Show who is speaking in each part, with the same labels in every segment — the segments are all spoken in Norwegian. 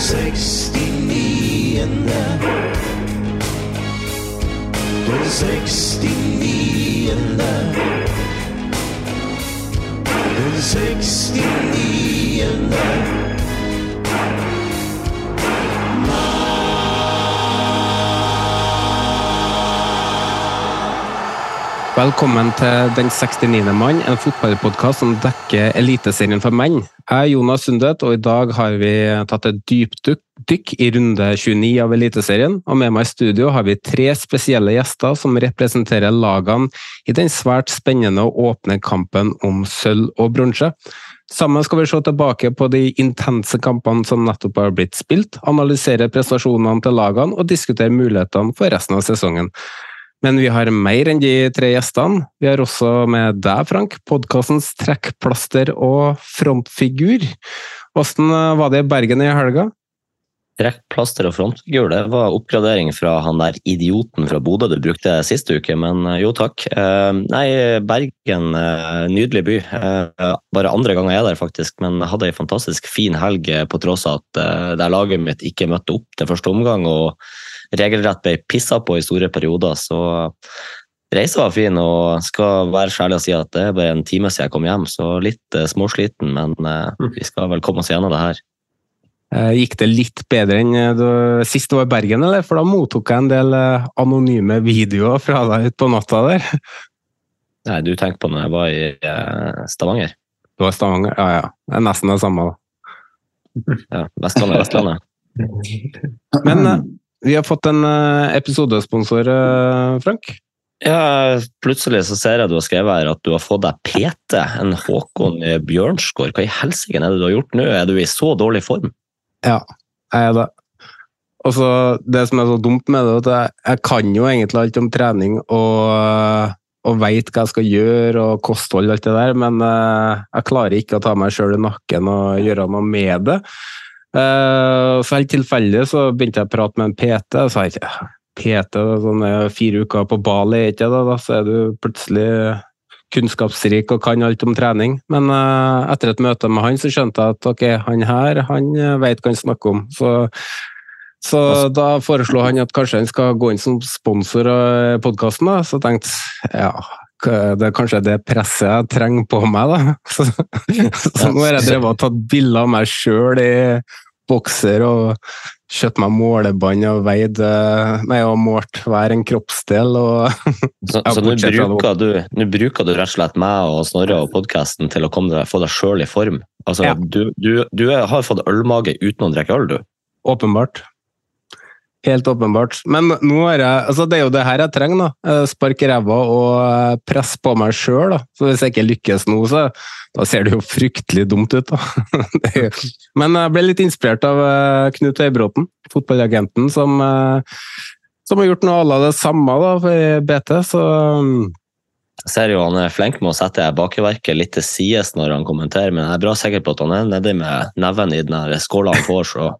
Speaker 1: Sekstiniende. Den sekstiniende. Den sekstiniende.
Speaker 2: Velkommen til Den 69. mann, en fotballpodkast som dekker Eliteserien for menn. Jeg er Jonas Sundet, og i dag har vi tatt et dypdykk i runde 29 av Eliteserien. Og med meg i studio har vi tre spesielle gjester som representerer lagene i den svært spennende og åpne kampen om sølv og bronse. Sammen skal vi se tilbake på de intense kampene som nettopp har blitt spilt, analysere prestasjonene til lagene og diskutere mulighetene for resten av sesongen. Men vi har mer enn de tre gjestene. Vi har også med deg, Frank, podkastens trekkplaster og frontfigur. Hvordan var det i Bergen i helga?
Speaker 3: Trekkplaster og frontfigur, det var oppgradering fra han der idioten fra Bodø du brukte sist uke, men eh, jo takk. Eh, nei, Bergen, eh, nydelig by. Bare andre gang jeg er der, faktisk, men hadde ei fantastisk fin helg på tross av at der laget mitt ikke møtte opp til første omgang og regelrett ble pissa på i store perioder, så reisa var fin, og skal være så ærlig å si at det er bare en time siden jeg kom hjem, så litt eh, småsliten, men eh, vi skal vel komme oss gjennom det her.
Speaker 2: Eh, Gikk det litt bedre enn du- sist du var i Bergen, eller? For da mottok jeg en del anonyme videoer fra deg utpå natta der.
Speaker 3: Nei, du tenker på når jeg var i Stavanger?
Speaker 2: Du var i Stavanger? Ja, ja. Det er nesten det samme. da.
Speaker 3: Ja, Vestlandet, Vestlandet.
Speaker 2: Men vi har fått en eh, episodesponsor, eh, Frank.
Speaker 3: Ja, plutselig så ser jeg du har skrevet her at du har fått deg PT, en Håkon Bjørnsgaard. Hva i helsike er det du har gjort nå? Er du i så dårlig form?
Speaker 2: Ja, jeg er det. Og så Det som er så dumt med det, er at jeg, jeg kan jo egentlig alt om trening og, og veit hva jeg skal gjøre og kosthold og alt det der, men eh, jeg klarer ikke å ta meg sjøl i nakken og gjøre noe med det. Eh, så helt tilfeldig så begynte jeg å prate med en PT, og sa ikke PT, er sånn eh, fire uker på Bali, ikke det? Da så er du plutselig kunnskapsrik og kan alt om trening. Men uh, etter et møte med han, så skjønte jeg at ok, han her han eh, vet hva han snakker om. Så, så da foreslo han at kanskje han skal gå inn som sponsor av podkasten. Så jeg tenkte ja, det er kanskje det presset jeg trenger på meg, da. Så, så nå har jeg drevet og tatt bilder av meg sjøl i bokser og kjøpt meg målebånd og veid eh, Nei, og målt hver en kroppsdel og
Speaker 3: Så, så nå bruker, du, nå bruker du rett og slett meg og Snorre og podkasten til å deg, få deg sjøl i form. Altså,
Speaker 2: Ja.
Speaker 3: du, du, du har fått ølmage uten å drikke øl, du.
Speaker 2: Åpenbart. Helt åpenbart. Men nå er jeg, altså det er jo det her jeg trenger. da. Eh, Spark ræva og eh, press på meg sjøl. Hvis jeg ikke lykkes nå, så da ser det jo fryktelig dumt ut. da. Men jeg ble litt inspirert av eh, Knut Høybråten, fotballagenten, som, som har gjort noe av det samme da, for BT. Så
Speaker 3: Jeg ser jo han er flink med å sette bakeverket litt til sides når han kommenterer, men jeg er bra sikker på at han er nedi med neven i den skåla han får, så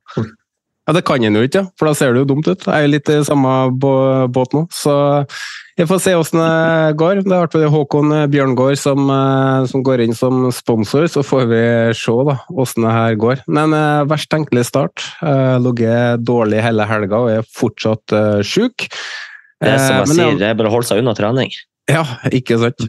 Speaker 2: Ja, det kan en jo ikke, for da ser det jo dumt ut. Jeg er litt i samme båt nå, så jeg får se hvordan det går. Det er artig Håkon Bjørngård som, eh, som går inn som sponsor, så får vi se da, hvordan det her går. Men eh, verst tenkelig start. Uh, Ligget dårlig hele helga og er fortsatt uh, sjuk.
Speaker 3: det er som
Speaker 2: Eh,
Speaker 3: jeg
Speaker 2: men
Speaker 3: sier,
Speaker 2: det-
Speaker 3: det er bare å holde seg unna trening.
Speaker 2: Ja, ikke sant.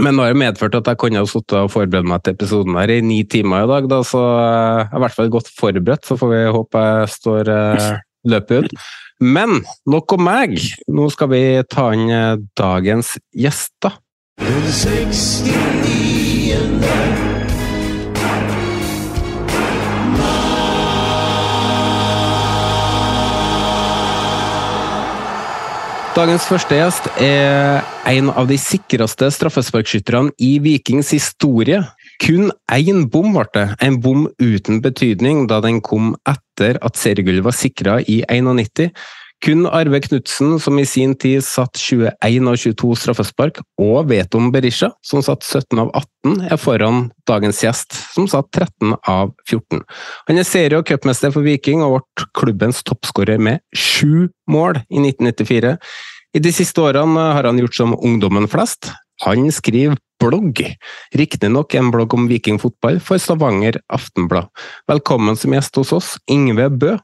Speaker 2: Men nå har jo medført at jeg kunne ha sittet og forberedt meg til episoden her i ni timer i dag, da, så jeg er i hvert fall godt forberedt. Så får vi håpe jeg står uh, løpet ut. Men nok om meg. Nå skal vi ta inn uh, dagens gjester.
Speaker 1: Den 69.
Speaker 2: Dagens første gjest er en av de sikreste straffesparkskytterne i Vikings historie. Kun én bom ble det, en bom uten betydning, da den kom etter at seriegullet var sikra i 91. Kun Arve Knutsen, som i sin tid satt 21 av 22 straffespark, og Veton Berisha, som satt 17 av 18, er foran dagens gjest, som satt 13 av 14. Han er serie- og cupmester for Viking og ble klubbens toppskårer med sju mål i 1994. I de siste årene har han gjort som ungdommen flest. Han skriver blogg, riktignok en blogg om vikingfotball, for Stavanger Aftenblad. Velkommen som gjest hos oss, Ingve Bø.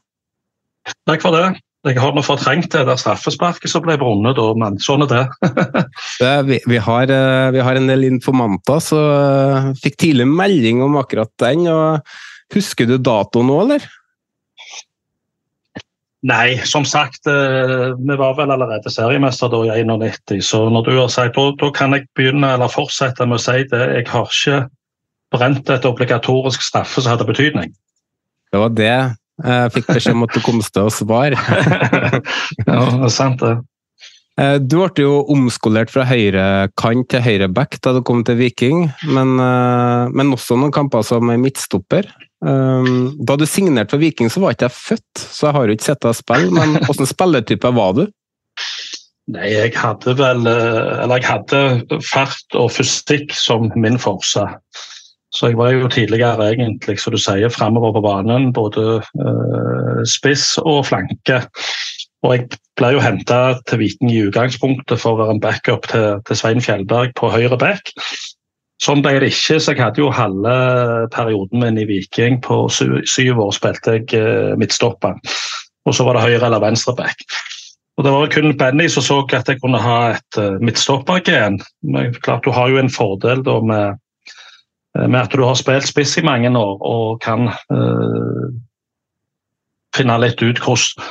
Speaker 4: Takk for det. Jeg har nå fortrengt det der straffesparket som ble brunnet, da, men sånn er det.
Speaker 2: vi, vi, har, eh, vi, har, en del informanter, så uh, fikk tidlig melding om akkurat den. og Husker du datoen nå, eller?
Speaker 4: Nei, som sagt, uh, vi var vel allerede seriemester da i 91, så når du har sagt, da, da kan jeg begynne eller fortsette med å si det. Jeg har ikke brent et obligatorisk straffe som hadde betydning.
Speaker 2: Det var det jeg fikk beskjed om at du kom til å svare.
Speaker 4: ja, det er sant, det.
Speaker 2: Eh, du ble jo omskolert fra høyrekant til høyreback da du kom til Viking, men, eh, men, også noen kamper som midtstopper. Eh, da du signerte for Viking, så var ikke jeg født, så jeg har jo ikke sett deg spille. Men hvilken spillertype var du?
Speaker 4: Nei, jeg hadde vel Eller jeg hadde fart og fysikk som min forse. Så jeg var jo tidligere egentlig, som du sier, framover på banen. Både uh, spiss og flanke. Og jeg ble jo henta til Viking i utgangspunktet for å være en backup til, til Svein Fjellberg på høyre back. Sånn ble det ikke, så jeg hadde jo halve perioden min i Viking. På syv, syv år spilte jeg uh, midtstopper. Og så var det høyre eller venstre back. Og Det var kun Benny som så at jeg kunne ha et uh, midtstoppergen. Men klart, du har jo en fordel da med Eh, med at du har spilt spiss i mange år og kan uh, finne litt ut hvordan,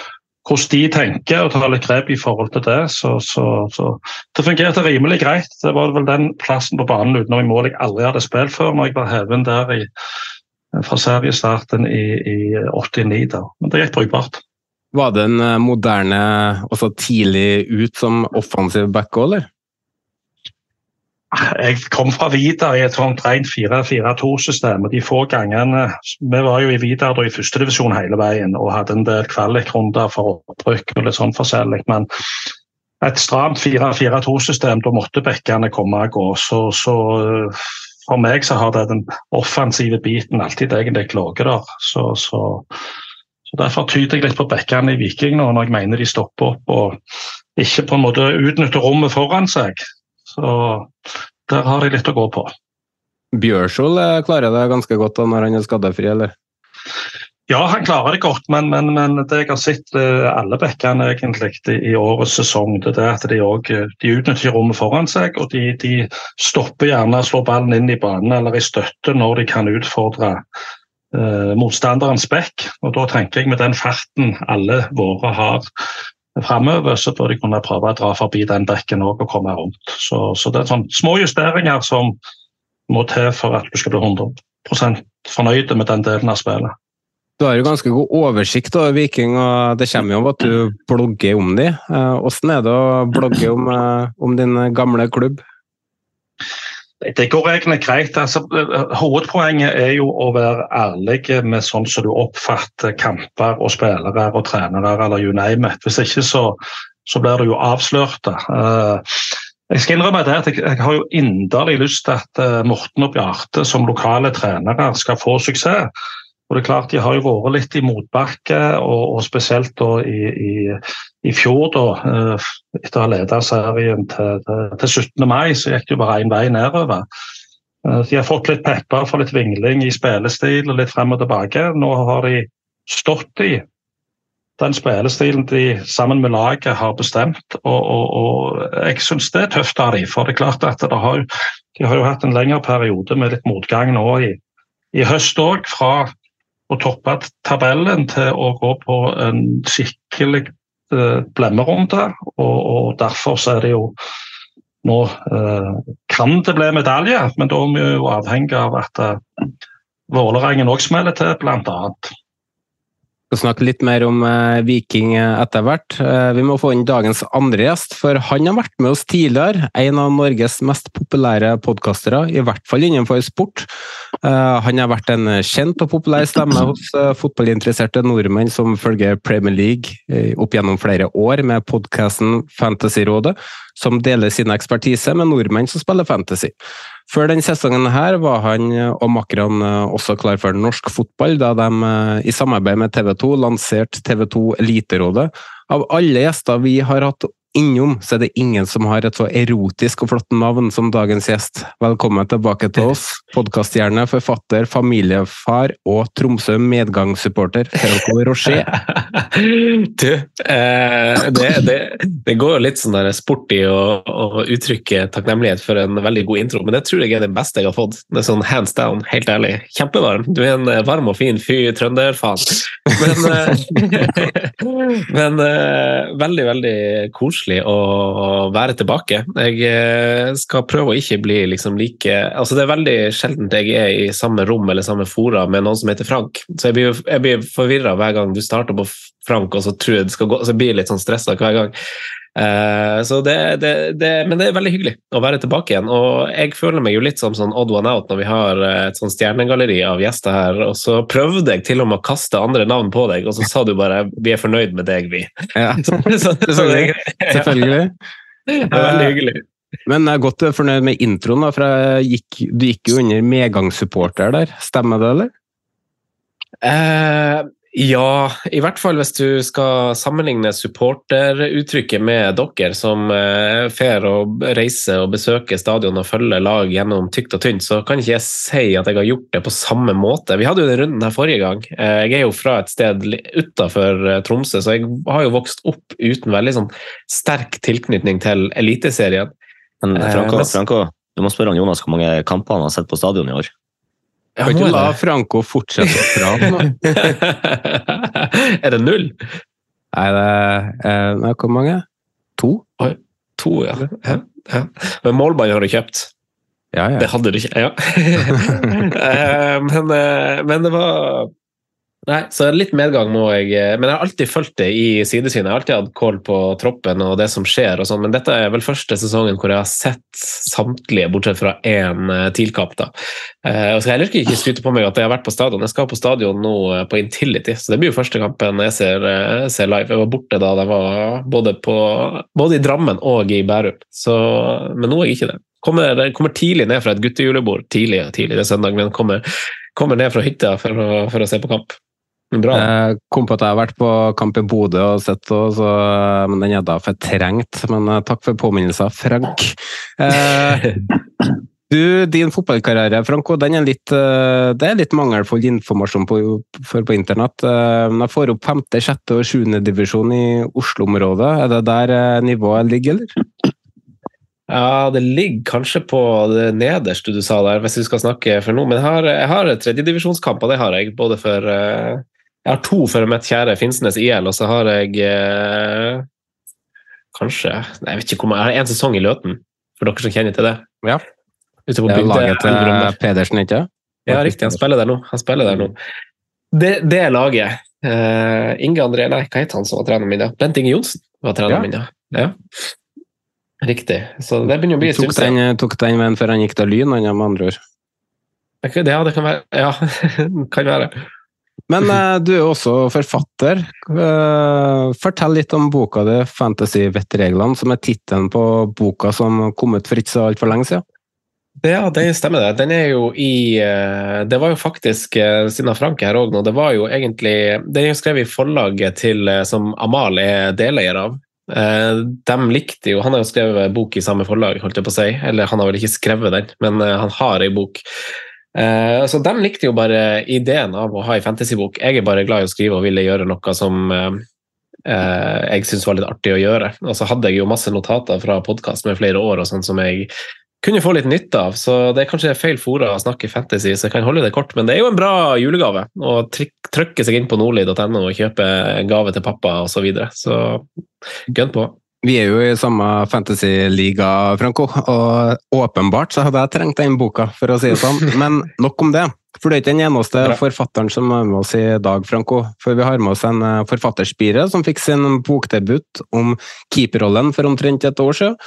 Speaker 4: de tenker og ta litt grep i forhold til det. Så, så, så, det fungerte rimelig greit. Det var vel den plassen på banen utenom i mål jeg aldri hadde spilt før, når jeg var heven der i, fra seriestarten i, i 89. Da. Men det gikk brukbart.
Speaker 2: Var det en eh, moderne, også tidlig ut som offensiv back òg, eller?
Speaker 4: Jeg kom fra Vidar i et sånt rent 4-4-2-system. og de få gangene, Vi var jo i Vidar i førstedivisjon hele veien og hadde en del kvalikrunder for opprykk og litt sånn forskjellig. Men et stramt 4-4-2-system, da måtte bekkene komme og gå. Så, så, for meg så har det den offensive biten alltid egentlig ligget der. Så, så, så, Derfor tyder jeg litt på bekkene i Viking nå, når jeg mener de stopper opp og ikke på en måte utnytter rommet foran seg. Så der har de litt å gå på.
Speaker 2: Bjørshol eh, klarer det ganske godt da når han er skadefri, eller?
Speaker 4: Ja, han klarer det godt, men, men, men det jeg har sett eh, alle bekkene egentlig i årets sesong, det er at de, også, de utnytter rommet foran seg. Og de, de stopper gjerne og slår ballen inn i banen eller i støtte når de kan utfordre eh, motstanderens bekk. Og da tenker jeg med den farten alle våre har framover, så bør de kunne prøve å dra forbi den bekken og komme rundt. Så, så det er sånn små justeringer som må til for at du skal bli 100% fornøyd med den delen av spillet.
Speaker 2: Du har jo ganske god oversikt over Viking, og det kommer jo av at du blogger om dem. Eh, hvordan er det å blogge om, eh, om din gamle klubb?
Speaker 4: Det går egentlig greit. Altså, hovedpoenget er jo å være ærlig med sånn som du oppfatter kamper og spillere og trenere eller you name it. Hvis ikke så, så blir du jo avslørt. Eh, jeg skal innrømme det at jeg, jeg har jo inderlig lyst til at eh, Morten og Bjarte som lokale trenere skal få suksess. Og det er klart De har jo vært litt i motbakke, og, og spesielt da i, i, i fjor, da, eh, etter å ha ledet serien til, til, 17. mai, så gikk det jo bare én vei nedover. Eh, de har fått litt pepper for litt vingling i spillestil og litt frem og tilbake. Nå har de stått i den spillestilen de sammen med laget har bestemt. Og, og, og jeg syns det er tøft av dem. For det er klart at har, de har jo hatt en lengre periode med litt motgang nå i, i høst òg. Fra å toppe tabellen til å gå på en skikkelig uh, blemmerunde. Og, og, derfor så er det jo nå eh, Kan det bli medalje, men da er vi jo avhengig av at uh, Vålerengen òg smeller til, blant annet
Speaker 2: skal snakke litt mer om eh, Viking etter hvert. Eh, vi må få inn dagens andre gjest, for han har vært med oss tidligere. En av Norges mest populære podkastere, i hvert fall innenfor sport. Eh, han har vært en kjent og populær stemme hos fotballinteresserte nordmenn som følger Premier League opp gjennom flere år med podkasten Fantasyrådet, som deler sin ekspertise med nordmenn som spiller fantasy. Før denne sesongen her var han og makkerne også klar for norsk fotball, da de i samarbeid med TV 2 lanserte TV 2 Eliterådet. Av alle gjester vi har hatt innom, så er det ingen som har et så erotisk og flott navn som dagens gjest. Velkommen tilbake til oss, podkaststjerne, forfatter, familiefar og Tromsø medgangssupporter, Franco Rocher.
Speaker 5: Du, eh, det, det, det, går jo litt sånn der sporty å, å, uttrykke takknemlighet for en veldig god intro, men det tror jeg er det beste jeg har fått. Det er sånn hands down, helt ærlig. Kjempevarm. Du er en varm og fin fyr, trønderfaen. Men, eh, men eh, veldig, veldig koselig koselig å være tilbake. Jeg eh, skal prøve å ikke bli liksom like altså Det er veldig sjeldent jeg er i samme rom eller samme fora med noen som heter Frank. Så jeg blir, jeg blir forvirra hver gang du starter på Frank, og så tror jeg det skal gå, så jeg blir litt sånn stressa hver gang. Uh, så det, det, det, men det er veldig hyggelig å være tilbake igjen. Og jeg føler meg jo litt som sånn odd one out når vi har et sånn stjernegalleri av gjester her. Og så prøvde jeg til og med å kaste andre navn på deg, og så sa du bare 'vi er fornøyd med deg, vi'. Ja. så, så, så,
Speaker 2: Selvfølgelig.
Speaker 5: Ja. Veldig hyggelig.
Speaker 2: Men jeg er godt fornøyd med introen, da, for gikk, du gikk jo under medgangssupporter der. Stemmer det, eller?
Speaker 5: Uh, ja, i hvert fall hvis du skal sammenligne supporteruttrykket med dere som eh, fer og reiser og besøker stadion og følger lag gjennom tykt og tynt, så kan ikke jeg si at jeg har gjort det på samme måte. Vi hadde jo den runden her forrige gang. Eh, jeg er jo fra et sted utafor eh, Tromsø, så jeg har jo vokst opp uten veldig sånn sterk tilknytning til Eliteserien.
Speaker 3: Men Franco, Franco, du må spørre Jonas hvor mange kamper han har sett på stadion i år.
Speaker 2: Kan ikke la Franco fortsette å prate nå?
Speaker 5: er det null?
Speaker 2: Nei, det er nei, Hvor mange? To?
Speaker 5: Oi, to, ja. ja, ja. Men målbånd har du kjøpt?
Speaker 2: Ja, ja.
Speaker 5: Det hadde du ikke, ja. Eh, men, eh, men det var Nei, så litt medgang må jeg eh, Men jeg har alltid fulgt det i sidesynet. Jeg har alltid hatt kål på troppen og det som skjer og sånn, men dette er vel første sesongen hvor jeg har sett samtlige, bortsett fra én uh, TIL-kamp. da. Uh, og Jeg heller ikke skryte på meg at jeg har vært på stadion. Jeg skal på stadion nå på Intility, så det blir jo første kampen jeg ser, ser live. Jeg var borte da det var både, på, både i Drammen og i Bærum, så, men nå er jeg ikke det. Kommer, kommer tidlig ned fra et guttejulebord, tidlig, tidlig det er søndag, men kommer, kommer ned fra hytta for å, for å se på kamp.
Speaker 2: Bra. Jeg kom på at jeg har vært på kamp i Bodø og sett så, men den er da fortrengt. Men uh, takk for påminnelsen, Frank. Eh, du, din fotballkarriere, Franco, den er litt, det er litt mangelfull informasjon på, for på internett. jeg får opp femte, sjette og sjuende divisjon i Oslo-området. Er det der nivået ligger, eller?
Speaker 5: Ja, det ligger kanskje på det nederste du sa der, hvis vi skal snakke for noe. Men jeg har, jeg har tredjedivisjonskamper, det har jeg. Både for jeg har to for mitt kjære Finnsnes IL, og så har jeg eh, kanskje nei, Jeg vet ikke hvor mange, jeg har én sesong i Løten, for dere som kjenner til det.
Speaker 2: Ja. Ute på bygde, laget til Pedersen, ikke
Speaker 5: Ja, riktig. Han spiller der nå. Han spiller der nå. Det, det laget eh, Inge André Nei, hva het han som var treneren min? da? Bent Inge Johnsen var treneren ja. min, ja. ja. Riktig. Så det begynner å bli
Speaker 2: tok den, tok den veien før han gikk til Lyn, han med andre ord?
Speaker 5: Ja, det kan være. Ja, kan være.
Speaker 2: Men uh, du er også forfatter. Uh, fortell litt om boka di 'Fantasy-vettreglene', som er tittelen på boka som kom ut for ikke så altfor lenge siden.
Speaker 5: Ja, det stemmer det. Den er jo i uh, Det var jo faktisk, Sina Franke Frank her òg nå, det var jo egentlig Den er jo skrevet i forlaget til, som Amal er deleier av. De likte jo Han har jo skrevet bok i samme forlag, holdt jeg på å si. Eller han har vel ikke skrevet den, men han har ei bok. Uh, så De likte jo bare ideen av å ha ei fantasybok. Jeg er bare glad i å skrive og ville gjøre noe som uh, uh, jeg syntes var litt artig å gjøre. Og så hadde jeg jo masse notater fra podkast med flere år og sånn som jeg kunne få litt nytte av. Så det er kanskje feil fora å snakke fantasy, så jeg kan holde det kort. Men det er jo en bra julegave å trykke seg inn på nordli.no og kjøpe en gave til pappa osv. Så, videre. så gønn på.
Speaker 2: Vi er jo i samme fantasy-liga, Franco, og åpenbart så hadde jeg trengt den boka, for å si det sånn. Men nok om det. For du er ikke den eneste Bra. forfatteren som er med oss i dag, Franco. For vi har med oss en eh, forfatterspire som fikk sin bokdebut om keeperrollen for omtrent et år siden.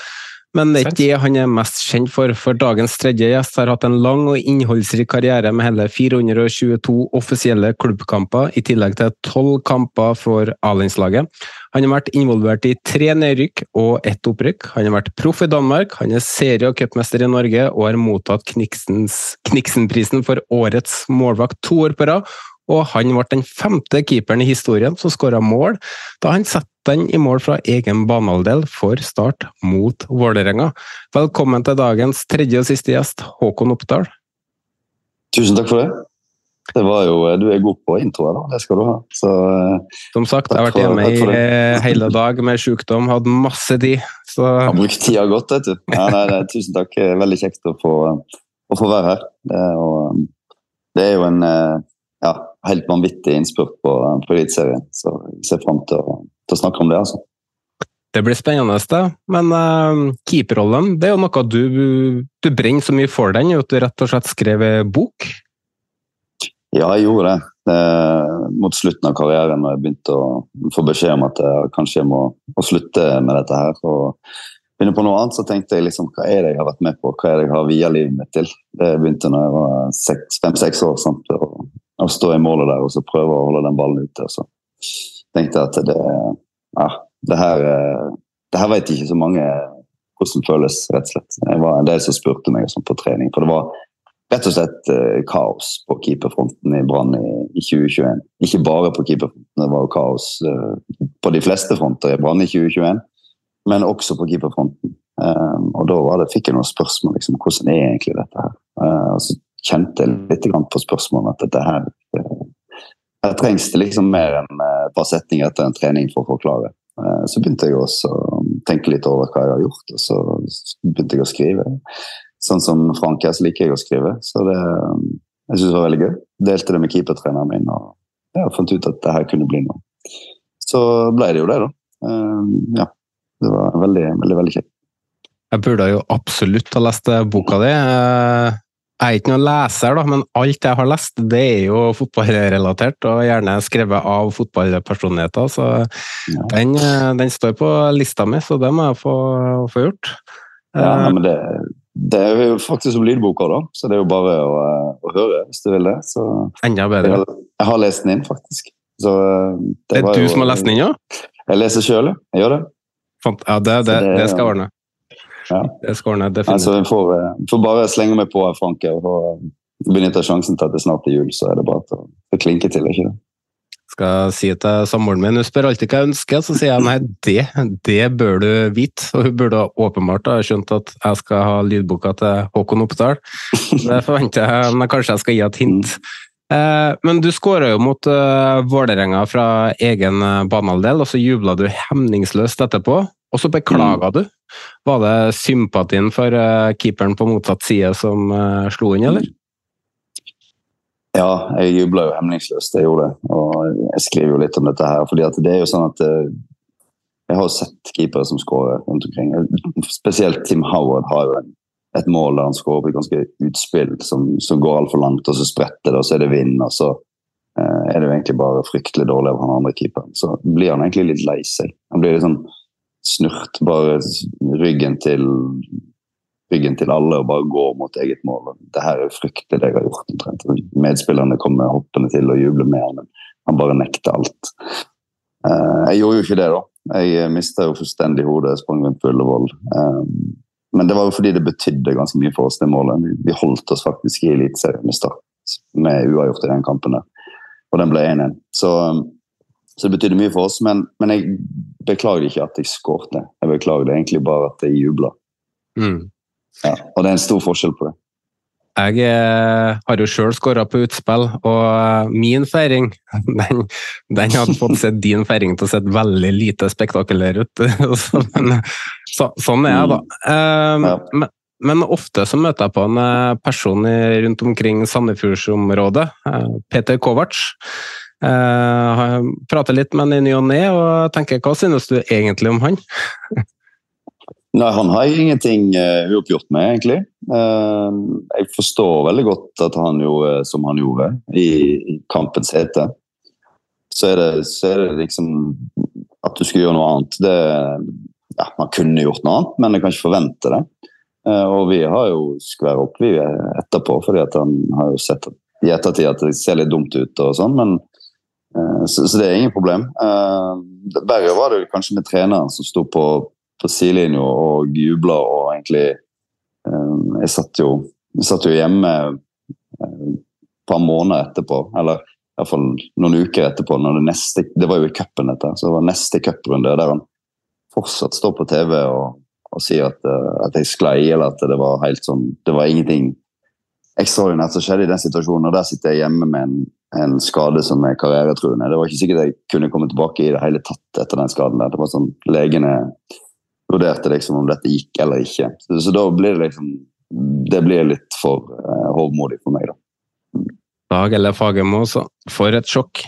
Speaker 2: Men det er ikke det han er mest kjent for, for dagens tredje gjest har hatt en lang og innholdsrik karriere med hele 422 offisielle klubbkamper, i tillegg til tolv kamper for A-landslaget. Han har vært involvert i tre nedrykk og ett opprykk. Han har vært proff i Danmark, han er serie- og cupmester i Norge og har mottatt Kniksen-prisen for årets målvakt to år på rad, og han ble den femte keeperen i historien som skåra mål da han satte den i mål fra egen banehalvdel for start mot Vålerenga. Velkommen til dagens tredje og siste gjest, Håkon Oppdal.
Speaker 6: Tusen takk for det. Det var jo, du er god på introer, da. Det skal du ha. Så,
Speaker 2: eh, Som sagt, jeg har vært hjemme i hele dag med sykdom, hatt masse tid. Så...
Speaker 6: Har brukt tida godt, vet du. Ja, nei, nei, tusen takk. Veldig kjekt å få, å få være her. Det er, og, det er jo en eh, ja, helt vanvittig innspurt på, på Eliteserien, så jeg ser fram til til å snakke om det. altså.
Speaker 2: Det blir spennende, det. Men uh, keeperrollen det er jo noe du, du brenner så mye for den, at du rett og slett skrev bok?
Speaker 6: Ja, jeg gjorde det. Eh, mot slutten av karrieren, når jeg begynte å få beskjed om at jeg kanskje må, må slutte med dette her og begynne på noe annet, så tenkte jeg liksom, hva er det jeg har vært med på, hva er det jeg har via livet mitt til. Det begynte når jeg var fem-seks år. Sant? Å stå i målet der og så prøve å holde den ballen ute. og så tenkte jeg at det, ja, det her, eh, det her vet ikke så mange hvordan føles, rett og slett. Det var en del som spurte meg sånn på trening. For det var rett og slett eh, kaos på keeperfronten i Brann i, i, 2021. Ikke bare på keeperfronten, det var jo kaos eh, på de fleste fronter i Brann i 2021, men også på keeperfronten. Um, og da det, fikk jeg noen spørsmål liksom, hvordan er egentlig dette her. Uh, og så kjente jeg litt på spørsmålet at dette her her trengs det liksom mer enn eh, et par setninger etter en trening for å forklare. Eh, så begynte jeg også å tenke litt over hva jeg har gjort, og så begynte jeg å skrive. Sånn som Frank så liker jeg å skrive. Så det, jeg synes det var veldig gøy. Delte det med keepertreneren min, og jeg fant ut at det her kunne bli noe. Så ble det jo det, da. Eh, ja. Det var veldig, veldig, veldig kjekt.
Speaker 2: Jeg burde jo absolutt ha lest boka di. Jeg er ikke noen leser, da, men alt jeg har lest, det er jo fotballrelatert, og gjerne skrevet av fotballpersonligheter. Så ja. den, den, står på lista mi, så det må jeg få, få gjort.
Speaker 6: Ja, nei, men det, det, er jo faktisk som lydboka, da, så det er jo bare å, å høre hvis du vil det. Så,
Speaker 2: Enda bedre.
Speaker 6: Jeg, jeg, har lest den inn, faktisk. Så,
Speaker 2: det, det er du jo, som har lest den inn, ja?
Speaker 6: Jeg leser sjøl, jeg gjør det.
Speaker 2: Ja, det, det, det skal ordne. Ja. Det skal ordne, definitivt.
Speaker 6: Altså, jeg får, eh, får, bare slenge meg på, Frank, og benytte sjansen til at det snart er jul, så er det bare til å klinke til. ikke det?
Speaker 2: Skal si til samboeren min Hun spør alltid hva jeg ønsker, så sier jeg nei, det, det bør du vite. Og hun burde åpenbart ha skjønt at jeg skal ha lydboka til Håkon Oppdal. Det forventer jeg, men kanskje jeg skal gi et hint. Eh, men du skåra jo mot uh, Vålerenga fra egen banehalvdel, og så jubla du hemningsløst etterpå. Og så beklaga mm. du. Var det sympatien for keeperen på motsatt side som slo inn, eller?
Speaker 6: Ja, jeg jubla jo hemningsløst, jeg gjorde det. Og jeg skriver jo litt om dette her. fordi det er jo sånn at uh, jeg har jo sett keepere som skårer rundt omkring. Spesielt Tim Howard har jo et mål der han skårer på et ganske utspill som, som går altfor langt, og så spretter det, og så er det vind. og så er det jo egentlig bare fryktelig dårlig av han andre keeperen. Så blir han egentlig litt lei seg. Han blir litt sånn snurt bare ryggen til ryggen til alle og bare går mot eget mål. Det her er fryktelig, det jeg har gjort. omtrent. Medspillerne kommer hoppende til og jubler med han, men han bare nekter alt. Uh, jeg gjorde jo ikke det, da. Jeg mista jo fullstendig hodet, sprang rundt på Ullevål. Um, men det var jo fordi det betydde ganske mye for oss, det målet. Vi holdt oss faktisk i Eliteserien med start, med uavgjort i den kampen der. Og den ble 1-1. Så så det betydde mye for oss. Men, men jeg beklager ikke at jeg skårte. Jeg beklager egentlig bare at jeg jubla. Mm. Ja, og det er en stor forskjell på det.
Speaker 2: Jeg eh, har jo sjøl skåra på utspill, og eh, min feiring den, den hadde fått sett din feiring til å se veldig lite spektakulær ut. Så, men, så, sånn er jeg, da. Eh, men, men ofte så møter jeg på en eh, person rundt omkring Sandefjordsområdet, eh, Peter Kovac. Eh, prater litt med han i ny og ne, og tenker hva synes du egentlig om han?
Speaker 6: Nei, han har jeg ingenting uh, uoppgjort med, egentlig. Uh, jeg forstår veldig godt at han gjorde som han gjorde, i, i kampens hete. Så så er det liksom At du skulle gjøre noe annet det, ja, Man kunne gjort noe annet, men jeg kan ikke forvente det. Uh, og vi har jo skvær opp vi etterpå, fordi han har jo sett i ettertid at det ser litt dumt ut og sånn, men eh, så, så det er ingen problem. Eh, Verre var det kanskje med treneren som sto på på sidelinja og jubla og egentlig eh, Jeg satt jo, jeg satt jo hjemme eh, et par måneder etterpå, eller iallfall noen uker etterpå. Når det, neste, det var jo i cupen, dette. Så det var neste cuprunde der han fortsatt står på TV og, og sier at, eh, at jeg sklei, eller at det var helt sånn Det var ingenting ekstraordinært som skjedde i den situasjonen. Og der sitter jeg hjemme med en, en skade som er karrieretruende. Det var ikke sikkert jeg kunne komme tilbake i det hele tatt etter den skaden. der. Det var sånn legene vurderte liksom om dette gikk eller ikke. Så, så da blir det liksom Det blir litt for eh, hovmodig for meg, da.
Speaker 2: Dag eller Fagermo, så for et sjokk.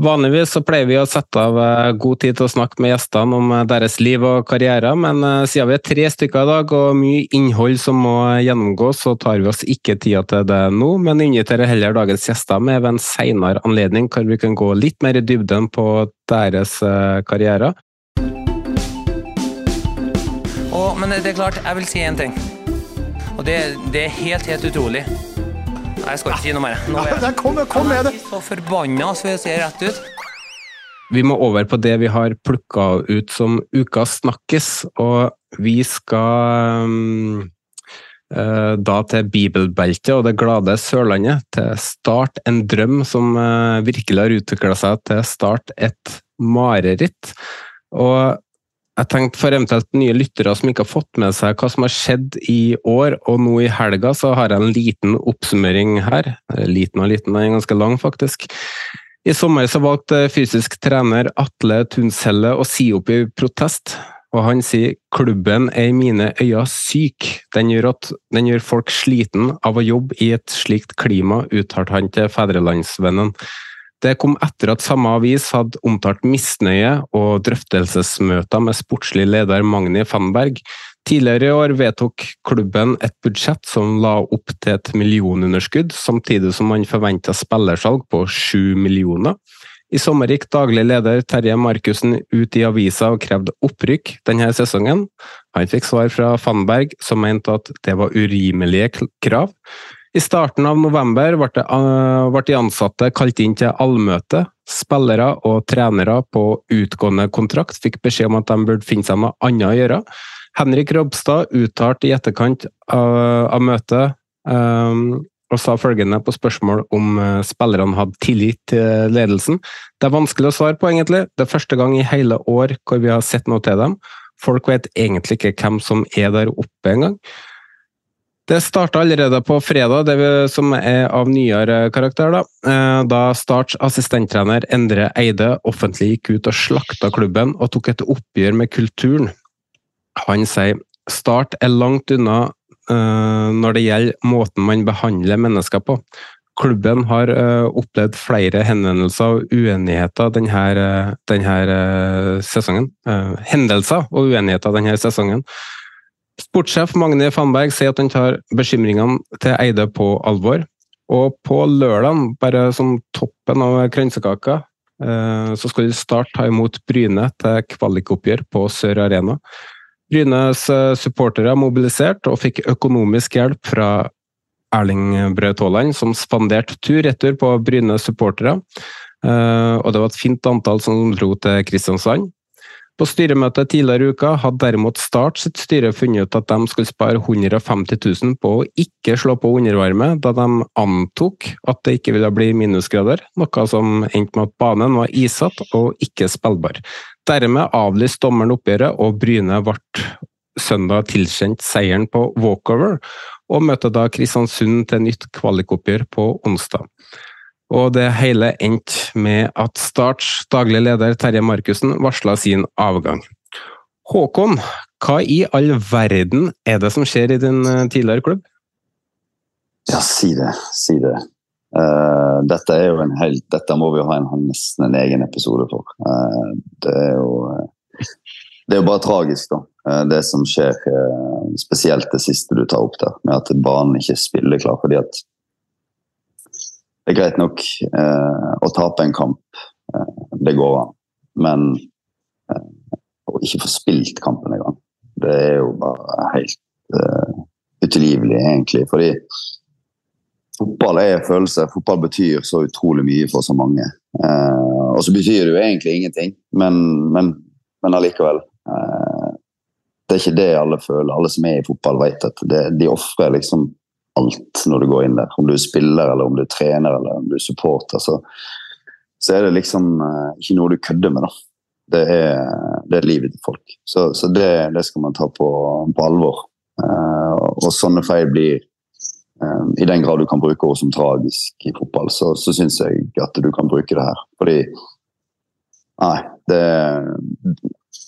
Speaker 2: Vanligvis så pleier vi å sette av eh, god tid til å snakke med gjestene om eh, deres liv og karriere, men eh, siden vi er tre stykker i dag og mye innhold som må gjennomgås, så tar vi oss ikke tida til det nå, men inviterer heller dagens gjester med ved en senere anledning, hvor vi kan gå litt mer i dybden på deres karriere.
Speaker 7: Og, men det er klart, jeg vil si en ting. Og det, det er helt, helt utrolig. Nei, Jeg skal ikke si noe mer. Nå er jeg
Speaker 8: kom, kom med det!
Speaker 7: så forbanna, så jeg ser rett ut.
Speaker 2: Vi må over på det vi har plukka ut som ukas snakkes, og vi skal um, uh, da til bibelbeltet og det glade Sørlandet, til Start en drøm som uh, virkelig har utvikla seg til Start et mareritt. Og jeg tenkte for eventuelt nye lyttere som ikke har fått med seg hva som har skjedd i år, og nå i helga, så har jeg en liten oppsummering her. Liten og liten, den er ganske lang faktisk. I sommer så valgte fysisk trener Atle Tunselle å si opp i protest, og han sier klubben er i mine øyne syk. Den gjør, at, den gjør folk sliten av å jobbe i et slikt klima, uttalte han til Fedrelandsvennen. Det kom etter at samme avis hadde omtalt misnøye og drøftelsesmøter med sportslig leder Magni Fannberg. Tidligere i år vedtok klubben et budsjett som la opp til et millionunderskudd, samtidig som man forventa spillersalg på sju millioner. I sommer gikk daglig leder Terje Markussen ut i avisa og krevde opprykk denne sesongen. Han fikk svar fra Fannberg, som mente at det var urimelige krav. I starten av november uh, ble de ansatte kalt inn til allmøte. Spillere og trenere på utgående kontrakt fikk beskjed om at de burde finne seg noe annet å gjøre. Henrik Robstad uttalte i etterkant av, av møtet um, og sa følgende på spørsmål om uh, spillerne hadde tillit til ledelsen. Det er vanskelig å svare på, egentlig. Det er første gang i hele år hvor vi har sett noe til dem. Folk vet egentlig ikke hvem som er der oppe engang. Det starta allerede på fredag, det som er av nyere karakter. Da, Eh, da Starts assistenttrener Endre Eide offentlig gikk ut og slakta klubben og tok et oppgjør med kulturen. Han sier Start er langt unna eh, når det gjelder måten man behandler mennesker på. Klubben har eh, opplevd flere henvendelser og uenigheter denne, denne sesongen. Hendelser og uenigheter denne sesongen. Sportssjef Magne Fannberg sier at han tar bekymringene til Eide på alvor. Og på lørdag, bare som toppen av kransekaka, eh, så skal Start ta imot Bryne til kvalikoppgjør på Sør Arena. Brynes eh, supportere mobiliserte og fikk økonomisk hjelp fra Erling Braut Haaland, som spanderte tur-retur på Brynes supportere. Eh, Og det var et fint antall som dro til Kristiansand. På styremøtet tidligere i uka hadde derimot Start sitt styre funnet ut at de skulle spare 150 000 på å ikke slå på undervarme, da de antok at det ikke ville bli minusgrader, noe som endte med at banen var isatt og ikke spillbar. Dermed avlyste dommeren oppgjøret, og Bryne ble søndag tilkjent seieren på walkover. og møter da Kristiansund til nytt kvalikoppgjør på onsdag. Og det hele endte med at Starts daglig leder Terje Markussen varsla sin avgang. Håkon, hva i all verden er det som skjer i din eh, tidligere klubb?
Speaker 6: Ja, si det. Si det. Uh, dette er jo en helt, dette må vi ha en, nesten en egen episode for. Uh, det er jo det er jo bare tragisk, da. Uh, det som skjer, spesielt det siste du tar opp der, med at banen ikke spiller klar. fordi at det er greit nok å tape en kamp, det går an. Men å ikke få spilt kampen engang, det er jo bare helt utilgivelig, egentlig. fordi fotball er følelse. Fotball betyr så utrolig mye for så mange. Eh, og så betyr det jo egentlig ingenting, men, men, men allikevel. Eh, det er ikke det alle føler. Alle som er i fotball, vet at det, de ofrer liksom alt når du går inn der. Om du er spiller, eller om du er trener eller om du er supporter, så, så er det liksom eh, ikke noe du kødder med. da. Det er, det er livet til folk. Så, så det, det, skal man ta på, på alvor. Eh, og sånne feil blir Ehm, I den grad du kan bruke ord som tragisk i fotball, så, så syns jeg at du kan bruke det her. Fordi Nei, det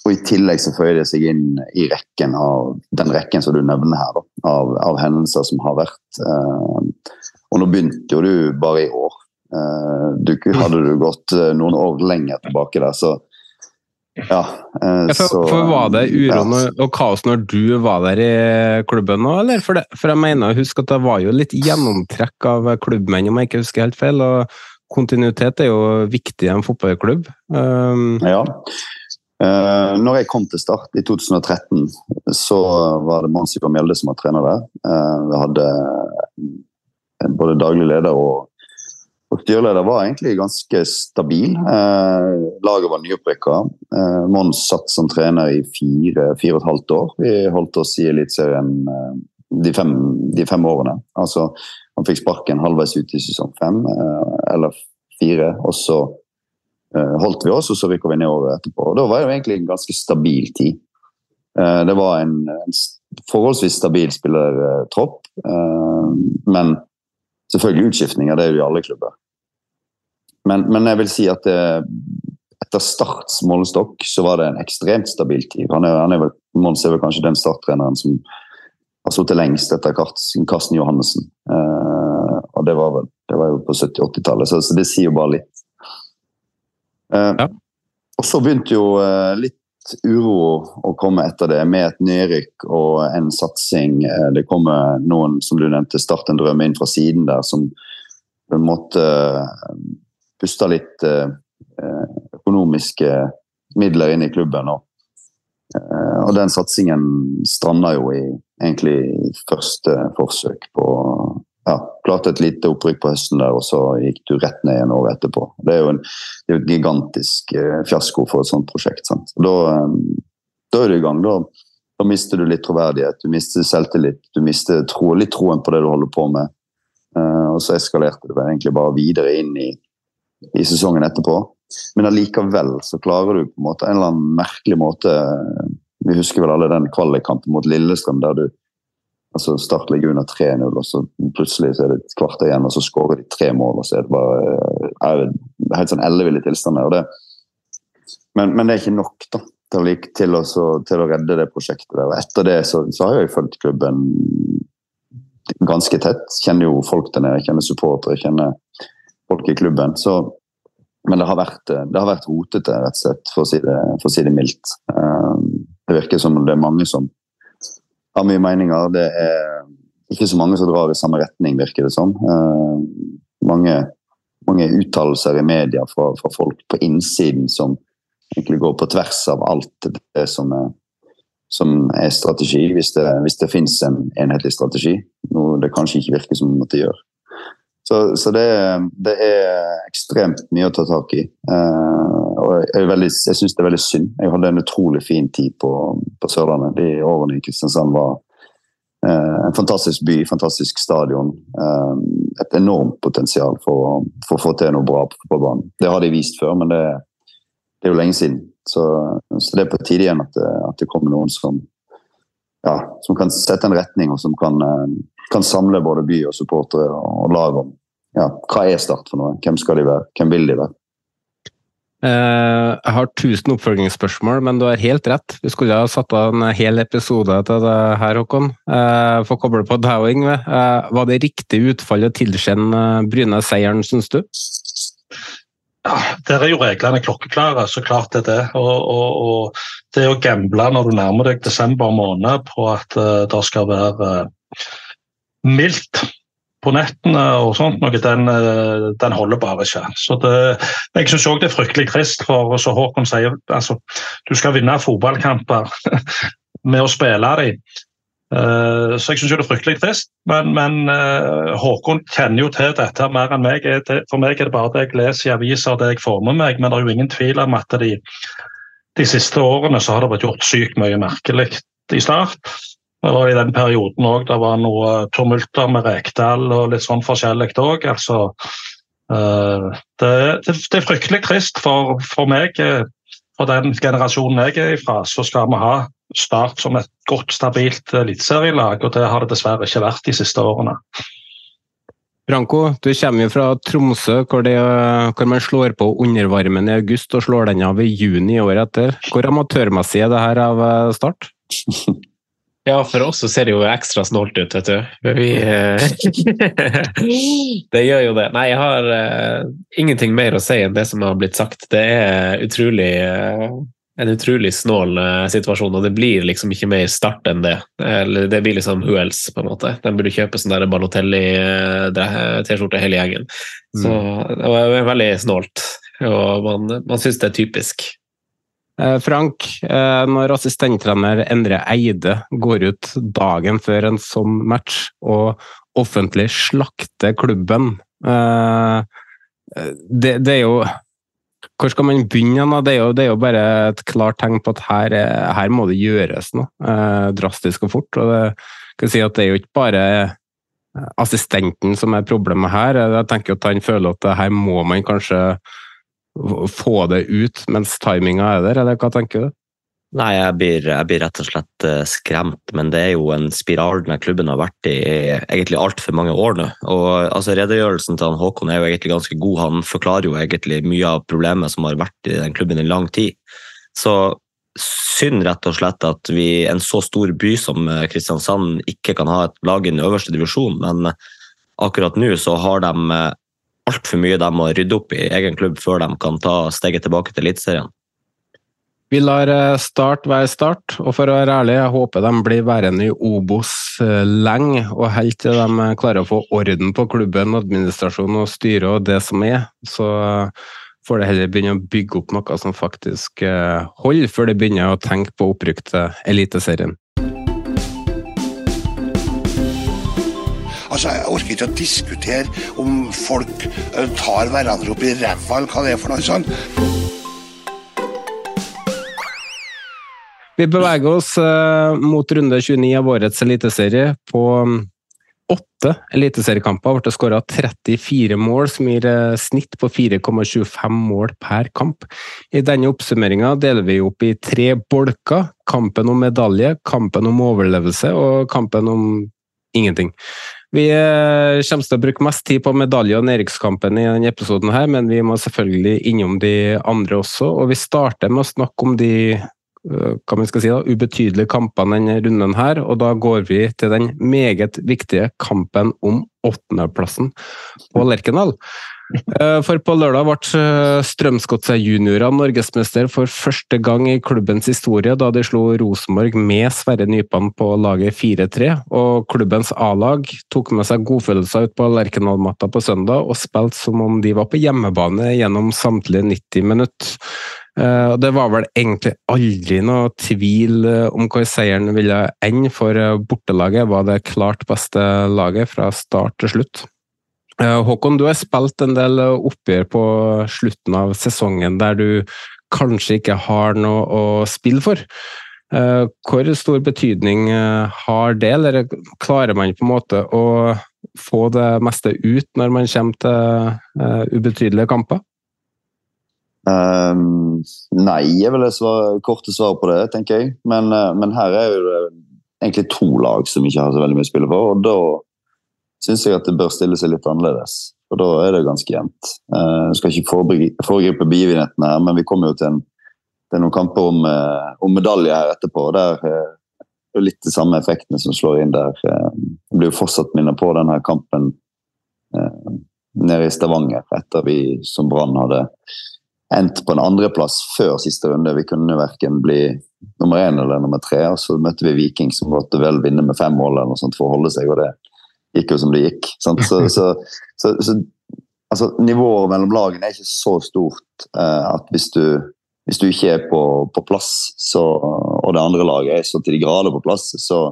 Speaker 6: Og i tillegg så føyer det seg inn i rekken av den rekken som du nevner her, da, av, av, hendelser som har vært. Eh, og nå begynte jo du bare i år. Eh, du, hadde du gått eh, noen år lenger tilbake der, så ja,
Speaker 2: eh, for, så, for, Var det uro ja. og kaos når du var der i klubben nå, eller? For, det, for jeg mener, husk at det var jo litt gjennomtrekk av klubbmenn, om jeg ikke husker helt feil. og Kontinuitet er jo viktig i en fotballklubb. Um,
Speaker 6: ja. Uh, når jeg kom til Start i 2013, så var det Mons og Mjelde som var trener der. Uh, vi hadde både daglig leder og og styreleder var egentlig ganske stabil. Eh, laget var nyopprykka. Eh, Mons satt som trener i fire, fire og et halvt år. Vi holdt oss i Eliteserien eh, de, fem, de fem årene. Altså, han fikk sparken halvveis ut i sesong fem, eh, eller fire. Og så eh, holdt vi oss, og så rykka vi ned året etterpå. Og Da var det egentlig en ganske stabil tid. Eh, det var en, en forholdsvis stabil spillertropp, men selvfølgelig utskiftninger, det er jo i alle klubber. Men, men, jeg vil si at det, etter Starts målestokk så var det en ekstremt stabil tid. Han er, han er vel, Mons er vel kanskje den starttreneren som har sittet lengst etter Karsten Johannessen. Og det var, vel, det var jo på 70-80-tallet, så, så, det sier jo bare litt. Uh, ja. Og så begynte jo uh, litt uro å komme etter det, med et nedrykk og en satsing. Det kommer noen, som du nevnte, Start en drøm inn fra siden der, som på en måte puster litt eh, eh, økonomiske midler inn i klubben. Og, eh, og den satsingen stranda jo i egentlig første forsøk på ja, Klarte et lite opprykk på høsten der, og så gikk du rett ned en år etterpå. Det er jo en, er en gigantisk fiasko for et sånt prosjekt. sant? Da, da, er du i gang. Da, da, mister du litt troverdighet, du mister selvtillit, du mister tro, litt troen på det du holder på med. Uh, og så eskalerte det egentlig bare videre inn i i sesongen etterpå. Men allikevel så klarer du på en måte en eller annen merkelig måte Vi husker vel alle den kvalikkampen mot Lillestrøm der du altså Start ligger under 3-0, og så plutselig så er det et kvarter igjen, og så skårer de tre mål. og så er det bare er det helt sånn elleville tilstander. Det, men, men, det er ikke nok da, til, til, å, til å redde det prosjektet. der, og Etter det så, så har jeg fulgt klubben ganske tett. Kjenner jo folk der nede, kjenner supportere, kjenner folk i klubben. Så, men det har, vært, det har vært rotete, rett og slett, for å si det, for å si det mildt. Um, det virker som det er mange som har mye meninger. Det er ikke så mange som drar i samme retning, virker det som. Um, mange, mange uttalelser i media fra, fra, folk på innsiden som egentlig går på tvers av alt det som er, som er strategi, hvis det, hvis det finnes en enhetlig strategi. Noe det kanskje ikke virker som at det gjør. Så, så det, det, er ekstremt mye å ta tak i. Uh, og jeg, veldig, jeg syns det er veldig synd. Jeg hadde en utrolig fin tid på, på Sørlandet. De årene i Kristiansand var uh, en fantastisk by, fantastisk stadion. Uh, et enormt potensial for, for, å få til noe bra på fotballbanen. Det har de vist før, men det, det er jo lenge siden. Så, så, det er på tide igjen at det, at det kommer noen som ja, som kan sette en retning, og som kan, kan samle både by og supportere og lag om ja, hva er Start for noe? Hvem skal de være? Hvem vil de være?
Speaker 2: Eh, jeg har tusen oppfølgingsspørsmål, men du har helt rett. Vi skulle ha satt av en hel episode til det her, Håkon. Få For å koble på deg og Yngve. Eh, Var det riktig utfall å tilkjenne Bryne seieren, syns du?
Speaker 4: Ja, Der er jo reglene klokkeklare, så klart det er det. Og, og, og det å gamble når du nærmer deg desember måned på at uh, det skal være uh, mildt på nettene og sånt, noe, den, uh, den holder bare ikke. Så det, Jeg syns òg det er fryktelig trist, for som Håkon sier, altså, du skal vinne fotballkamper med å spille dem. Uh, så jeg syns det er fryktelig trist, men, men uh, Håkon kjenner jo til dette mer enn meg. For meg er det bare det jeg leser i aviser det jeg får med meg, men det er jo ingen tvil om at de, de siste årene så har det vært gjort sykt mye merkelig i start. Det var i den perioden òg det var noe tumulter med Rekdal og litt sånn forskjellig òg. Altså, uh, det, det, det, er fryktelig trist for, for meg, for den generasjonen jeg er ifra, så skal vi ha Start som et godt, stabilt eliteserielag, og det har det dessverre ikke vært de siste årene.
Speaker 2: Branko, du kommer jo fra Tromsø, hvor, det, hvor, man slår på undervarmen i august og slår den av i juni året etter. Hvor amatørmessig er det her av Start?
Speaker 5: Ja, for oss så ser det jo ekstra snålt ut, vet du. Vi, det gjør jo det. Nei, jeg har uh, ingenting mer å si enn det som har blitt sagt. Det er utrolig uh, en utrolig snål uh, situasjon, og det blir liksom ikke mer start enn det. Eller det blir liksom who else, på en måte. De burde kjøpe sånn Balotelli-T-skjorte hele gjengen. Så det er veldig snålt, og man, man syns det er typisk.
Speaker 2: Frank, når assistenttrener Endre Eide går ut dagen før en sånn match og offentlig slakter klubben det, det er jo hvor skal man begynne? Det er, jo, det er jo bare et klart tegn på at her, her må det gjøres noe eh, drastisk og fort. og det, kan si at det er jo ikke bare assistenten som er problemet her. Jeg tenker at han føler at her må man kanskje få det ut mens timinga er der, eller hva tenker du?
Speaker 3: Nei, jeg blir, jeg blir, rett og slett eh, skremt, men det er jo en spiral den klubben har vært i egentlig altfor mange år nå. Og altså, Redegjørelsen til han Håkon er jo egentlig ganske god. Han forklarer jo egentlig mye av problemet som har vært i den klubben i lang tid. Så synd rett og slett at vi, en så stor by som eh, Kristiansand ikke kan ha et lag i den øverste divisjon, men akkurat nå så har de eh, altfor mye de må rydde opp i egen klubb før de kan ta steget tilbake til Eliteserien.
Speaker 2: Vi lar eh, Start være Start, og for å være ærlig, jeg håper de blir værende i Obos eh, lenge, og helt til de eh, klarer å få orden på klubben, administrasjonen og styret og det som er. Så får det heller begynne å bygge opp noe som faktisk holder, før de begynner å tenke på opprykk til Eliteserien.
Speaker 8: Altså, Jeg orker ikke å diskutere om folk tar hverandre opp i ræva, eller hva det er for noe sånt.
Speaker 2: Vi beveger oss uh, mot runde 29 av årets eliteserie. På um, åtte eliteseriekamper ble det skåra 34 mål, som gir uh, snitt på 4,25 mål per kamp. I denne oppsummeringa deler vi opp i tre bolker. Kampen om medalje, kampen om overlevelse og kampen om ingenting. Vi uh, kommer til å bruke mest tid på medalje- og nedrykkskampen i denne episoden, her, men vi må selvfølgelig innom de andre også. og Vi starter med å snakke om de Eh, hva man skal si da, ubetydelige kampene denne runden her, og da går vi til den meget viktige kampen om åttendeplassen på Lerkendal. Eh, for på lørdag ble eh, Strømsgodset juniorer norgesmester for første gang i klubbens historie, da de slo Rosenborg med Sverre Nypan på laget 4-3. Og klubbens A-lag tok med seg godfølelser ut på Lerkendal-matta på søndag og spilte som om de var på hjemmebane gjennom samtlige 90 minutter. Uh, det var vel egentlig aldri noe tvil om hvor seieren ville ende, for bortelaget var det klart beste laget fra start til slutt. Håkon, du har spilt en del oppgjør på slutten av sesongen der du kanskje ikke har noe å spille for. Hvor stor betydning har det, eller klarer man på en måte å få det meste ut når man kommer til ubetydelige kamper?
Speaker 6: Um, nei, er vel det svar, korte svaret på det, tenker jeg. Men, men, her er jo egentlig to lag som ikke har så veldig mye å spille for. og Da syns jeg at det bør stille seg litt annerledes. For da er det ganske jevnt. Eh, jeg skal ikke foregripe begivenhetene her, men vi kommer jo til, en, til noen kamper om, eh, om medalje her etterpå. Der det er litt de samme effektene som slår inn der. Jeg blir jo fortsatt minnet på denne kampen nede i Stavanger etter vi som Brann hadde endt på en andreplass før siste runde. Vi kunne verken bli nummer én eller nummer tre. og Så møtte vi Viking, som måtte vel vinne med fem mål eller noe sånt for å holde seg. og det gikk jo som det gikk. Så, så, så, så, altså, Nivået mellom lagene er ikke så stort eh, at hvis du, hvis du ikke er på, på plass, og det andre laget er så til de grader på plass, så,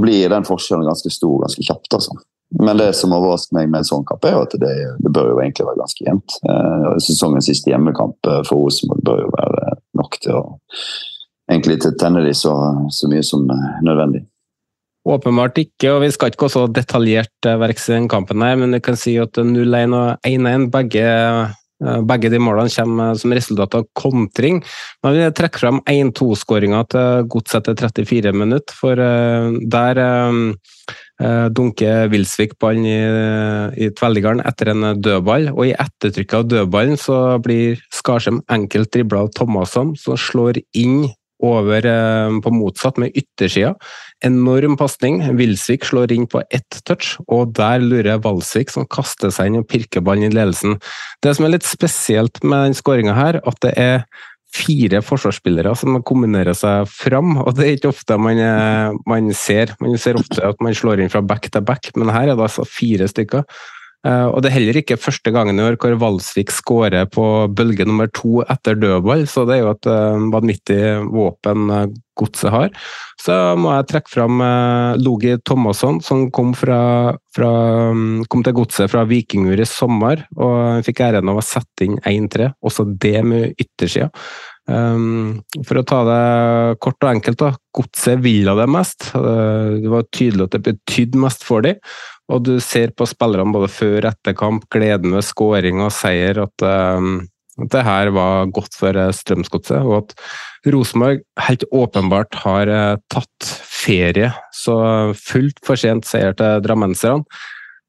Speaker 6: blir den forskjellen ganske stor ganske kjapt. altså. Men det som overrasker meg med en sånn kamp, er jo at det, det bør jo egentlig være ganske jevnt. Eh, sesongens siste hjemmekamp eh, for Rosenborg bør jo være nok til å egentlig til tenne de så, så mye som nødvendig.
Speaker 2: Åpenbart ikke, og vi skal ikke gå så detaljert til verks i den kampen, her, men vi kan si at 0-1 og 1-1, begge, eh, begge, de målene kommer som resultat av kontring. Men vi trekker frem 1-2-skåringa til Godset etter 34 minutter, for der dunker Wilsvik ballen i, i tverrliggeren etter en dødball, og i ettertrykket av dødballen så blir Skarsheim enkelt dribla av Thomasson, som slår inn over uh, på motsatt med yttersida. Enorm pasning. Wilsvik slår inn på ett touch, og der lurer Valsvik, som kaster seg inn og pirker ballen i ledelsen. Det som er litt spesielt med den skåringa her, at det er fire forsvarsspillere som kombinerer seg fram, og det er ikke ofte man, eh, man ser. Man ser ofte at man slår inn fra back til back, men her er det altså fire stykker. Eh, og Det er heller ikke første gangen i år hvor Valsvik skårer på bølge nummer to etter dødball, så det er jo et uh, vanvittig våpen uh, godset har. Så må jeg trekke fram Logi Thomasson, som kom, fra, fra, um, kom til godset fra Vikingur i sommer. og Fikk æren av å sette inn 1-3, også det med yttersida. Um, for å ta det kort og enkelt, da. Godset ville det mest. Det var tydelig at det betydde mest for dem. Og du ser på spillerne både før og etter kamp, gleden ved skåring og seier, at, um, at det her var godt for uh, Strømsgodset. Og at Rosenborg helt åpenbart har uh, tatt ferie. Så fullt fortjent seier til drammenserne.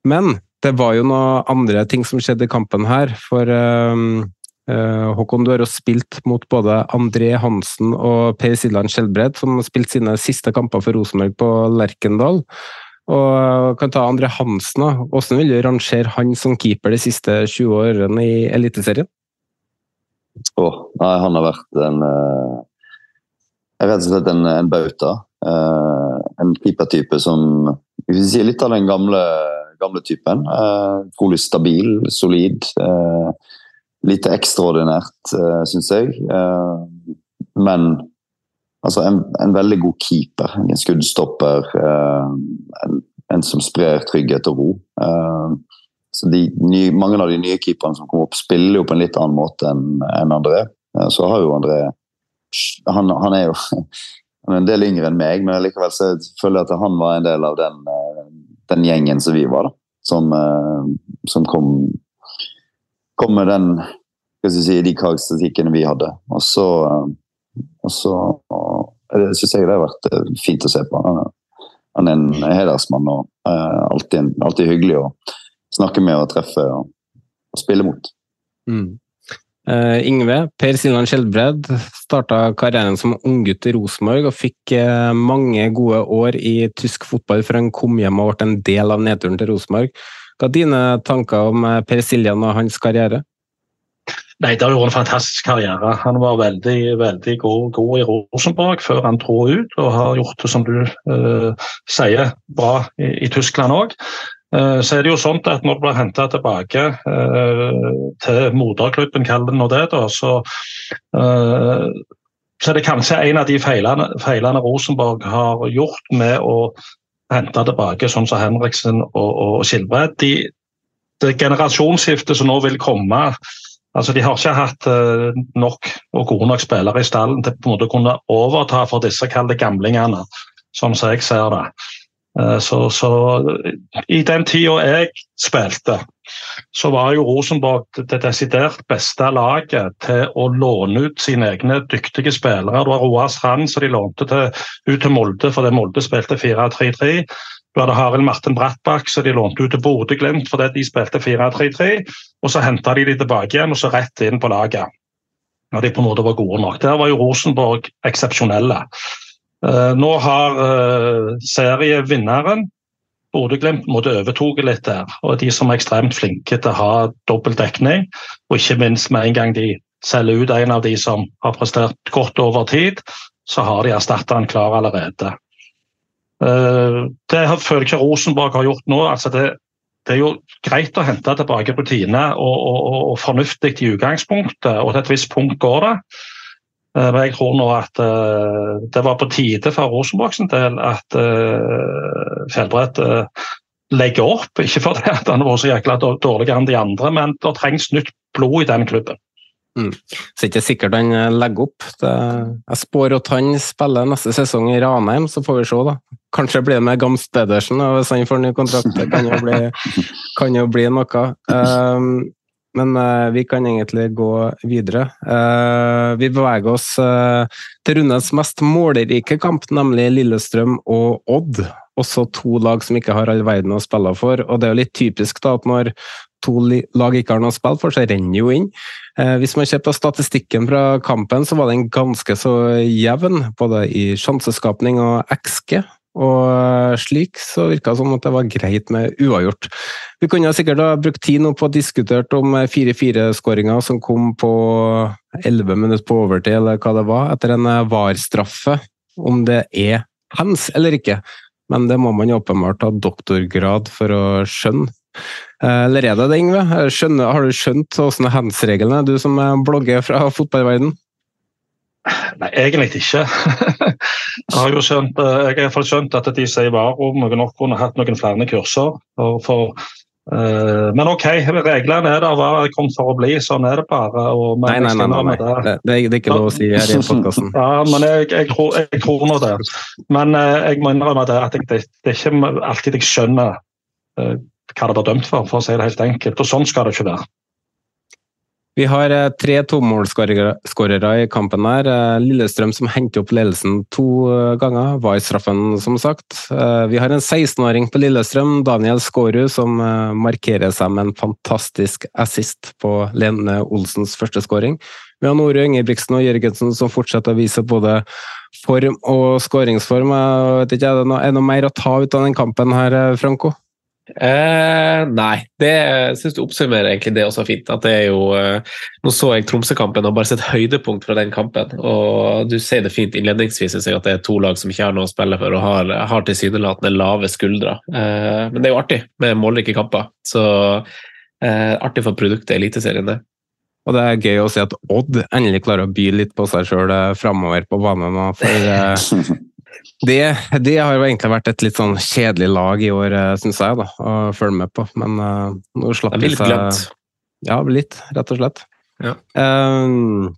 Speaker 2: Men det var jo noen andre ting som skjedde i kampen her. For um, Håkon, du har jo spilt mot både André Hansen og Per Siljan Skjelbred, som har spilt sine siste kamper for Rosenborg på Lerkendal. Og kan ta André Hansen. da. Hvordan vil du rangere han som keeper de siste 20 årene i Eliteserien?
Speaker 6: Oh, nei, han har vært en rett og slett en, en bauta. Uh, en keepertype som si, Litt av den gamle, gamle typen. Uh, Utrolig stabil, solid. Uh, lite ekstraordinært, uh, syns jeg. men Altså en, en, veldig god keeper, en skuddstopper. Uh, en, en, som sprer trygghet og ro. Uh, så de nye, Mange av de nye keeperne som kommer opp, spiller jo på en litt annen måte enn en André. Uh, så har jo André han, han, er jo han er en del yngre enn meg, men likevel så føler jeg at han var en del av den, den gjengen som vi var. da, Som, som kom, kom med den si, de karakteristikkene vi hadde. Og så og så syns jeg det har vært eh, fint å se på. Han er en hedersmann og uh, alltid, alltid, hyggelig å snakke med og treffe og, og spille mot.
Speaker 2: Mm. Uh, Ingve, Per Silvan Skjelbred starta karrieren som unggutt i Rosenborg og fikk uh, mange gode år i tysk fotball før han kom hjem og ble en del av nedturen til Rosenborg. Hva er dine tanker om Per Siljan og hans karriere?
Speaker 4: Nei, Det har vært en fantastisk karriere. Han var veldig veldig god, god, i Rosenborg før han dro ut, og har gjort det, som du eh, sier, bra i, i Tyskland òg. Eh, så er det jo sånn at når du blir henta tilbake eh, til moderklubben, kall det nå det, da, så, så er det kanskje en av de feilene, feilene Rosenborg har gjort med å hente tilbake sånn som Henriksen og, og Skilbred. De, det generasjonsskiftet som nå vil komme Altså, De har ikke hatt uh, nok og gode nok spillere i stallen til på en måte å kunne overta for disse kalde gamlingene, sånn som jeg ser det. Uh, så, så, I den tida jeg spilte, så var jo Rosenborg det desidert beste laget til å låne ut sine egne dyktige spillere. Det var Roar Strand som de lånte til, ut til Molde fordi Molde spilte 4-3-3. Du hadde Harald Martin Brattbakk som de lånte ut til Bodø-Glimt fordi de spilte 4-3-3. Og så henta de de tilbake igjen og så rett inn på laget. Når de på en måte var gode nok. Der var jo Rosenborg eksepsjonelle. Uh, nå har uh, serievinneren Bodø-Glimt overtok litt der. og De som er ekstremt flinke til å ha dobbel dekning, og ikke minst med en gang de selger ut en av de som har prestert godt over tid, så har de erstatta en klar allerede. Eh, det føler jeg ikke Rosenborg har gjort nå. altså det, det er jo greit å hente tilbake rutine og, og, og fornuftig i utgangspunktet, og til et visst punkt går det. Eh, men jeg tror nå at uh, det var på tide for Rosenborg sin del at uh, Fjellbrett legger opp. Ikke fordi han har vært så jækla dårligere enn de andre, men det trengs nytt blod i den klubben.
Speaker 2: Mm. Så ikke sikkert han legger opp. Det, jeg spår at han spiller neste sesong i Ranheim, så får vi se. da. Kanskje blir det med Gams Pedersen hvis han får ny kontrakt. Det kan jo bli, kan jo bli noe. Um, men uh, vi kan egentlig gå videre. Uh, vi beveger oss uh, til rundens mest målerike kamp, nemlig Lillestrøm og Odd. Også to lag som ikke har all verden å spille for. og Det er jo litt typisk da, at når to lag ikke har noe å spille for, så renner jo inn. hvis man ser på statistikken fra kampen, så var den ganske så jevn, både i sjanseskapning og XG. Og eh, slik så virka det som at det var greit med uavgjort. Vi kunne sikkert ha brukt tid nå på å diskutere om 4-4-skåringa som kom på 11 minutter på overtid, eller hva det var, etter en eh, VAR-straffe. Om det er hands eller ikke. Men det må man åpenbart ha doktorgrad for å skjønne. Eh, eller er det det, Yngve? Har du skjønt hvordan hands-reglene du som blogger fra fotballverden?
Speaker 4: Nei, egentlig ikke. jeg har jo skjønt, eh, jeg har skjønt at de sier varom nok kunne hatt noen flere kurser. For, uh, men OK, reglene er der, var kommet for å bli. Sånn er det bare. Og,
Speaker 2: nei, nei, nei, nei, nei. Det, det, er ikke lov å si her i podkasten.
Speaker 4: ja, men jeg, jeg, tror, jeg tror nå det. Men uh, jeg må innrømme det at jeg, det, det, er ikke alltid jeg skjønner uh, hva det blir dømt for, for å si det helt enkelt. Og sånn skal det ikke være.
Speaker 2: Vi har eh, tre tomålsskårere i kampen her. Eh, Lillestrøm som henter opp ledelsen to eh, ganger, var i straffen, som sagt. Vi har en 16-åring på Lillestrøm, Daniel Skårud, som markerer seg med en fantastisk assist på Lene Olsens første skåring. Vi har Nore Ingebrigtsen og Jørgensen som fortsetter å vise både form og skåringsform. Er det noe mer å ta ut av den kampen her, Franco?
Speaker 5: Eh, nei, det syns du oppsummerer egentlig det også fint. At det er jo eh, Nå så jeg Tromsø-kampen og bare sett høydepunkt fra den kampen. Og du sier det fint innledningsvis at det er to lag som ikke har noe å spille for og har, har tilsynelatende lave skuldre. Eh, men det er jo artig med målrike kamper. Så eh, artig for produktet Eliteserien, det.
Speaker 2: Og det er gøy å se at Odd endelig klarer å by litt på seg sjøl eh, framover på banen. For eh, Det, det, har jo egentlig vært et litt sånn kjedelig lag i år, eh, syns jeg, da, å følge med på. Men uh, nå slapp
Speaker 5: de seg glemt.
Speaker 2: Ja, litt, rett og slett.
Speaker 5: Ja.
Speaker 2: Um,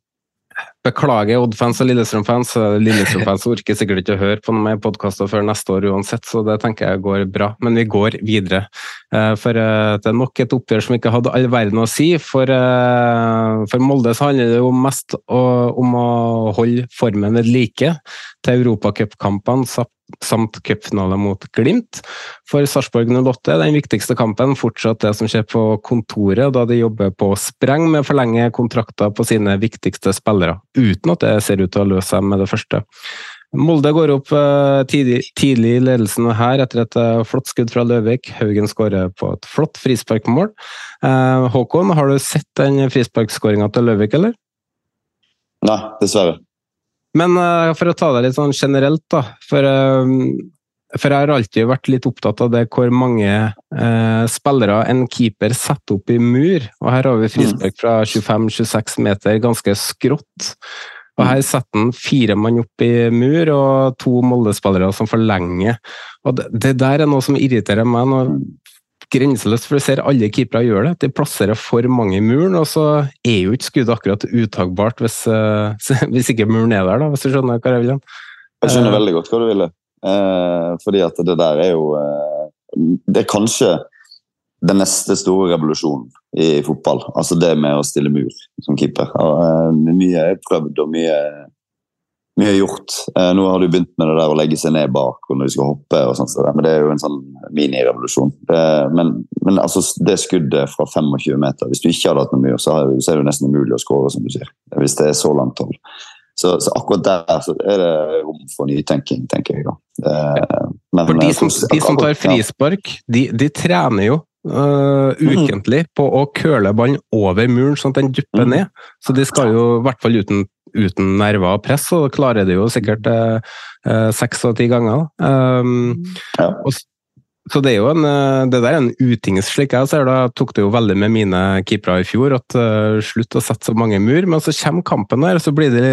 Speaker 2: beklager Odd-fans og Lillestrøm-fans. Lillestrøm-fans orker sikkert ikke å høre på noen mer podkaster før neste år uansett, så det tenker jeg går bra. Men vi går videre. Uh, for uh, det er nok et oppgjør som ikke hadde all verden å si. For, for Molde så handler det jo mest om å holde formen ved like til europacupkampene samt cupfinale mot Glimt. For Sarpsborg 08 er den viktigste kampen fortsatt det som skjer på kontoret, da de jobber på spreng med å forlenge kontrakter på sine viktigste spillere, uten at det ser ut til å løse seg med det første. Molde går opp eh, tidlig, i ledelsen her etter et eh, flott skudd fra Løvik. Haugen skårer på et flott frisparkmål. Eh, Håkon, har du sett den frisparkskåringa til Løvik, eller?
Speaker 6: Nei, dessverre.
Speaker 2: Men uh, for å ta det litt sånn generelt, da. For, uh, for, jeg har alltid vært litt opptatt av det hvor mange uh, spillere en keeper setter opp i mur. Og her har vi frispark fra 25-26 meter, ganske skrått. Og her setter han fire mann opp i mur og to Molde-spillere som forlenger. Og det, det, der er noe som irriterer meg. Når grenseløst, for du ser alle keepere gjør det. De plasserer for mange i muren, og så er jo ikke skuddet akkurat uttagbart hvis, uh, hvis, ikke muren er der, da, hvis du skjønner hva jeg vil.
Speaker 6: Jeg skjønner uh, veldig godt hva du ville. Eh, fordi at det der er jo Det er kanskje den neste store revolusjonen i fotball. Altså det med å stille mur som keeper. Eh, mye er prøvd og mye, mye gjort. Eh, nå har du begynt med det der å legge seg ned bak og når du skal hoppe, og sånt, så men det er jo en sånn minirevolusjon. Men, men altså, det skuddet fra 25 meter, hvis du ikke hadde hatt noe mye, så er det jo nesten umulig å skåre, som du sier. Hvis det er så langt hold. Så, så akkurat der så er det rom for nytenking, tenker jeg. da. Eh, Men,
Speaker 2: For de som, de som tar frispark, de, de trener jo Uh, ukentlig på å køle ballen over muren, sånn at den dupper
Speaker 6: Mm.
Speaker 2: ned. Så de skal jo, i hvert fall uten, uten nerver og press, så klarer det jo sikkert øh, øh, seks av ti ganger. Um, og, så det er jo en, øh, det der er en utings, slik jeg ser det. Jeg tok det jo veldig med mine keepere i fjor, at uh, slutt å sette så mange mur, men så kommer kampen der, så blir de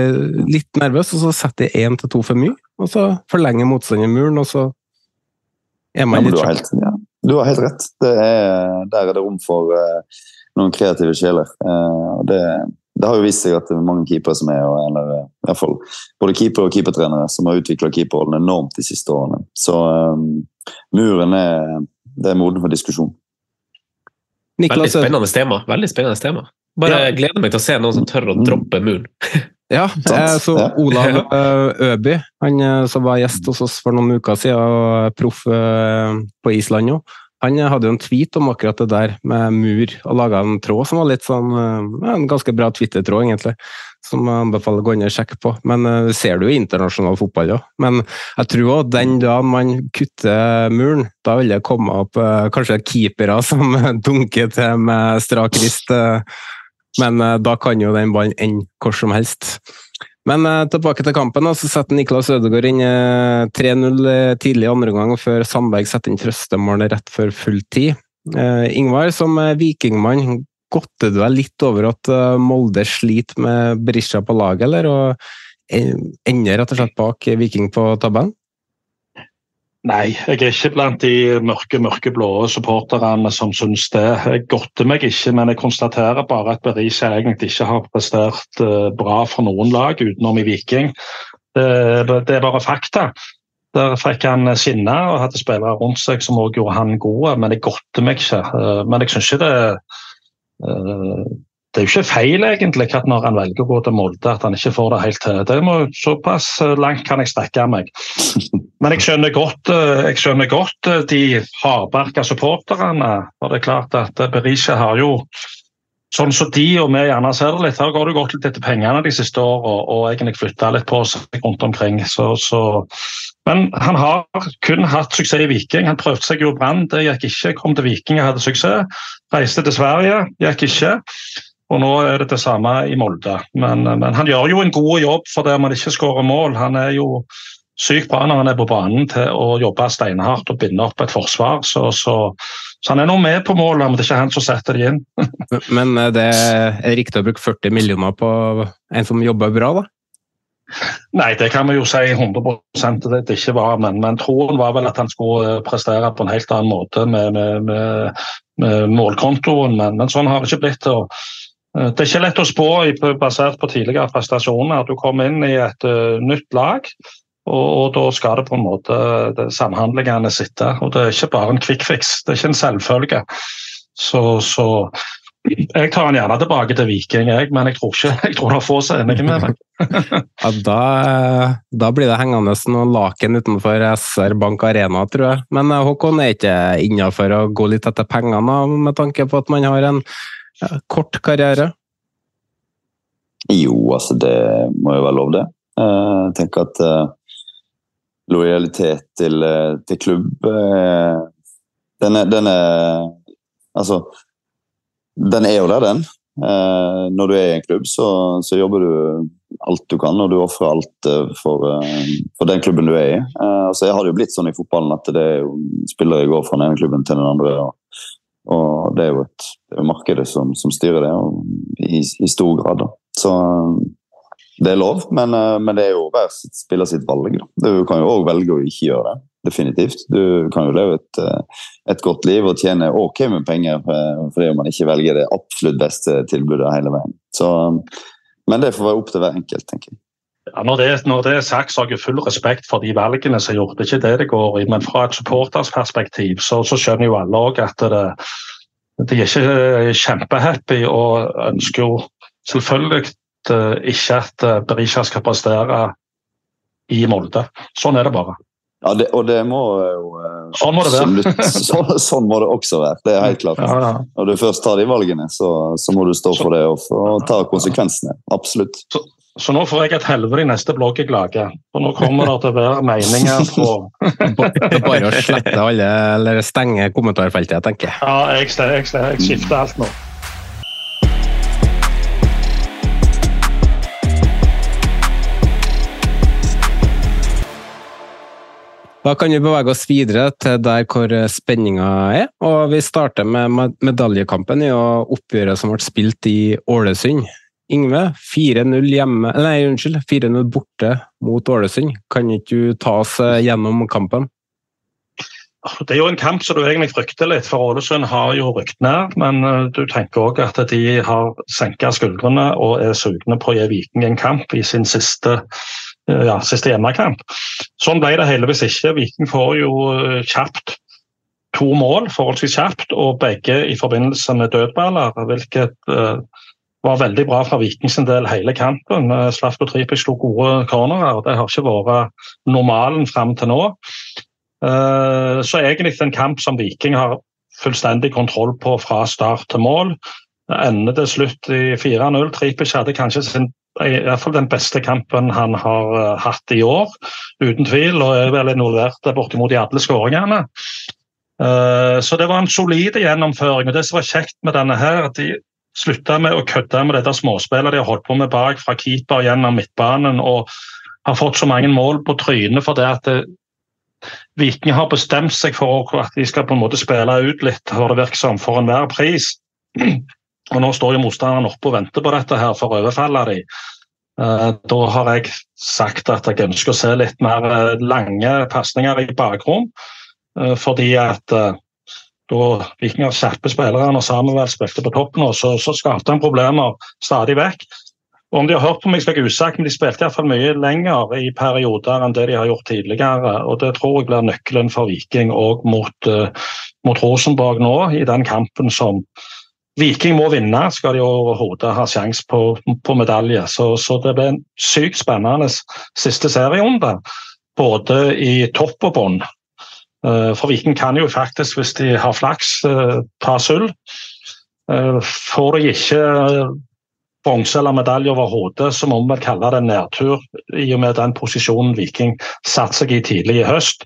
Speaker 2: litt nervøse, og så setter de én til to for mye, og så forlenger motstanderen muren, og så er man
Speaker 6: ja,
Speaker 2: litt
Speaker 6: du,
Speaker 2: sjokk.
Speaker 6: ja, du har helt rett. Det er, der er det rom for uh, noen kreative sjeler. Uh, og det, det har jo vist seg at det er mange keepere som er, og- eller eh, i hvert fall både keepere og keepertrenere, som har utvikla keeperrollen enormt de siste årene. Så um, muren er, det er moden for diskusjon.
Speaker 5: Veldig spennende tema. Veldig spennende tema. Bare gleder meg til å se noen som tør å droppe muren.
Speaker 2: Ja, jeg så Olav eh, Øby, han eh, som var gjest hos oss for noen uker siden, og proff eh, på Island nå, han hadde jo en tweet om akkurat det der med mur, og laga en tråd som var litt sånn eh, En ganske bra twittertråd, egentlig, som jeg anbefaler å gå inn og sjekke på. Men eh, ser du jo internasjonal fotball òg. Men jeg tror òg den dagen man kutter muren, da vil det komme opp eh, kanskje keepere som dunker til med strak rist. men da kan jo den ballen ende hvor som helst. Men eh, tilbake til kampen. så setter Niklas Ødegaard inn eh, 3-0 tidlig i andre omgang, før Sandberg setter inn trøstemålet rett før full tid. Eh, Ingvar, som eh, vikingmann, godter du deg litt over at eh, Molde sliter med Berisha på laget, eller? Og eh, ender rett og slett bak Viking på tabellen?
Speaker 4: Nei, jeg er ikke blant de mørke, mørkeblå supporterne som syns det. Jeg godter meg ikke, men jeg konstaterer bare at Berisha egentlig ikke har prestert eh, bra for noen lag utenom i Viking. Det, er bare fakta. Der fikk han skinne og hadde spillere rundt seg som også gjorde han god, men jeg godter meg ikke. Eh, Men jeg syns ikke det eh, det er jo ikke feil egentlig at når han velger å gå til Molde, at han ikke får det helt til. Det må, såpass langt kan jeg strekke meg. Men jeg skjønner godt, eh, jeg skjønner godt eh, de hardbarka supporterne. For det er klart at eh, Berisha har jo Sånn som de og vi gjerne ser det litt, her går det godt litt etter pengene de siste årene og, og egentlig flytta litt på seg rundt omkring. Så, så. Men han har kun hatt suksess i Viking. Han prøvde seg jo i Brann, det gikk ikke. Kom til Viking og hadde suksess. Reiste til Sverige, gikk ikke. Og nå er det det samme i Molde. Men, men han gjør jo en god jobb for det man ikke skårer mål. Han er jo sykt bra når han er på banen til å jobbe steinhardt og binde opp et forsvar. Så, så, så han er nå med på målet, men det er ikke han som setter det inn.
Speaker 2: Men eh, det er riktig å bruke 40 millioner på en som jobber bra, da?
Speaker 4: Nei, det kan vi jo si 100% det det ikke var, men, men troen var vel at han skulle eh, prestere på en helt annen måte med, med, med, med målkontoen, men, men sånn har det ikke blitt. Og, eh, det er ikke lett å spå basert på tidligere prestasjoner. at Du kommer inn i et uh, nytt lag, og, og da skal det på en måte samhandlingene sitte. Og det er ikke bare en quick fix, det er ikke en selvfølge. Så, så jeg tar han gjerne tilbake til Viking, jeg, men jeg tror ikke jeg tror det er få som er enige med meg.
Speaker 2: Ja, da, da blir det hengende noen laken utenfor SR Bank Arena, tror jeg. Men eh, Håkon er ikke innafor å gå litt etter pengene, med tanke på at man har en ja, kort karriere?
Speaker 6: Jo, altså det må jo være lov, det. Eh, Jeg tenker at eh, lojalitet til, eh, til klubb eh, den er, den er Altså, den er jo der, den. Eh, Når du er i en klubb, så, så jobber du alt du kan, og du ofrer alt for, for den klubben du er i. Altså, jeg har det jo blitt sånn i fotballen at det er jo spillere går fra den ene klubben til den andre. og, og det er jo et det er markedet som, som styrer det, i, i stor grad. da. Så det er lov, men, eh, men det er jo hver sitt- spiller sitt valg. Du kan jo òg velge å ikke gjøre det. Definitivt. Du kan jo leve et, eh, et godt liv og tjene ok med penger eh, fordi man ikke velger det absolutt beste tilbudet hele veien. Så, men det får være opp til hver enkelt, tenker jeg.
Speaker 4: Ja, når, det, når det er sagt, så har jeg full respekt for de valgene som er gjort. Det er ikke det det går i, men fra et supportersperspektiv så, så skjønner jo alle òg at det, de er ikke kjempehappy og ønsker jo selvfølgelig ikke at Berisha skal prestere i Molde. Sånn er det bare.
Speaker 6: Ja, det, og det må jo
Speaker 4: sånn må det være.
Speaker 6: sånn, sånn, må det også være. Det er helt klart.
Speaker 4: Ja, ja.
Speaker 6: Når du først tar de valgene, så, så må du stå for det og, og ta konsekvensene. Absolutt.
Speaker 4: Så, så, nå får jeg et helvete i neste blogg jeg lager. For nå kommer det til å være meninger på
Speaker 2: Bare å slette alle, eller stenge kommentarfeltet, jeg tenker jeg.
Speaker 4: Ja, jeg, jeg, jeg skifter alt nå.
Speaker 2: Da kan vi bevege oss videre til der hvor spenninga er. og Vi starter med medaljekampen i oppgjøret som ble spilt i Ålesund. Yngve, 4-0 hjemme Nei, unnskyld, 4-0 borte mot Ålesund. Kan ikke du ta oss gjennom kampen?
Speaker 4: Det er jo en kamp som du egentlig frykter litt, for Ålesund har jo rykt ned. Men du tenker òg at de har senka skuldrene og er sugne på å gi Viking en kamp i sin siste ja, siste hjemmekamp. Sånn ble det heldigvis ikke. Viking får jo kjapt to mål, forholdsvis kjapt, og begge i forbindelse med dødballer. Hvilket uh, var veldig bra fra Vikings del hele kampen. Uh, Slavko Tripic slo gode cornerer. Det har ikke vært normalen fram til nå. Uh, så egentlig en kamp som Viking har fullstendig kontroll på fra start til mål. Ender til slutt i 4-0. Tripic hadde kanskje sin i hvert fall den beste kampen han har uh, hatt i år, uten tvil. Og er vel involvert bortimot i alle skåringene. Uh, så det var en solid gjennomføring. og Det som var kjekt med denne her, at de slutta med å kødde med dette småspillet de har holdt på med bak fra keeper gjennom midtbanen og har fått så mange mål på trynet for det at det, Viking har bestemt seg for at de skal på en måte spille ut litt for det virker som, for enhver pris. Og Nå står jo motstanderen oppe og venter på dette her for å overfalle dem. Eh, da har jeg sagt at jeg ønsker å se litt mer eh, lange pasninger i bakrom. Eh, fordi at da Viking har skjerpet spillerne og Samuel spilte på toppen, så, så skapte han problemer stadig vekk. Og Om de har hørt på meg, skal jeg usagt, men de spilte iallfall mye lenger i perioder enn det de har gjort tidligere. og Det tror jeg blir nøkkelen for Viking òg mot, mot Rosenborg nå, i den kampen som Viking må vinne, skal de overhodet ha sjanse på, på, medalje. Så, så, det blir en sykt spennende siste serierunde, både i topp og bånn. Eh, for Viking kan jo faktisk, hvis de har flaks, eh, ta sølv. Eh, får de ikke bronse eller medalje over hodet, så må vi kalle det en nedtur, i og med den posisjonen Viking satte seg i tidlig i høst.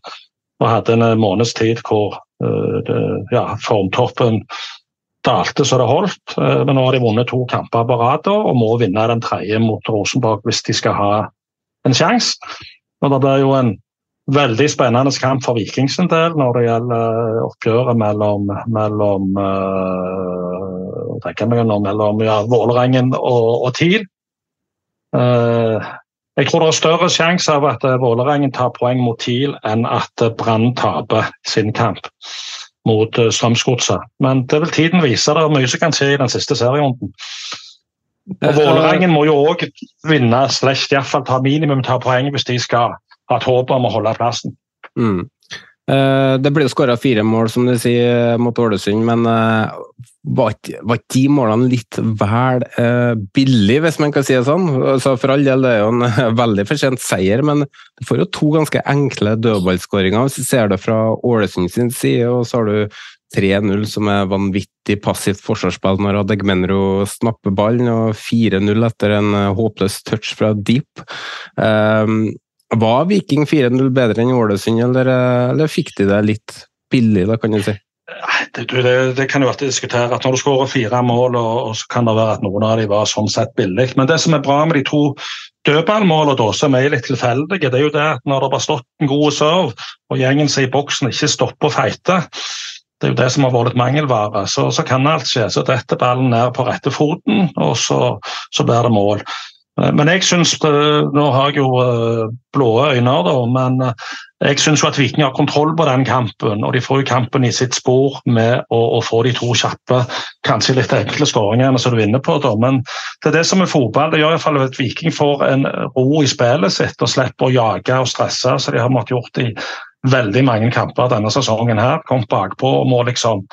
Speaker 4: Og hadde en måneds tid hvor ja, formtoppen dalte så det holdt. Eh, men nå har de vunnet to kamper på rad og må vinne den tredje mot Rosenborg hvis de skal ha en sjanse. Det blir jo en veldig spennende kamp for Vikings en del når det gjelder oppgjøret mellom, mellom uh, nå, mellom ja, Vålerengen og, og TIL. Jeg tror det er større sjanse av at Vålerengen tar poeng mot TIL enn at Brann taper sin kamp mot uh, Strømsgodset. Men det vil tiden vise. Det er mye som kan skje i den siste serierunden. Og Vålerengen må jo òg vinne, slash iallfall ta minimum ta poeng hvis de skal ha et håp om å holde plassen.
Speaker 2: Mm. Eh, det ble skåra fire mål, som du sier, mot Ålesund, men eh, var ikke de målene litt vel uh, billig, hvis man kan si det sånn? Altså, for all del, det er jo en veldig fortjent seier, men du får jo to ganske enkle dødballskåringer hvis du ser det fra Ålesund sin side, og så har du 3-0, som er vanvittig passivt forsvarsspill når Adegmenro snapper ballen, og 4-0 etter en håpløs touch fra Deep. Um, var Viking 4-0 bedre enn Ålesund, eller, eller fikk de det litt billig, da, kan du si?
Speaker 4: Det, det, det, kan jo alltid diskutere. at Når du skårer fire mål, og, og, så kan det være at noen av dem var sånn sett billig. Men det som er bra med de to dødballmålene, som er litt tilfeldige, det er jo det at når det har stått en god serve, og gjengen seg i boksen ikke stopper å feite, det er jo det som har vært litt mangelvare. Så, så kan alt skje. Så detter ballen ned på rette foten, og så, så blir det mål. Eh, men jeg syns eh, Nå har jeg jo eh, blå øyne, da, men jeg syns at Viking har kontroll på den kampen. Og de får jo kampen i sitt spor med å, å få de to kjappe, kanskje litt enkle skåringene som du vinner på. Da. Men det er det som er fotball. Det gjør i hvert fall at Viking får en ro i spillet sitt og slipper å jage og stresse. som de har måttet gjort i veldig mange kamper denne sesongen her. Kommet bakpå og må liksom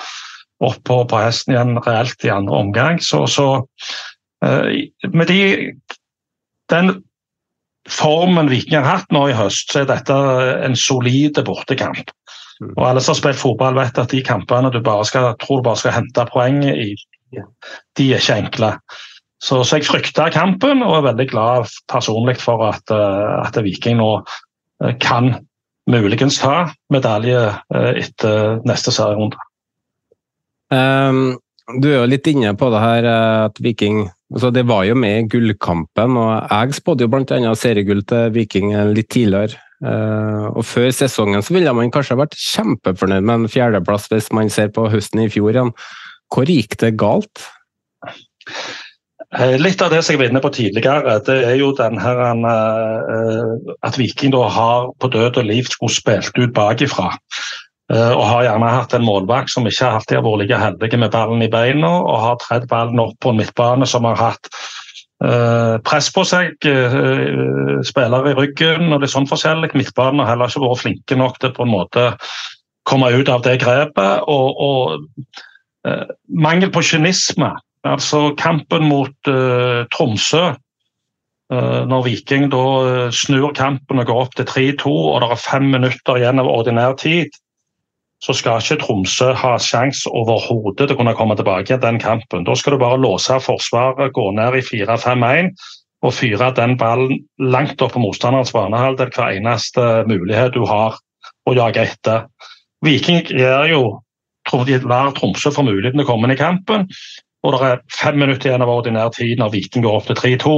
Speaker 4: opp på, på hesten igjen reelt i andre omgang. Så, så med de, den formen Viking har hatt nå i høst, så er dette en solid bortekamp. Og Alle som har spilt fotball vet at de kampene du bare skal, tror du bare skal hente poeng i, de er ikke enkle. Så, så jeg frykter kampen og er veldig glad personlig for at, eh, at Viking nå eh, kan muligens ta medalje eh, etter neste serierunde.
Speaker 2: Um, du er jo litt inne på det her at Viking altså Det var jo med i gullkampen, og jeg spådde jo bl.a. seriegull til Viking litt tidligere. Uh, og Før sesongen så ville man kanskje vært kjempefornøyd med en fjerdeplass hvis man ser på høsten i fjor igjen. Hvor gikk det galt?
Speaker 4: Eh, litt av det som jeg var inne på tidligere, det er jo den her at Viking da har på død og liv skulle spilt ut bakifra. Uh, og har gjerne hatt en målvakt som ikke alltid har vært like heldig med ballen i beina, og har tredd ballen opp på en midtbane som har hatt uh, press på seg, spillere i ryggen og litt sånn forskjellig. Midtbanen har heller ikke vært flinke nok til på en måte komme ut av det grepet. og, og uh, mangel på kynisme. Altså kampen mot uh, Tromsø, uh, når Viking da snur kampen og går opp til 3-2 og det er fem minutter igjen av ordinær tid, så skal ikke Tromsø ha sjanse overhodet til å kunne komme tilbake i den kampen. Da skal du bare låse Forsvaret, gå ned i 4-5-1 og fyre den ballen langt opp på motstanderens banehalvdel hver eneste mulighet du har å jage etter. Viking gjør jo hver Tromsø få muligheten til å komme inn i kampen. Og det er fem minutter igjen av ordinær tid når Viking går opp til 3-2.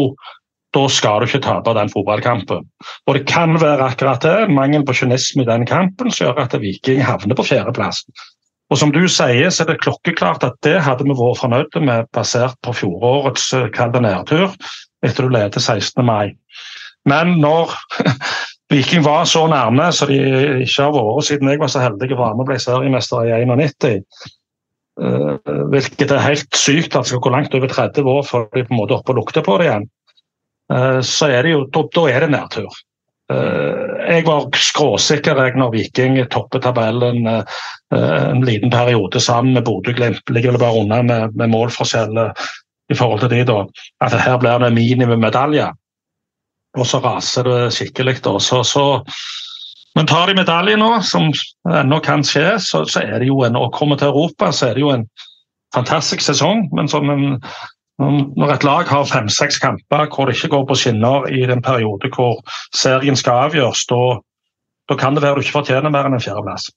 Speaker 4: Da skal du ikke tape den fotballkampen. Og Det kan være akkurat det, mangel på kynisme i den kampen, som gjør at Viking havner på fjerdeplass. Og som du sier, så er det klokkeklart at det hadde vi vært fornøyd med basert på fjorårets eh, kalde nærtur etter du leder 16. mai. Men når Viking var så nærme så de ikke har vært siden jeg var så heldig å være med og ble seriemester i 91. Uh, eh, hvilket er helt sykt at det skal gå langt over 30 år før de på en måte oppe og lukter på det igjen. Uh, så er det jo, da, er det nedtur. Uh, jeg var skråsikker jeg når Viking topper tabellen en liten periode sammen med Bodø-Glimt. Ligger vel bare unna med, med målforskjell i forhold til de da. At her blir det minimum medalje og så raser det skikkelig. Da. Så, så, men tar de medalje nå, som ennå kan skje, så, så, er det jo en, å komme til Europa så er det jo en fantastisk sesong. Men som en, når et lag har fem-seks kamper hvor det ikke går på skinner i den periode hvor serien skal avgjøres, da, kan det være du ikke fortjener mer enn en fjerdeplass.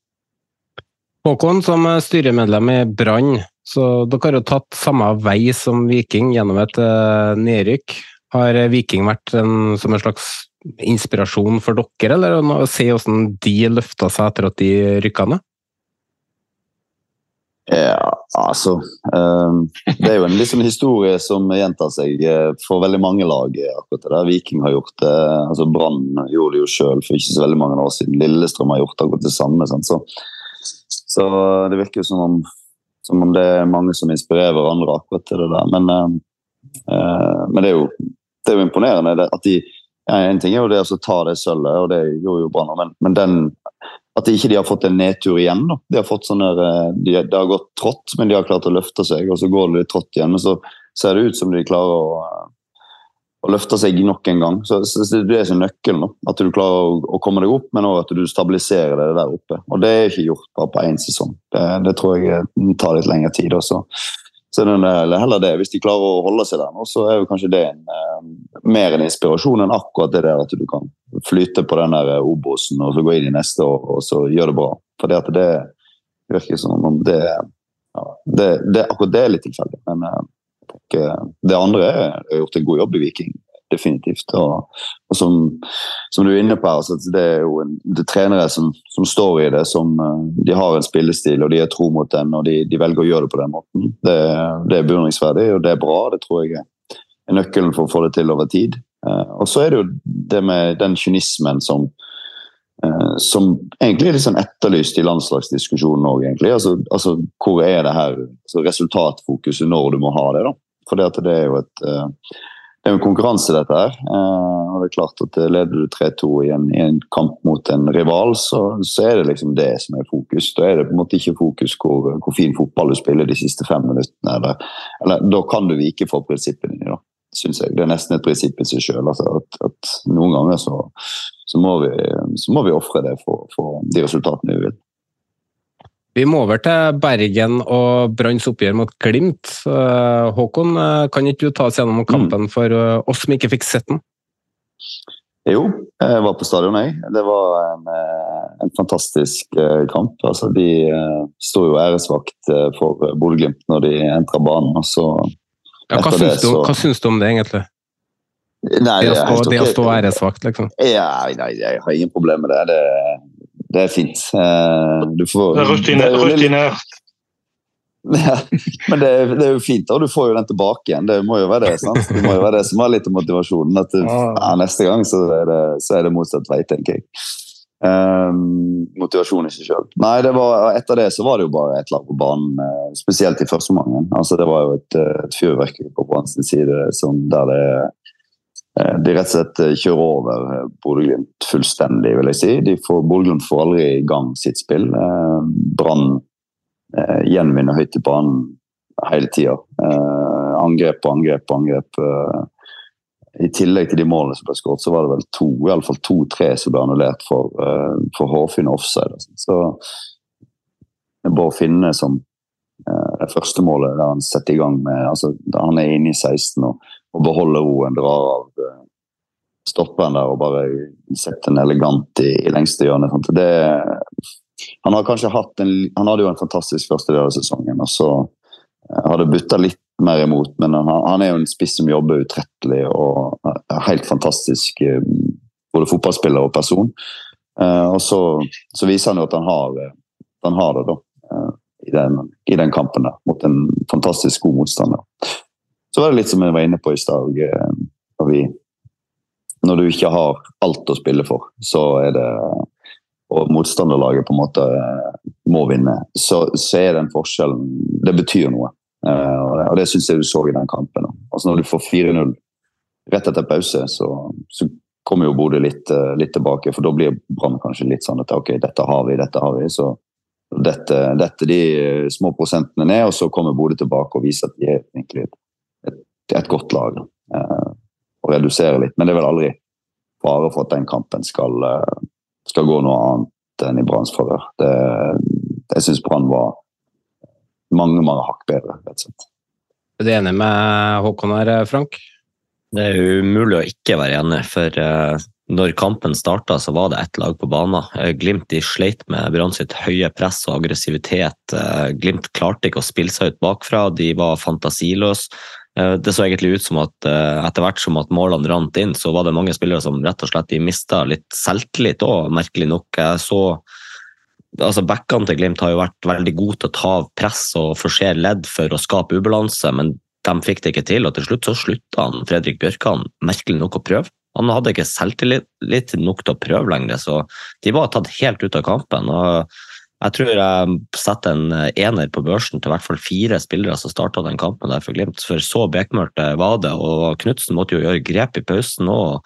Speaker 2: Håkon, som styremedlem i Brann, så dere har jo tatt samme vei som Viking gjennom et uh, nedrykk. Har Viking vært en, som en slags inspirasjon for dere, eller å se hvordan de løfta seg etter at de rykka ned?
Speaker 6: Ja, altså um, Det er jo en liksom historie som gjentar seg eh, for veldig mange lag. akkurat det der. Viking har gjort det, altså Brann gjorde det jo sjøl for ikke så veldig mange år siden. Lillestrøm har gjort akkurat det samme. Så, så, det virker jo som om, som om, det er mange som inspirerer hverandre akkurat til det der. Men, uh, men det er jo det er jo imponerende at de ja, En ting er jo det å ta det sølvet, og det gjorde jo Brann, men, men den, at ikke de har fått en nedtur igjen. Da. De har fått sånne, eh, de, det har gått trått, men de har klart å løfte seg. og Så går det litt trått igjen, men så ser det ut som de klarer å, å løfte seg nok en gang. Så, så, Det er så nøkkelen. At du klarer å, å komme deg opp, men òg at du stabiliserer det der oppe. Og Det er ikke gjort bare på én sesong. Det, det, tror jeg tar litt lengre tid. også. Så det er heller det. Hvis de klarer å holde seg der nå, så er jo kanskje det en, eh, mer en inspirasjon enn akkurat det der at du kan flyte på den der eh, Obosen og så gå inn i neste år og så gjøre det bra. For det, det virker som om det, det, det Akkurat det er litt tilfeldig. Men eh, det andre er, gjort en god jobb i Viking definitivt. Og, og som, som, du er inne på, her, det er jo en, det er trenere som, som, står i det, som uh, de har en spillestil og de er tro mot den, og de, de velger å gjøre det på den måten. Det, det er beundringsverdig, og det er bra. Det tror jeg er nøkkelen for å få det til over tid. Uh, og så er det jo det med den kynismen som uh, som egentlig er litt sånn etterlyst i landslagsdiskusjonen òg, egentlig. Altså, altså, hvor er det her altså resultatfokuset når du må ha det, da? For det, er jo et det er jo en konkurranse, dette her. Eh, og det er klart at Leder du 3-2 i, i, en kamp mot en rival, så, så, er det liksom det som er fokus. Da er det på en måte ikke fokus hvor, hvor fin fotball du spiller de siste fem minuttene. Eller, eller da kan du vike for prinsippene dine, da. Synes jeg. Det er nesten et prinsipp i seg sjøl. Altså, at, at, noen ganger så, så må vi, så vi ofre det for, for de resultatene vi vil.
Speaker 2: Vi må over til Bergen og Branns oppgjør mot Glimt. Håkon, eh, kan ikke du ta oss gjennom kampen for eh, oss som ikke fikk sett den?
Speaker 6: Jo, jeg var på stadion, jeg. Det var en, eh, en fantastisk kamp. Altså, de sto jo æresvakt for Bodø-Glimt når de entra banen. og så
Speaker 2: ja, hva, syns det, du, hva syns du om det, egentlig?
Speaker 6: Nei,
Speaker 2: det, å stå, det å stå æresvakt, liksom?
Speaker 6: Ja, nei, jeg har ingen problemer med det. det det er fint. Eh, du får
Speaker 4: Rutinert.
Speaker 6: Ja, men det er, det er, jo fint, og du får jo den tilbake igjen. Det må jo være det sant? Det må jo være det som er litt av motivasjonen. At du, ja, neste gang så er det, så er det motsatt vei, tenker jeg. Um, motivasjon i seg sjøl. Nei, var, etter det så var det jo bare et lag på banen, eh, spesielt i første omgang. Altså, det var jo et, et fyrverkeri på Branns side som, der det Eh, de rett og slett eh, kjører over eh, Bodø-Glimt fullstendig, vil jeg si. Bodø-Glimt får aldri i gang sitt spill. Brann gjenvinner høyt i banen hele tida. Angrep på angrep på angrep. I tillegg til de målene som ble skåret, så var det vel to, i alle fall to-tre som ble annullert for, for hårfine offside. Altså. Så Bård Finne som det første målet der han setter i gang med altså, Han er inne i 16 og og beholder roen, drar av uh, stopperen der og bare setter en elegant i, i lengste hjørne. Det, han, har hatt en, han hadde jo en fantastisk første del av sesongen, og så eh, har det butta litt mer imot. Men han, han, er jo en spiss som jobber utrettelig og er helt fantastisk eh, både fotballspiller og person. Og så, så viser han jo at han har, han har det, da. I den, I den kampen der, mot en fantastisk god motstander. Så var det litt som jeg var inne på i stad. Eh, når, når du ikke har alt å spille for, så er det og motstanderlaget på en måte eh, må vinne, så, så er den forskjellen Det betyr noe. Uh, og det, og det syns jeg du så i den kampen. Altså Når du får 4-0 rett etter pause, så, så kommer jo Bodø litt, uh, litt, tilbake. For da blir Brann kanskje litt sånn at ok, dette har vi, dette har vi. Så dette, dette de små prosentene ned, og så kommer Bodø tilbake og viser at de er egentlig et godt lag. Eh, og reduserer litt. Men det er vel aldri fare for at den kampen skal, eh, skal gå noe annet enn i Branns favør. Jeg syns Brann var mange, mange hakk bedre, rett og slett.
Speaker 2: Er du enig med Håkon her, Frank?
Speaker 3: Det er umulig å ikke være enig, for uh, når kampen starta, så var det ett lag på banen. Uh, Glimt de sleit med Brann sitt høye press og aggressivitet. Uh, Glimt klarte ikke å spille seg ut bakfra, de var fantasiløse. Eh, det så egentlig ut som at eh, etter hvert som at målene rant inn, så var det mange spillere som rett og slett de mista litt selvtillit òg, merkelig nok. Jeg så altså Backene til Glimt har jo vært veldig gode til å ta av press og forsere ledd for å skape ubalanse, men de fikk det ikke til. og Til slutt så slutta han Fredrik Bjørkan merkelig nok å prøve. Han hadde ikke selvtillit nok til å prøve lenger, så de var tatt helt ut av kampen. og jeg tror jeg setter en eh, ener på børsen til i hvert fall fire spillere som starta den kampen der for Glimt. For så bekmørkt var det, og Knutsen måtte jo gjøre grep i pausen òg.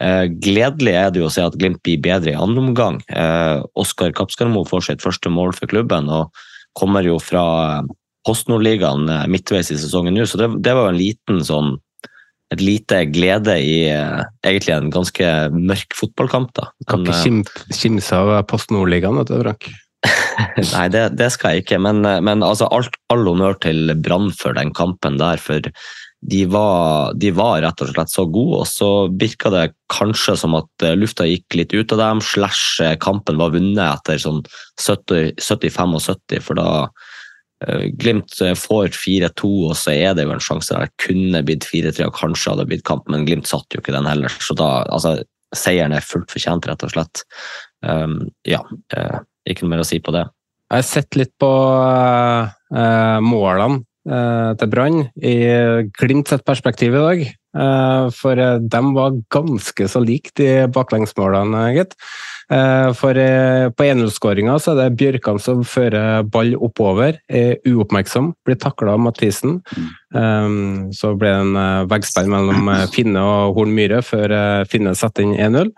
Speaker 3: Eh, gledelig er det jo å se at Glimt blir bedre i andre omgang. Eh, Oskar Kapskarmo får sitt første mål for klubben og kommer jo fra Postnordligaen eh, midtveis i sesongen nå, så det, det var jo en liten sånn et lite glede i egentlig en ganske mørk fotballkamp. da.
Speaker 2: Kan ikke kimse av Postnordligaen, vet du, Frank.
Speaker 3: Nei, det, det, skal jeg ikke. Men, men altså, alt, all honnør til Brann for den kampen der. For de var, de var, rett og slett så gode, og så virka det kanskje som at eh, lufta gikk litt ut av dem. Slash eh, kampen var vunnet etter sånn 70-75, for da uh, Glimt får 4-2, og så er det jo en sjanse der det kunne blitt 4-3 og kanskje hadde blitt kamp, men Glimt satt jo ikke den heller. Så da, altså, seieren er fullt fortjent, rett og slett. Um, ja. Uh, ikke noe mer å si på det.
Speaker 2: Jeg har sett litt på uh, målene eh, til Brann i Glimt sitt perspektiv i dag. Eh, for eh, de var ganske så like de baklengsmålene, gitt. Eh, for eh, på 1-0-skåringa så er det Bjørkan som fører ball oppover, er uoppmerksom, blir takla av Mathisen. Um, så ble det en eh, veggspill mellom eh, Finne og Horn Myhre før eh, Finne setter inn 1-0.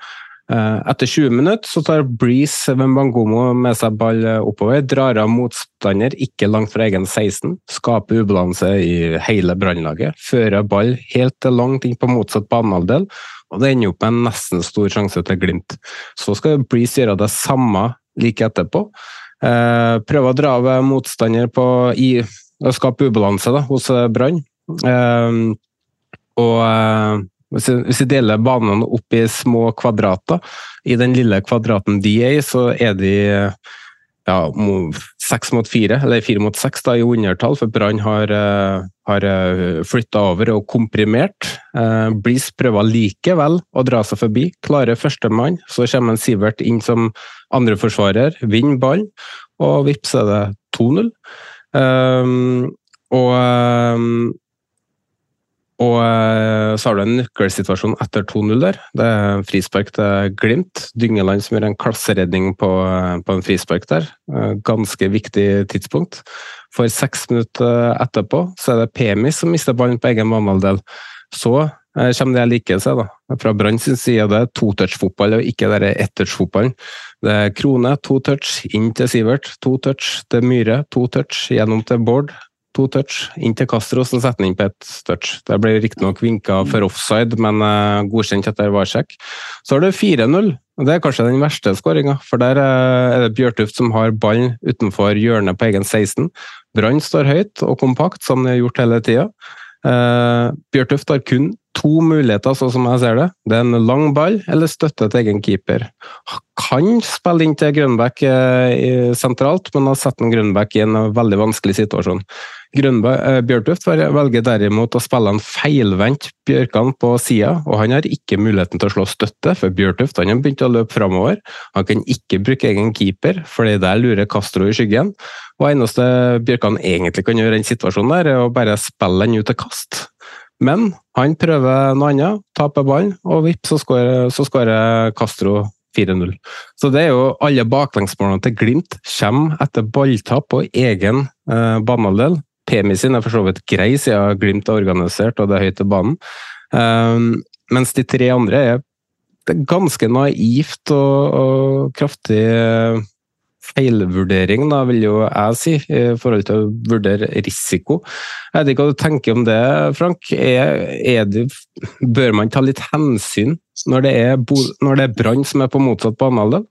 Speaker 2: Eh, Etter 20 minutter så tar Breeze Wembangomo med seg ball eh, oppover, drar av motstander ikke langt fra egen 16, skaper ubalanse i hele brannlaget, fører ball helt langt inn på motsatt banehalvdel, og det ender opp med en nesten stor sjanse til Glimt. Så skal Breeze gjøre det samme like etterpå. Eh, Prøve å dra av motstander på, i, og skape ubalanse da, hos Brann. Og hvis vi- hvis jeg deler banene opp i små kvadrater, i den lille kvadraten de er i, så er de ja, seks mot fire, eller fire mot seks i undertall, for Brann har, uh, har flytta over og komprimert. Breeze prøver likevel å dra seg forbi, klarer førstemann, så kommer en Sivert inn som andreforsvarer, vinner ballen, og vips er det 2-0. Um, og um, og eh, så har du en nøkkelsituasjon etter 2-0 der. Det er frispark til Glimt. Dyngeland som gjør en klasseredning på, eh, på en frispark der. Eh, Ganske viktig tidspunkt. For seks minutter etterpå så er det Pemi som mister ballen på egen banehalvdel. Så kommer det jeg liker seg, da. Fra Brann sin side det er to-touch-fotball og ikke den ettouch-fotballen. Det er Krone, to touch, inn til Sivert, to touch til Myhre, to touch, gjennom til Bård, to touch, inn til Castro, så setter den inn på ett touch. Det ble riktignok vinka for offside, men eh, godkjent etter VAR-sjekk. Så har du 4-0, det er kanskje den verste skåringa, for der eh, er det Bjørtuft som har ballen utenfor hjørnet på egen 16. Brann står høyt og kompakt, som de har gjort hele tida. Uh, Bjørtuft har kun to muligheter, sånn som jeg ser det. Det er en lang ball eller støtte til egen keeper. Kan spille inn til Grønbæk eh, sentralt, men har satt en Grønbæk i en veldig vanskelig situasjon. Eh, Bjørtuft velger derimot å spille en feilvendt Bjørkan på sida, og han har ikke muligheten til å slå støtte, for Bjørtuft har begynt å løpe framover. Han kan ikke bruke egen keeper, fordi der lurer Castro i skyggen. Og eneste Bjørkan egentlig kan gjøre i den situasjonen, der, er å bare spille den ut til kast. Men han prøver noe annet, taper ballen, og vipp, så skårer, Castro 4-0. Så det er jo alle baklengsmålene til Glimt kommer etter balltap på egen eh, banehalvdel. PMI sin er for så vidt grei, siden Glimt er organisert og det er høyt til banen. Um, mens de tre andre er er ganske naivt og, og kraftig eh, feilvurdering, da, vil jo jeg si, i forhold til å vurdere risiko. Jeg vet ikke hva du tenker om det, Frank. Er, er det, bør man ta litt hensyn når det er, når er Brann som er på motsatt banehalvdel?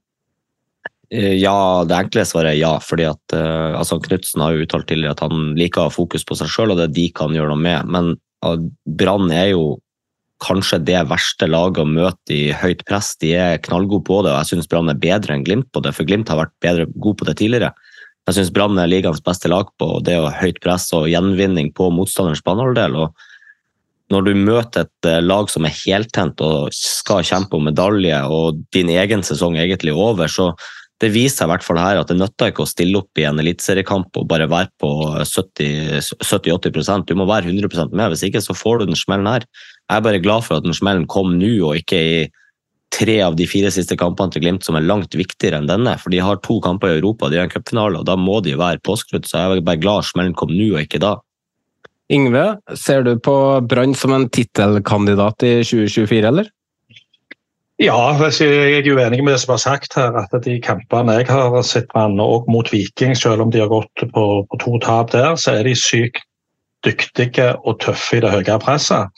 Speaker 3: Eh, Ja, det enkle svaret er ja. fordi at eh, altså Knutsen har jo uttalt tidligere at han liker å ha fokus på seg sjøl, og det de kan gjøre noe med. Men uh, Brann er jo kanskje det verste laget å møte i høyt press. De er knallgode på det, og jeg syns Brann er bedre enn Glimt på det, for Glimt har vært bedre god på det tidligere. Jeg syns Brann er ligaens beste lag på det å høyt press og gjenvinning på motstanderens banehalvdel. når du møter et eh, lag som er heltent og skal kjempe om medalje, og din egen sesong egentlig er over, så det viser seg i hvert fall her at det nytter ikke å stille opp i en eliteseriekamp og bare være på 70-80% Du må være 100% med, hvis ikke så får du den smellen her. Jeg er bare glad for at den smellen kom nå, og ikke i tre av de fire siste kampene til Glimt, som er langt viktigere enn denne. For de har to kamper i Europa, de har en cupfinale, og da må de være påskrudd. Så jeg er bare glad smellen kom nå, og ikke da.
Speaker 2: Yngve, ser du på Brann som en tittelkandidat i 2024, eller?
Speaker 4: Ja, jeg er uenig med det som er sagt her. at De kampene jeg har sett Brann, og mot Viking, selv om de har gått på, på to tap der, så er de sykt dyktige og tøffe i det høye presset.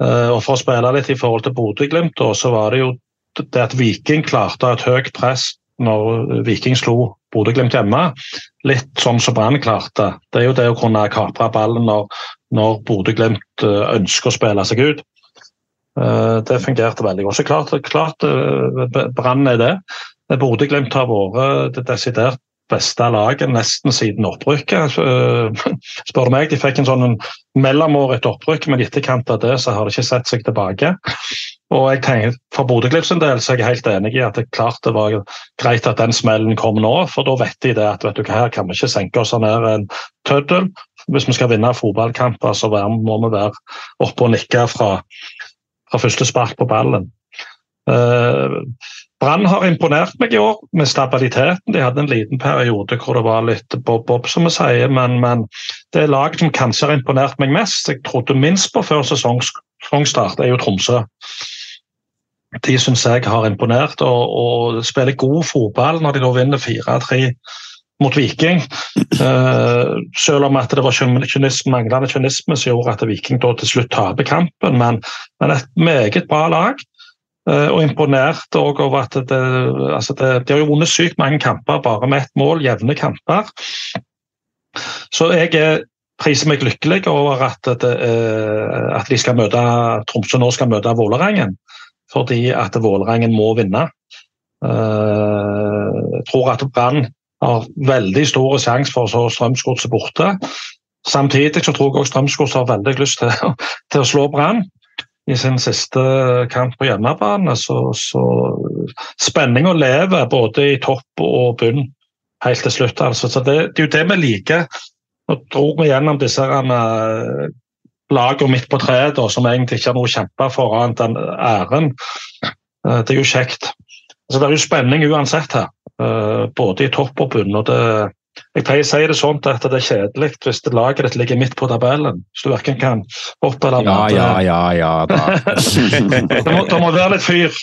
Speaker 4: Eh, og For å spille litt i forhold til Bodø-Glimt, så var det jo det at Viking klarte et høyt press når Viking slo Bodø-Glimt hjemme. Litt sånn som Brann klarte. Det er jo det å kunne kapre ballen når, når Bodø-Glimt eh, ønsker å spille seg ut. Eh, Det fungerte veldig godt. Så klart, klart Brann er det. Bodø-Glimt har vært det desidert beste laget nesten siden opprykket. Eh, Spør du meg, De fikk en sånn mellomår etter opprykk, men i etterkant av det så har de ikke sett seg tilbake. Og jeg tenker, For Bodø-Glimt del så er jeg helt enig i at det klart det var greit at den smellen kom nå, for da vet de det at vet du hva, her kan vi ikke senke oss ned en tøddel. hvis vi skal vinne fotballkamper, så må vi være oppe og nikke fra, fra første spark på ballen. Uh, Brann har imponert meg i år med stabiliteten. De hadde en liten periode hvor det var litt bob-bob, som vi sier, men, men, det laget som kanskje har imponert meg mest. Jeg trodde minst på før sesongstart, er jo Tromsø. De syns jeg har imponert og, og, spiller god fotball når de da vinner 4-3 mot Viking. Uh, selv om at det var kynisme, manglende kynisme som gjorde at Viking da til slutt taper kampen. Men, men et meget bra lag. Eh, og imponert over at det, altså det, de har vunnet sykt mange kamper bare med ett mål, jevne kamper. Så jeg priser meg lykkelig over at, det, at de skal møte, Tromsø nå skal møte Vålerengen. Fordi at Vålerengen må vinne. Eh, jeg tror at Brann har veldig stor sjanse for å slå Strømsgodset borte. Samtidig så tror jeg også Strømsgodset har veldig lyst til, til å slå Brann i sin siste kamp på hjemmebane. Så, så spenninga lever både i topp og bunn helt til slutt. Altså. Så det, det, er jo det vi liker. Nå dro vi gjennom disse lagene midt på treet som egentlig ikke har noe å kjempe for annet enn æren. Uh, det er jo kjekt. Altså, det er jo spenning uansett her, uh, både i topp og bunn. og det jeg pleier å si det sånn at det er kjedelig hvis det laget ditt ligger midt på tabellen. Så du verken kan opp eller
Speaker 2: ned. Ja, ja, ja, ja, da.
Speaker 4: det, må, det må være litt fyr.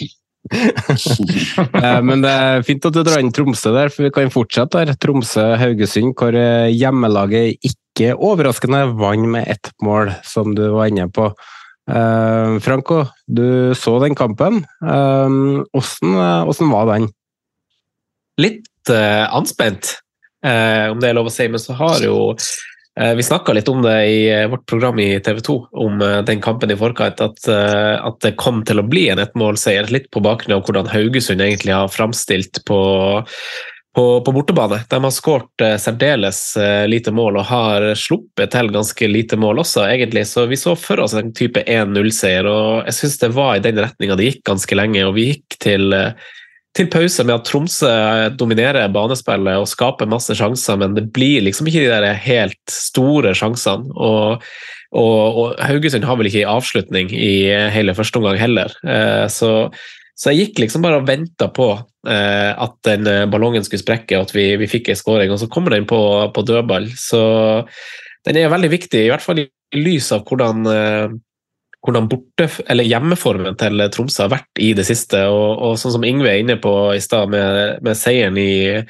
Speaker 2: Eh, men det er fint at du drar inn Tromsø der, for vi kan fortsette der. Tromsø-Haugesund, hvor eh, hjemmelaget ikke overraskende vant med ett mål, som du var inne på. Uh, Franco, du så den kampen. Hvordan uh, var den?
Speaker 5: Litt uh, anspent eh, om det er lov å si. Men så har jo eh, Vi snakka litt om det i eh, vårt program i TV 2, om eh, den kampen i forkant. At, eh, at, det kom til å bli en ettmålseier, litt på bakgrunn av hvordan Haugesund egentlig har framstilt på på, på, bortebane. De har skåret eh, særdeles lite mål og har sluppet til ganske lite mål også, egentlig. Så vi så for oss en type 1-0-seier, og jeg syns det var i den retninga det gikk ganske lenge. Og vi gikk til til pause med at Tromsø dominerer banespillet og skaper masse sjanser, men det blir liksom ikke de der helt store sjansene. Og, og, og Haugesund har vel ikke en avslutning i hele første omgang heller. Eh, så, så, jeg gikk liksom bare og venta på eh, at den ballongen skulle sprekke og at vi, vi fikk en skåring, og så kommer den på, på dødball. Så den er veldig viktig, i hvert fall i lys av hvordan eh, hvordan borte, eller hjemmeformen til Tromsø har vært i det siste. Og, og sånn som Ingve er inne på i stad, med, med, seieren i,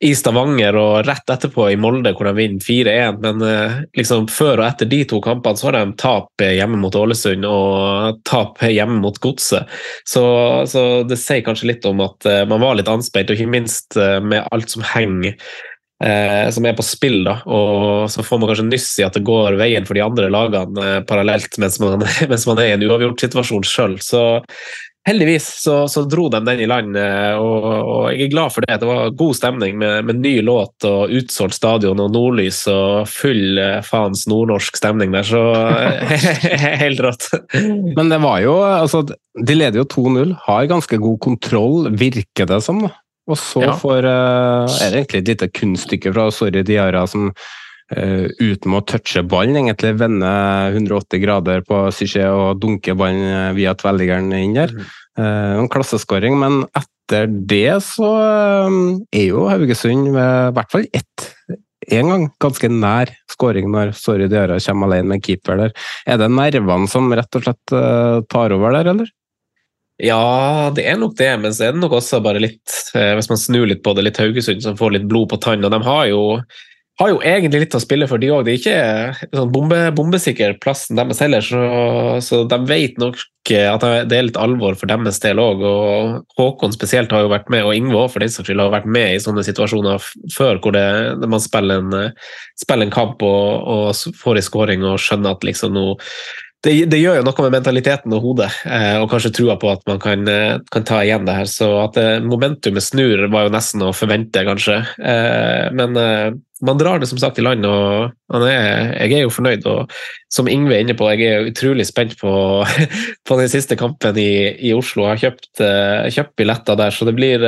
Speaker 5: i, Stavanger og rett etterpå i Molde, hvor de vinner 4-1. Men eh, liksom, før og etter de to kampene så har de tap hjemme mot Ålesund og tap hjemme mot Godset. Så, så, det sier kanskje litt om at eh, man var litt anspent, og ikke minst eh, med alt som henger eh, som er på spill. da, og Så får man kanskje nyss i at det går veien for de andre lagene eh, parallelt mens man, mens man, er i en uavgjort situasjon sjøl. Så heldigvis så, så, dro de den i land, eh, og, og, jeg er glad for det. Det var god stemning med, med ny låt og utsolgt stadion og nordlys og full eh, faens nordnorsk stemning der, så helt rått.
Speaker 2: Men det var jo altså, De leder jo 2-0, har ganske god kontroll, virker det som. da. Og så ja. får uh, er det egentlig et lite kunststykke fra Sorry Diara som uh, uten å touche ballen, egentlig vende 180 grader på Syché og dunke ballen via tvelligeren inn der. Uh, en klasseskåring, men etter det så er jo Haugesund ved i hvert fall ett en gang ganske nær skåring når Sorry Diara kommer alene med keeper der. Er det nervene som rett og slett tar over der, eller?
Speaker 5: Ja, det er nok det, men så er det nok også bare litt eh, Hvis man snur litt på det, litt Haugesund som får litt blod på tann. Og de har jo, har jo egentlig litt å spille for, de òg. Det er ikke sånn bombe, bombesikker plassen deres heller, så, så, de vet nok at det er litt alvor for deres del òg. Og Håkon spesielt har jo vært med, og Ingve òg for den saks skyld, har vært med i sånne situasjoner før hvor det, man spiller en, spiller en kamp og, og får en skåring og skjønner at liksom nå det, det, gjør jo noe med mentaliteten og hodet, eh, og kanskje trua på at man kan, eh, kan ta igjen det her. Så at eh, momentumet snur, var jo nesten å forvente, kanskje. Eh, men eh, man drar det som sagt i land, og er, jeg er jo fornøyd. Og som Ingve er inne på, jeg er utrolig spent på, på den siste kampen i, i Oslo. Jeg har kjøpt, eh, kjøpt, billetter der, så det blir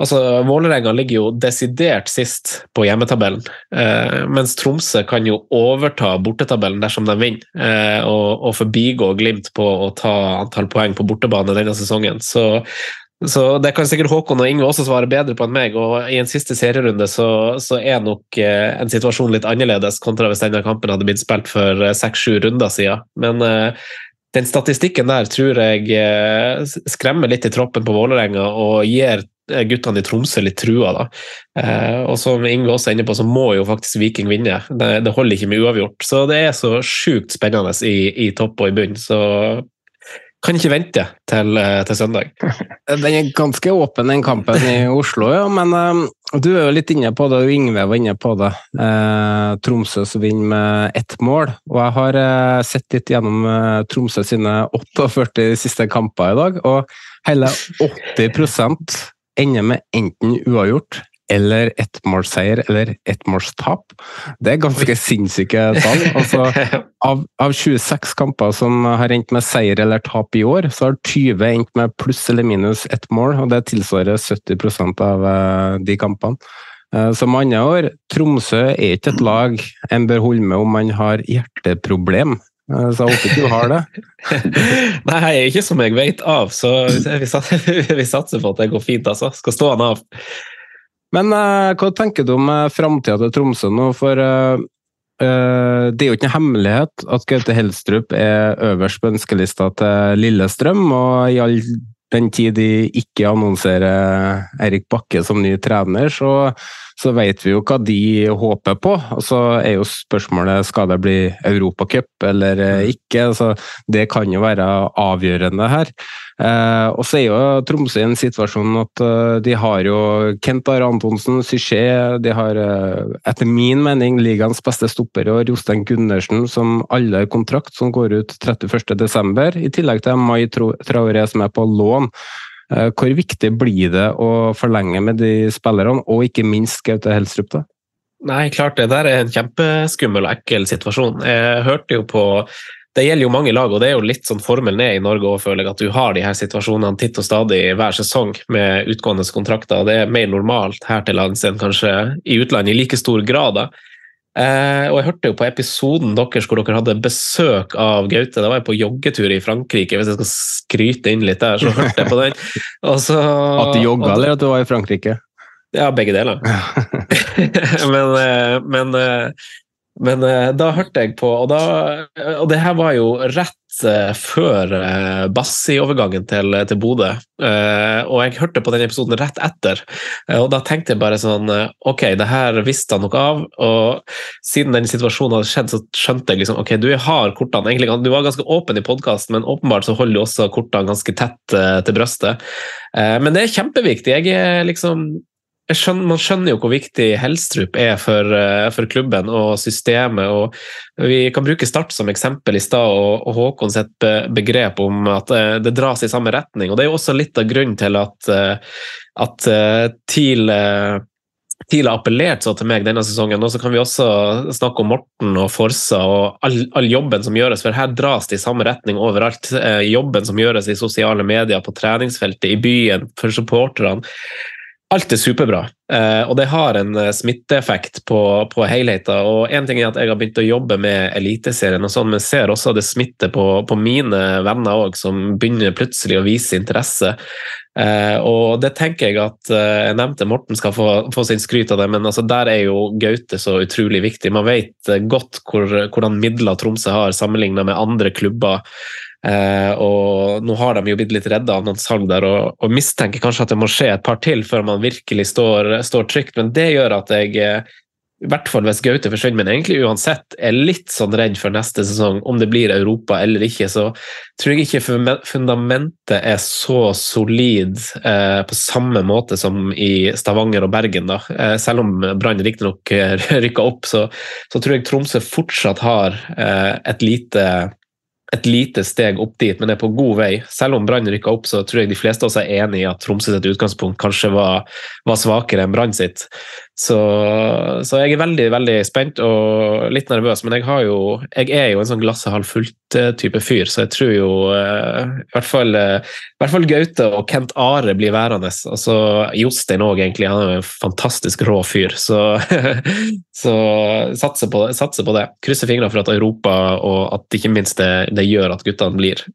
Speaker 5: Altså, Vålerenga ligger jo desidert sist på hjemmetabellen, eh, mens Tromsø kan jo overta bortetabellen dersom de vinner, eh, og, og forbigå Glimt på å ta antall poeng på bortebane denne sesongen. Så, så det kan sikkert Håkon og Inge også svare bedre på enn meg, og i en siste serierunde så, så er nok eh, en situasjon litt annerledes kontra hvis denne kampen hadde blitt spilt for eh, seks-sju runder siden. Men eh, den statistikken der tror jeg eh, skremmer litt i troppen på Vålerenga og gir guttene i Tromsø litt trua. da. Eh, og som Inge også er inne på, så må jo faktisk Viking vinne. Det, det holder ikke med uavgjort. Så det er så sjukt spennende i, i topp og i bunn. Så kan ikke vente til, til, søndag.
Speaker 2: Den er ganske åpen, den kampen i Oslo, ja. Men um, du er jo litt inne på det, og Yngve var inne på det. Uh, Tromsø som vinner med ett mål. Og jeg har uh, sett litt gjennom uh, Tromsø sine 48 siste kamper i dag, og hele 80 ender med enten uavgjort eller ettmålsseier eller ettmålstap. Det er ganske sinnssyke tall. Altså, av, av, 26 kamper som har endt med seier eller tap i år, så har 20 endt med pluss eller minus ett mål, og det tilsvarer 70 av uh, de kampene. Uh, som andre år, Tromsø er ikke et lag en bør holde med om man har hjerteproblem. Uh, så jeg håper ikke du har det.
Speaker 5: Nei, ikke som jeg vet av, så vi satser, på at det går fint. altså. Skal stå han av.
Speaker 2: Men uh, hva tenker du om uh, framtida til Tromsø nå? For uh, uh, det er jo ikke en hemmelighet at Gaute Helstrup er øverst på ønskelista til Lillestrøm, og i all den tid de ikke annonserer Erik Bakke som ny trener, så så vet vi jo hva de håper på. Og så er jo spørsmålet skal det bli Europacup eller eh, mm. ikke. Så det kan jo være avgjørende her. Eh, og så er jo Tromsø i en situasjon at uh, de har jo Kent Are Antonsen, Syché de har uh, etter min mening ligaens beste stopper og Jostein Gundersen som alle har kontrakt som går ut 31.12., i tillegg til Mai Traoré som er på lån. Eh, hvor viktig blir det å forlenge med de spillerne, og ikke minst Gaute Helstrup? da?
Speaker 5: Nei, klart det der er en kjempeskummel og ekkel situasjon. Jeg hørte jo på det gjelder jo mange lag, og det er jo litt sånn formelen er i Norge òg, føler jeg, at du har de her situasjonene titt og stadig hver sesong med utgående kontrakter. og Det er mer normalt her til lands enn kanskje i utlandet i like stor grad. da. Eh, og jeg hørte jo på episoden deres hvor dere hadde besøk av Gaute. Da var jeg på joggetur i Frankrike, hvis jeg skal skryte inn litt der. så hørte jeg på den.
Speaker 2: Så, at du jogga, eller at du var i Frankrike?
Speaker 5: Ja, begge deler. men, eh, men eh, men uh, da hørte jeg på, og, da, og det her var jo rett uh, før uh, Bassi-overgangen til, til Bodø. og jeg hørte på den episoden rett etter, og da tenkte jeg bare sånn Ok, det her visste han nok av, og siden den situasjonen hadde skjedd, så skjønte jeg liksom Ok, du har kortene egentlig, Du var ganske åpen i podkasten, men åpenbart så holder du også kortene ganske tett til brøstet. men det er kjempeviktig. Jeg er liksom skjønner, man skjønner jo hvor viktig Helstrup er for, eh, for, klubben og systemet. og Vi kan bruke Start som eksempel i stad, og, og Håkon sitt begrep om at eh, det dras i samme retning. og Det er jo også litt av grunnen til at, eh, at TIL TIL har appellert så til meg denne sesongen. Og så kan vi også snakke om Morten og Forsa og all, all, jobben som gjøres, for her dras det i samme retning overalt. jobben som gjøres i sosiale medier, på treningsfeltet, i byen, for supporterne. Alt er superbra, eh, og det har en eh, smitteeffekt på, på helheten. Og Én ting er at jeg har begynt å jobbe med Eliteserien, og sånn, men ser også det smitter på, på mine venner òg, som begynner plutselig å vise interesse. Eh, og det tenker jeg at Jeg nevnte Morten skal få, få sin skryt av det, men altså der er jo Gaute så utrolig viktig. Man vet godt hvor, hvordan midler Tromsø har sammenlignet med andre klubber. Eh, og nå har de jo blitt litt redda av noen salg der, og, og, mistenker kanskje at det må skje et par til før man virkelig står, står trygt, men det gjør at jeg eh, i hvert fall hvis Gaute forsvinner, men egentlig uansett er litt sånn redd for neste sesong, om det blir Europa eller ikke, så tror jeg ikke fundamentet er så solid eh, på samme måte som i Stavanger og Bergen. da. Eh, selv om Brann riktignok rykka opp, så, så, tror jeg Tromsø fortsatt har eh, et lite et lite steg opp dit, men er på god vei. Selv om Brann rykka opp, så tror jeg de fleste av oss er enig i at Tromsø sitt utgangspunkt kanskje var, var svakere enn Brann sitt. Så, så, jeg er veldig veldig spent og litt nervøs, men jeg, jo, jeg er jo en sånn glasset halvt fullt-type fyr, så jeg tror jo uh, i, hvert fall, uh, i hvert fall Gaute og Kent Are blir værende. Og så Jostein òg, egentlig. Han er jo en fantastisk rå fyr, så, så satser, på, satser på det. Krysser fingrene for at Europa og at ikke minst det, det gjør at guttene blir.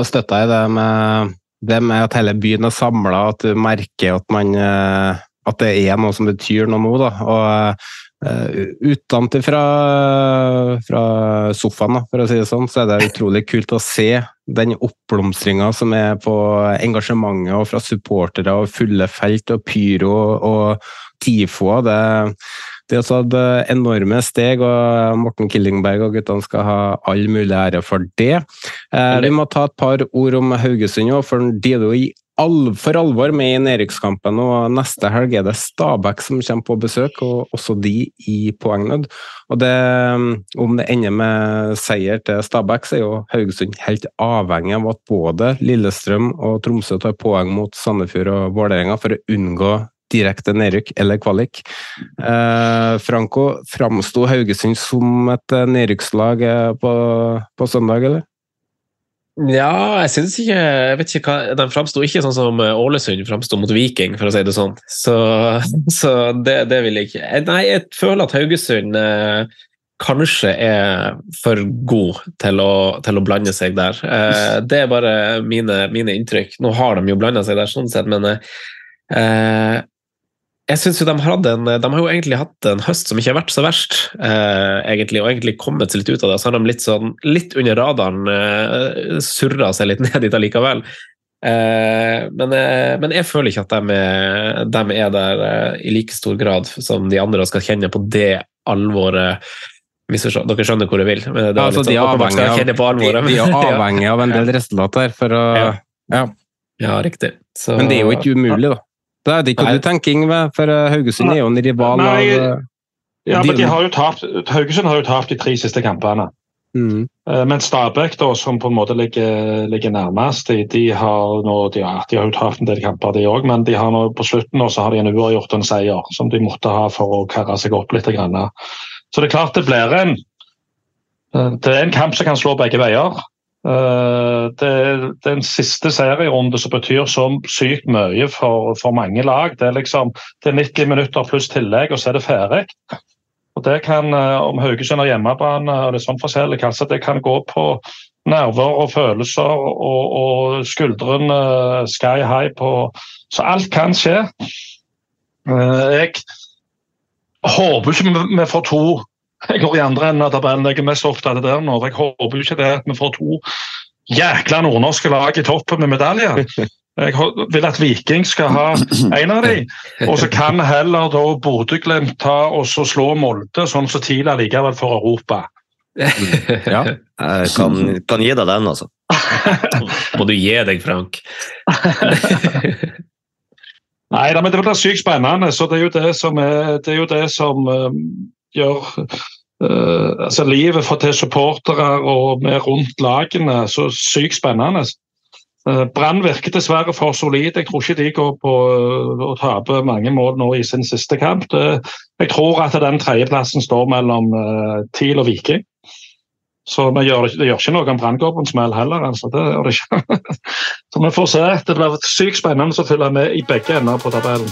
Speaker 2: Og støtter jeg det med det med at hele byen er samla, at du merker at man uh at det er noe som betyr noe nå. Da. Og uh, utenfra fra sofaen, da, for å si det sånn, så er det utrolig kult å se den oppblomstringa som er på engasjementet og fra supportere og fulle felt og pyro og tifoer. Det, det har tatt enorme steg, og Morten Killingberg og guttene skal ha all mulig ære for det. Eh, vi må ta et par ord om Haugesund òg, for de er jo i for alvor med i nedrykkskampen. og Neste helg er det Stabæk som kommer på besøk, og også de i poengnød. Og det, Om det ender med seier til Stabæk, så er jo Haugesund helt avhengig av at både Lillestrøm og Tromsø tar poeng mot Sandefjord og Vålerenga for å unngå direkte nedrykk eller kvalik. Eh, Franco, framsto Haugesund som et nedrykkslag eh, på, på søndag, eller?
Speaker 5: Ja, jeg syns ikke jeg vet ikke hva, De framsto ikke sånn som eh, Ålesund framsto mot Viking, for å si det sånn. Så, så det, det, vil jeg ikke. Nei, jeg føler at Haugesund eh, kanskje er for god til å, til å blande seg der. Eh, det er bare mine, mine, inntrykk. Nå har de jo blanda seg der, sånn sett, men eh, jeg synes jo de, en, de, har jo egentlig hatt en høst som ikke har vært så verst, eh, egentlig, og egentlig kommet seg litt ut av det. Så har de litt, sånn, litt under radaren eh, surra seg litt ned dit allikevel. Eh, men, eh, men, jeg føler ikke at de er, de er der eh, i like stor grad som de andre og skal kjenne på det alvoret. Dere skjønner hvor jeg vil? Men det
Speaker 2: altså, sånn, de, er avhengig av,
Speaker 5: alvoret,
Speaker 2: de, de er avhengig av en del resultater for å
Speaker 5: ja. ja. ja riktig.
Speaker 2: Så, men det er jo ikke umulig, da. Det er det ikke du tenker, Ingve, for eh, Haugesund er jo en rival Nei, av eh,
Speaker 4: ja, men de har tapt, Haugesund har jo tapt de tre siste kampene. Mm. Eh, men Stabæk, da, som på en måte ligger, ligger nærmest, de, de, har nå, de, ja, de, har jo tapt en del kamper, de òg. Men de har nå, på slutten nå, så har de en uavgjort en seier som de måtte ha for å karre seg opp litt. Grann. Så det er klart det blir en det er en kamp som kan slå begge veier. Eh, det, det er en siste serierunde som betyr så sykt mye for, for mange lag. Det er, liksom, det er 90 minutter pluss tillegg, og så er det ferdig. Og det kan, eh, Om Haugesund har hjemmebane, og det er sånn forskjellig, kanskje det kan gå på nerver og følelser og, og skuldrene sky high på Så alt kan skje. Eh, jeg håper ikke vi får to jeg går i andre enden av tabellen. Jeg er mest opptatt av det nå. Jeg håper jo ikke det at vi får to jækla nordnorske lag i toppen med medaljer. Jeg vil at Viking skal ha en av dem. Og så kan heller da Bodø-Glimt ta og så slå Molde, sånn som TIL likevel for Europa.
Speaker 3: Ja, jeg kan, kan gi deg den, altså.
Speaker 5: Må du gi deg, Frank.
Speaker 4: Nei, men det blir sykt spennende. så Det er jo det som, er, det er jo det som um, gjør uh, altså livet for til supportere og med rundt lagene så sykt spennende. Uh, Brann virker dessverre for solid. Jeg tror ikke de går på uh, å tape mange mål nå i sin siste kamp. Det, jeg tror at den tredjeplassen står mellom TIL og Viking. Så det gjør, det gjør ikke noe om Brann går på en smell heller. Altså. Det gjør det ikke. så vi får se. Det blir sykt spennende å følge med i begge ender på tabellen.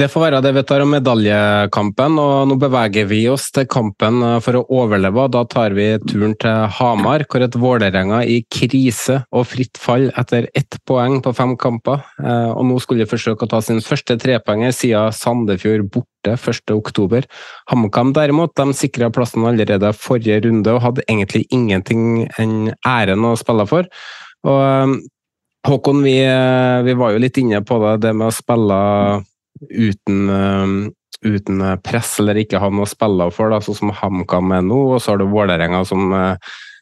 Speaker 2: Det får være det vi tar om medaljekampen, og nå beveger vi oss til kampen eh, for å overleve. Da tar vi turen til Hamar, hvor et Vålerenga i krise og fritt fall etter ett poeng på fem kamper. Eh, og nå skulle de forsøke å ta sin første trepoenger siden Sandefjord borte 1.10. HamKam derimot de sikra plassen allerede forrige runde og hadde egentlig ingenting enn æren å spille for. Og eh, Håkon, vi, vi var jo litt inne på det, det med å spille uten, um, uten press eller ikke ha noe å spille for, sånn som HamKam er nå. Og så har du Vålerenga som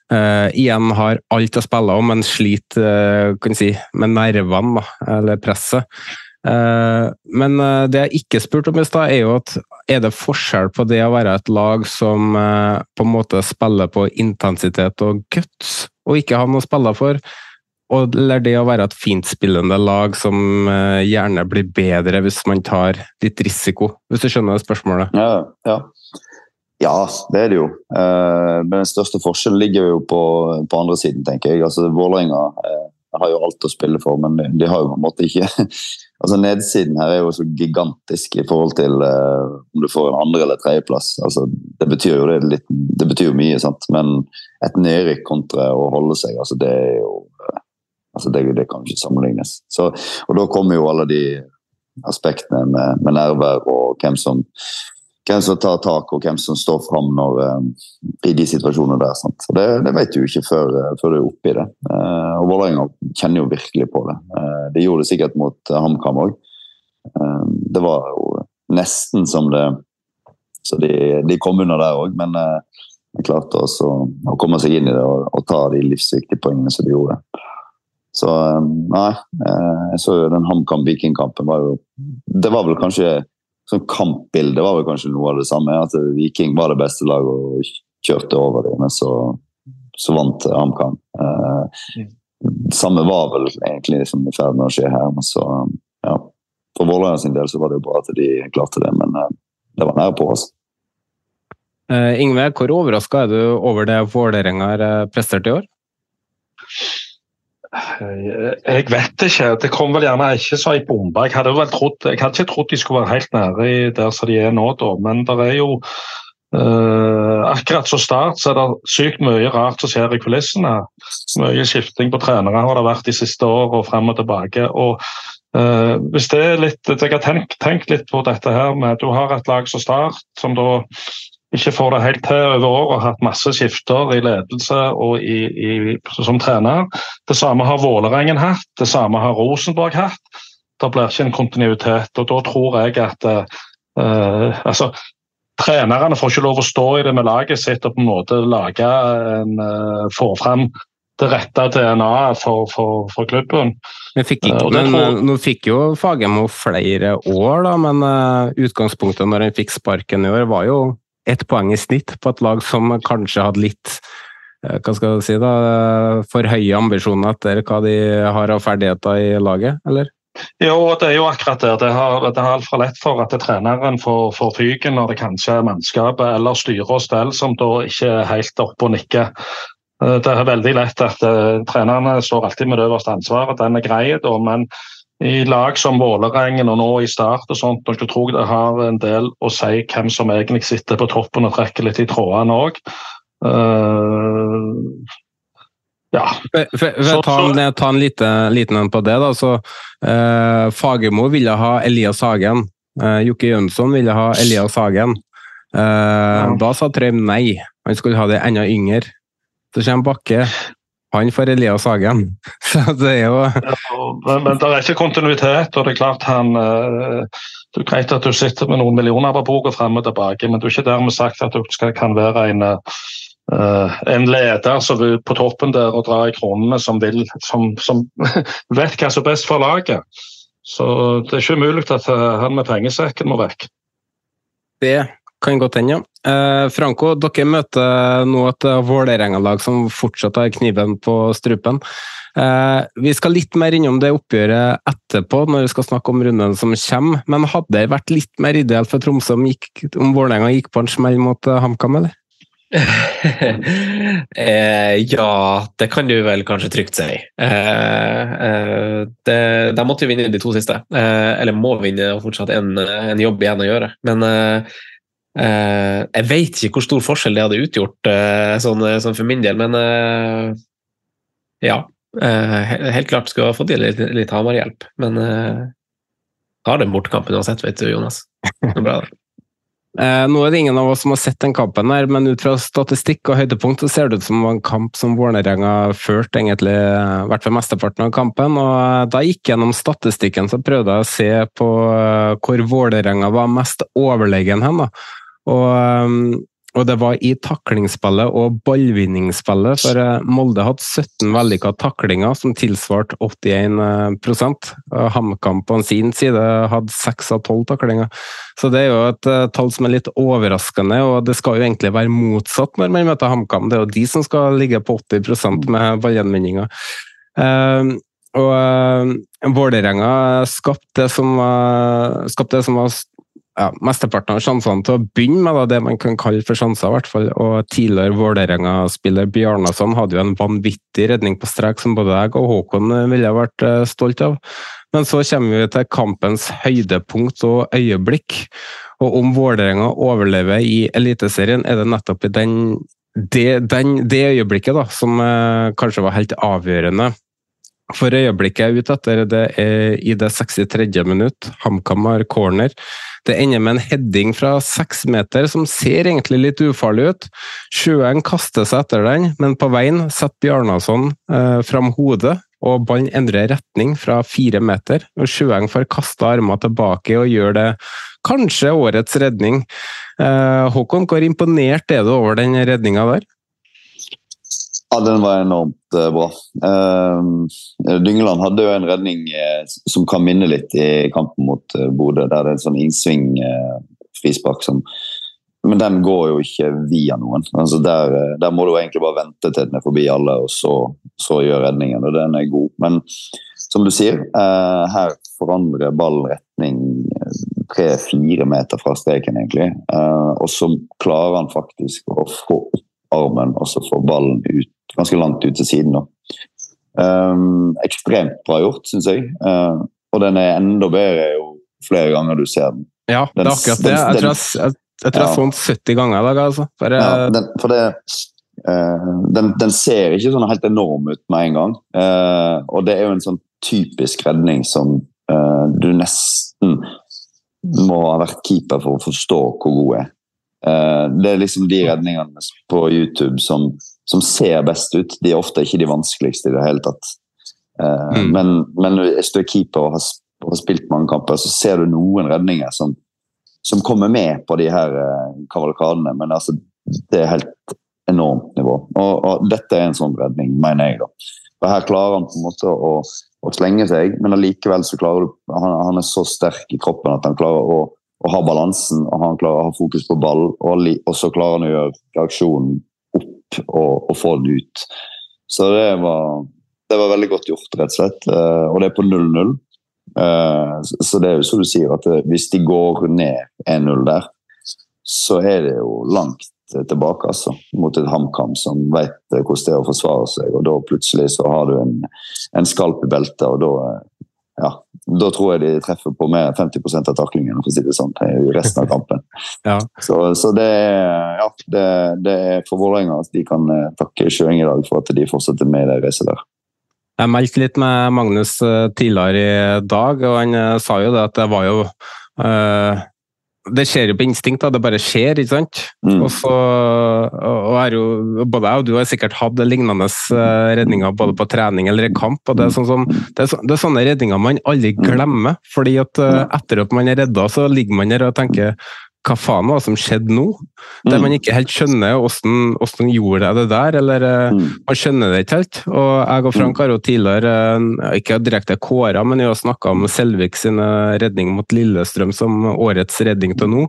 Speaker 2: Uh, igjen har alt å spille om, men sliter uh, si, med nervene, da, eller presset. Men det jeg ikke spurte om i stad, er jo at er det forskjell på det å være et lag som på en måte spiller på intensitet og guts, og ikke ha noe å spille for. Og, eller det å være et fintspillende lag som eh, gjerne blir bedre hvis man tar litt risiko, hvis du skjønner spørsmålet?
Speaker 6: Ja, ja. ja det er det jo. Eh, men den største forskjellen ligger jo på, på andre siden, tenker jeg. Altså, Vålerenga eh, har jo alt å spille for, men de, har jo på en måte ikke altså Nedsiden her er jo så gigantisk i forhold til om du får en andre- eller tredjeplass. Altså, det betyr jo det, litt, det betyr mye, sant? men et nedrykk kontra å holde seg, altså det er jo altså det, det, kan ikke sammenlignes. Så, og da kommer jo alle de aspektene med, med nerver og hvem som hvem som tar tak og hvem som står fram når, i de situasjonene der. Sant? Det, det, vet du ikke før, uh, før du er oppe i det. Uh, og Vålerenga kjenner jo virkelig på det. de gjorde det sikkert mot HamKam òg. det var jo nesten som det Så de, de kom under der òg, men de klarte også å komme seg inn i det og, og ta de livsviktige poengene som de gjorde. Så nei, jeg så jo den HamKam-Viking-kampen var jo Det var vel kanskje sånn kampbilde var vel kanskje noe av det samme. At Viking var det beste laget og kjørte over dem, men så, så vant HamKam. Eh, mm. samme var vel egentlig liksom i ferd med å skje her. men så, ja. For Vålerenga sin del så var det jo bra at de klarte det, men eh, det var nære på. oss.
Speaker 2: Uh, Ingve, hvor overraska er du over det Vålerenga har eh, prestert i år?
Speaker 4: Jeg vet ikke. Det kom vel gjerne ikke så ei bombe. Jeg hadde vel trodd, jeg hadde ikke trodd de skulle være helt nære der som de er nå, da. Men det er jo uh, Akkurat så start så er det sykt mye rart som skjer i kulissene. Mye skifting på trenere har det vært de siste årene, og frem og tilbake. og Uh, hvis det er litt, Jeg har tenkt, tenkt, litt på dette her med at Du har et lag som Start, som da ikke får det helt til over år og har hatt masse skifter i ledelse og i, i, som trener. Det samme har Vålerengen hatt, det samme har Rosenborg hatt. Det blir ikke en kontinuitet. og Da tror jeg at uh, altså, Trenerne får ikke lov å stå i det med laget sitt og på en måte lage en, uh, få fram det rette DNA-et for, for, for, klubben.
Speaker 2: Men, fikk ikke, men tror... Nå fikk jo Fagermo flere år, da, men uh, utgangspunktet når han fikk sparken i år, var jo ett poeng i snitt på et lag som kanskje hadde litt eh, hva skal du si da, for høye ambisjoner etter hva de har av ferdigheter i laget, eller?
Speaker 4: Jo, det er jo akkurat det. Det er det har altfor lett for at treneren får, får fyken når det kanskje er mannskapet eller styre og stell som da ikke er helt oppe og nikker. Eh, det er veldig lett at uh, trenerne står alltid med det øverste ansvaret. Den er grei, men i lag som Vålerengen og nå i Start og sånt, og jeg tror det har en del å si hvem som egentlig sitter på toppen og trekker litt i trådene òg. Uh, eh, ja.
Speaker 2: For, for, for ta, en, ta en lite, liten en på det. da, så uh, Fagermo ville ha Elias Hagen. Uh, Jokke Jønsson ville ha Elias Hagen. Uh, ja. Da sa Trøim nei, han skulle ha det enda yngre. Så kommer Bakke, han får Elias Hagen. Så det er jo
Speaker 4: men, men, det er ikke kontinuitet, og det er klart han eh, Det er greit at du sitter med noen millioner på boka frem og tilbake, men du er ikke dermed sagt at du skal, kan være en, uh, en leder som vil på toppen der og dra i kronene, som, vil, som, som vet hva som er best for laget. Så det er ikke umulig at han med pengesekken må vekk.
Speaker 2: Det kan godt hende, ja. Eh, Franco, dere møter nå et Vålerenga-lag som fortsatt har kniven på strupen. Eh, vi skal litt mer innom det oppgjøret etterpå, når vi skal snakke om runden som kommer. Men hadde det vært litt mer ideelt for Tromsø om, gikk, om Vålerenga gikk på en smell mot uh, HamKam, eller?
Speaker 5: eh, ja, det kan du vel kanskje trygt si. Eh, eh, de måtte jo vinne de to siste. Eh, eller må vinne og fortsatt en, en jobb igjen å gjøre. Men jeg vet ikke hvor stor forskjell det hadde utgjort uh, sånn, sånn, for min del, men ja. helt klart skulle ha fått litt, litt Hamar-hjelp, men har den bortkampen uansett, vet du, Jonas. Det er bra, det.
Speaker 2: Nå er det ingen av oss som har sett den kampen, her, men ut fra statistikk og høydepunkt så ser det ut som en kamp som Vålerenga førte egentlig, i hvert fall mesteparten av kampen. og Da jeg gikk gjennom statistikken, så prøvde jeg å se på hvor Vålerenga var mest overlegen hen. da. Og og det var i taklingsspillet og ballvinningsspillet, for eh, Molde hadde 17 vellykka taklinger, som tilsvarte 81 og HamKam på sin side hadde 6 av 12 taklinger. Så det er jo et uh, tall som er litt overraskende, og det skal jo egentlig være motsatt når man møter HamKam. Det er jo de som skal ligge på 80% med ballgjenvinninga. Og uh, Vålerenga skapte det som, var, skapte det som var ja, mesteparten av sjansene til å begynne med, da, det man kan kalle for sjanser. i hvert fall. Og Tidligere Vålerenga-spiller Bjarnason hadde jo en vanvittig redning på strek som både jeg og Håkon ville vært uh, stolt av. Men så kommer vi til kampens høydepunkt og øyeblikk. Og om Vålerenga overlever i Eliteserien, er det nettopp i den, det, den, det øyeblikket da, som eh, kanskje var helt avgjørende. For øyeblikket er ute etter, det er i det 63. minutt. HamKam har corner. Det ender med en heading fra seks meter som ser egentlig litt ufarlig ut. Sjøeng kaster seg etter den, men på veien setter Bjarnason eh, fram hodet, og ballen endrer retning fra fire meter. og Sjøeng får kasta armene tilbake og gjør det kanskje årets redning. Eh, Håkon, hvor imponert er du over den redninga der?
Speaker 6: Ja, den var enormt uh, bra. Uh, Dyngeland hadde jo en redning uh, som kan minne litt i kampen mot uh, Bodø, der det er en sånn innsving frispark som Men den går jo ikke via noen. Altså der, der, må du egentlig bare vente til den er forbi alle, og så, så gjør redningen. Og den er god. Men som du sier, her forandrer ball retning tre-fire meter fra streken, egentlig. og så klarer han faktisk å få opp armen og så få ballen ut, ganske langt ut til siden. Um, ekstremt bra gjort, syns jeg. Uh, og den er enda bedre jo flere ganger du ser den.
Speaker 2: Ja, det er akkurat det. Jeg tror jeg, jeg, tror jeg så den 70 ganger i dag. Altså. For,
Speaker 6: ja, den, for det, uh, den, den, ser ikke sånn helt enorm ut med en gang. Uh, og det er jo en sånn typisk redning som du nesten må ha vært keeper for å forstå hvor god er. Eh, det er liksom de redningene på YouTube som, som, ser best ut. De er ofte ikke de vanskeligste i det hele tatt. Eh, mm. Men, men hvis du er keeper og har, har, spilt mange kamper, så ser du noen redninger som, som kommer med på de her eh, kavalkadene. Men altså, det er helt enormt nivå. Og, og, dette er en sånn redning, mener jeg. da. For Her klarer han på en måte å, å slenge seg, men allikevel så klarer du han, han er så sterk i kroppen at han klarer å å ha balansen og han klarer å ha fokus på ball. Og, og så klarer han å gjøre reaksjonen og, og, få den ut. Så det var, det var veldig godt gjort, rett og slett. Uh, og det er på 0-0. Uh, eh, så det er jo som du sier, at hvis de går ned 1-0 der, så er det jo langt tilbake altså, mot et HamKam som vet hvordan det er å forsvare seg. og Da plutselig så har du en, en skalp i beltet, og da ja, da tror jeg de treffer på mer 50% av taklingene for å si det sånn, i resten av kampen.
Speaker 2: ja.
Speaker 6: Så, så, det, ja, det, det er for Vålerenga at de kan eh, takke Sjøeng i dag for at de fortsetter med det racet der.
Speaker 2: Jeg meldte litt med Magnus eh, tidligere i dag, og han eh, sa jo det at det var jo øh, det skjer jo på instinkt, da. det bare skjer, ikke sant. Mm. Og så og er jo, Både jeg og du har sikkert hatt lignende eh, redninger både på trening eller i kamp. og Det er, sånn som, det er, så, det er sånne redninger man aldri mm. glemmer. fordi at eh, etter at man er redda, så ligger man der og tenker hva faen var det som skjedde nå? Mm. Der man ikke helt skjønner hvordan, hvordan gjorde jeg det der, eller eh, mm. man skjønner det ikke helt. Og jeg og Frank mm. har jo tidligere, eh, ikke direkte kåra, men vi har snakka om Selvik sin redning mot Lillestrøm som årets redning til nå.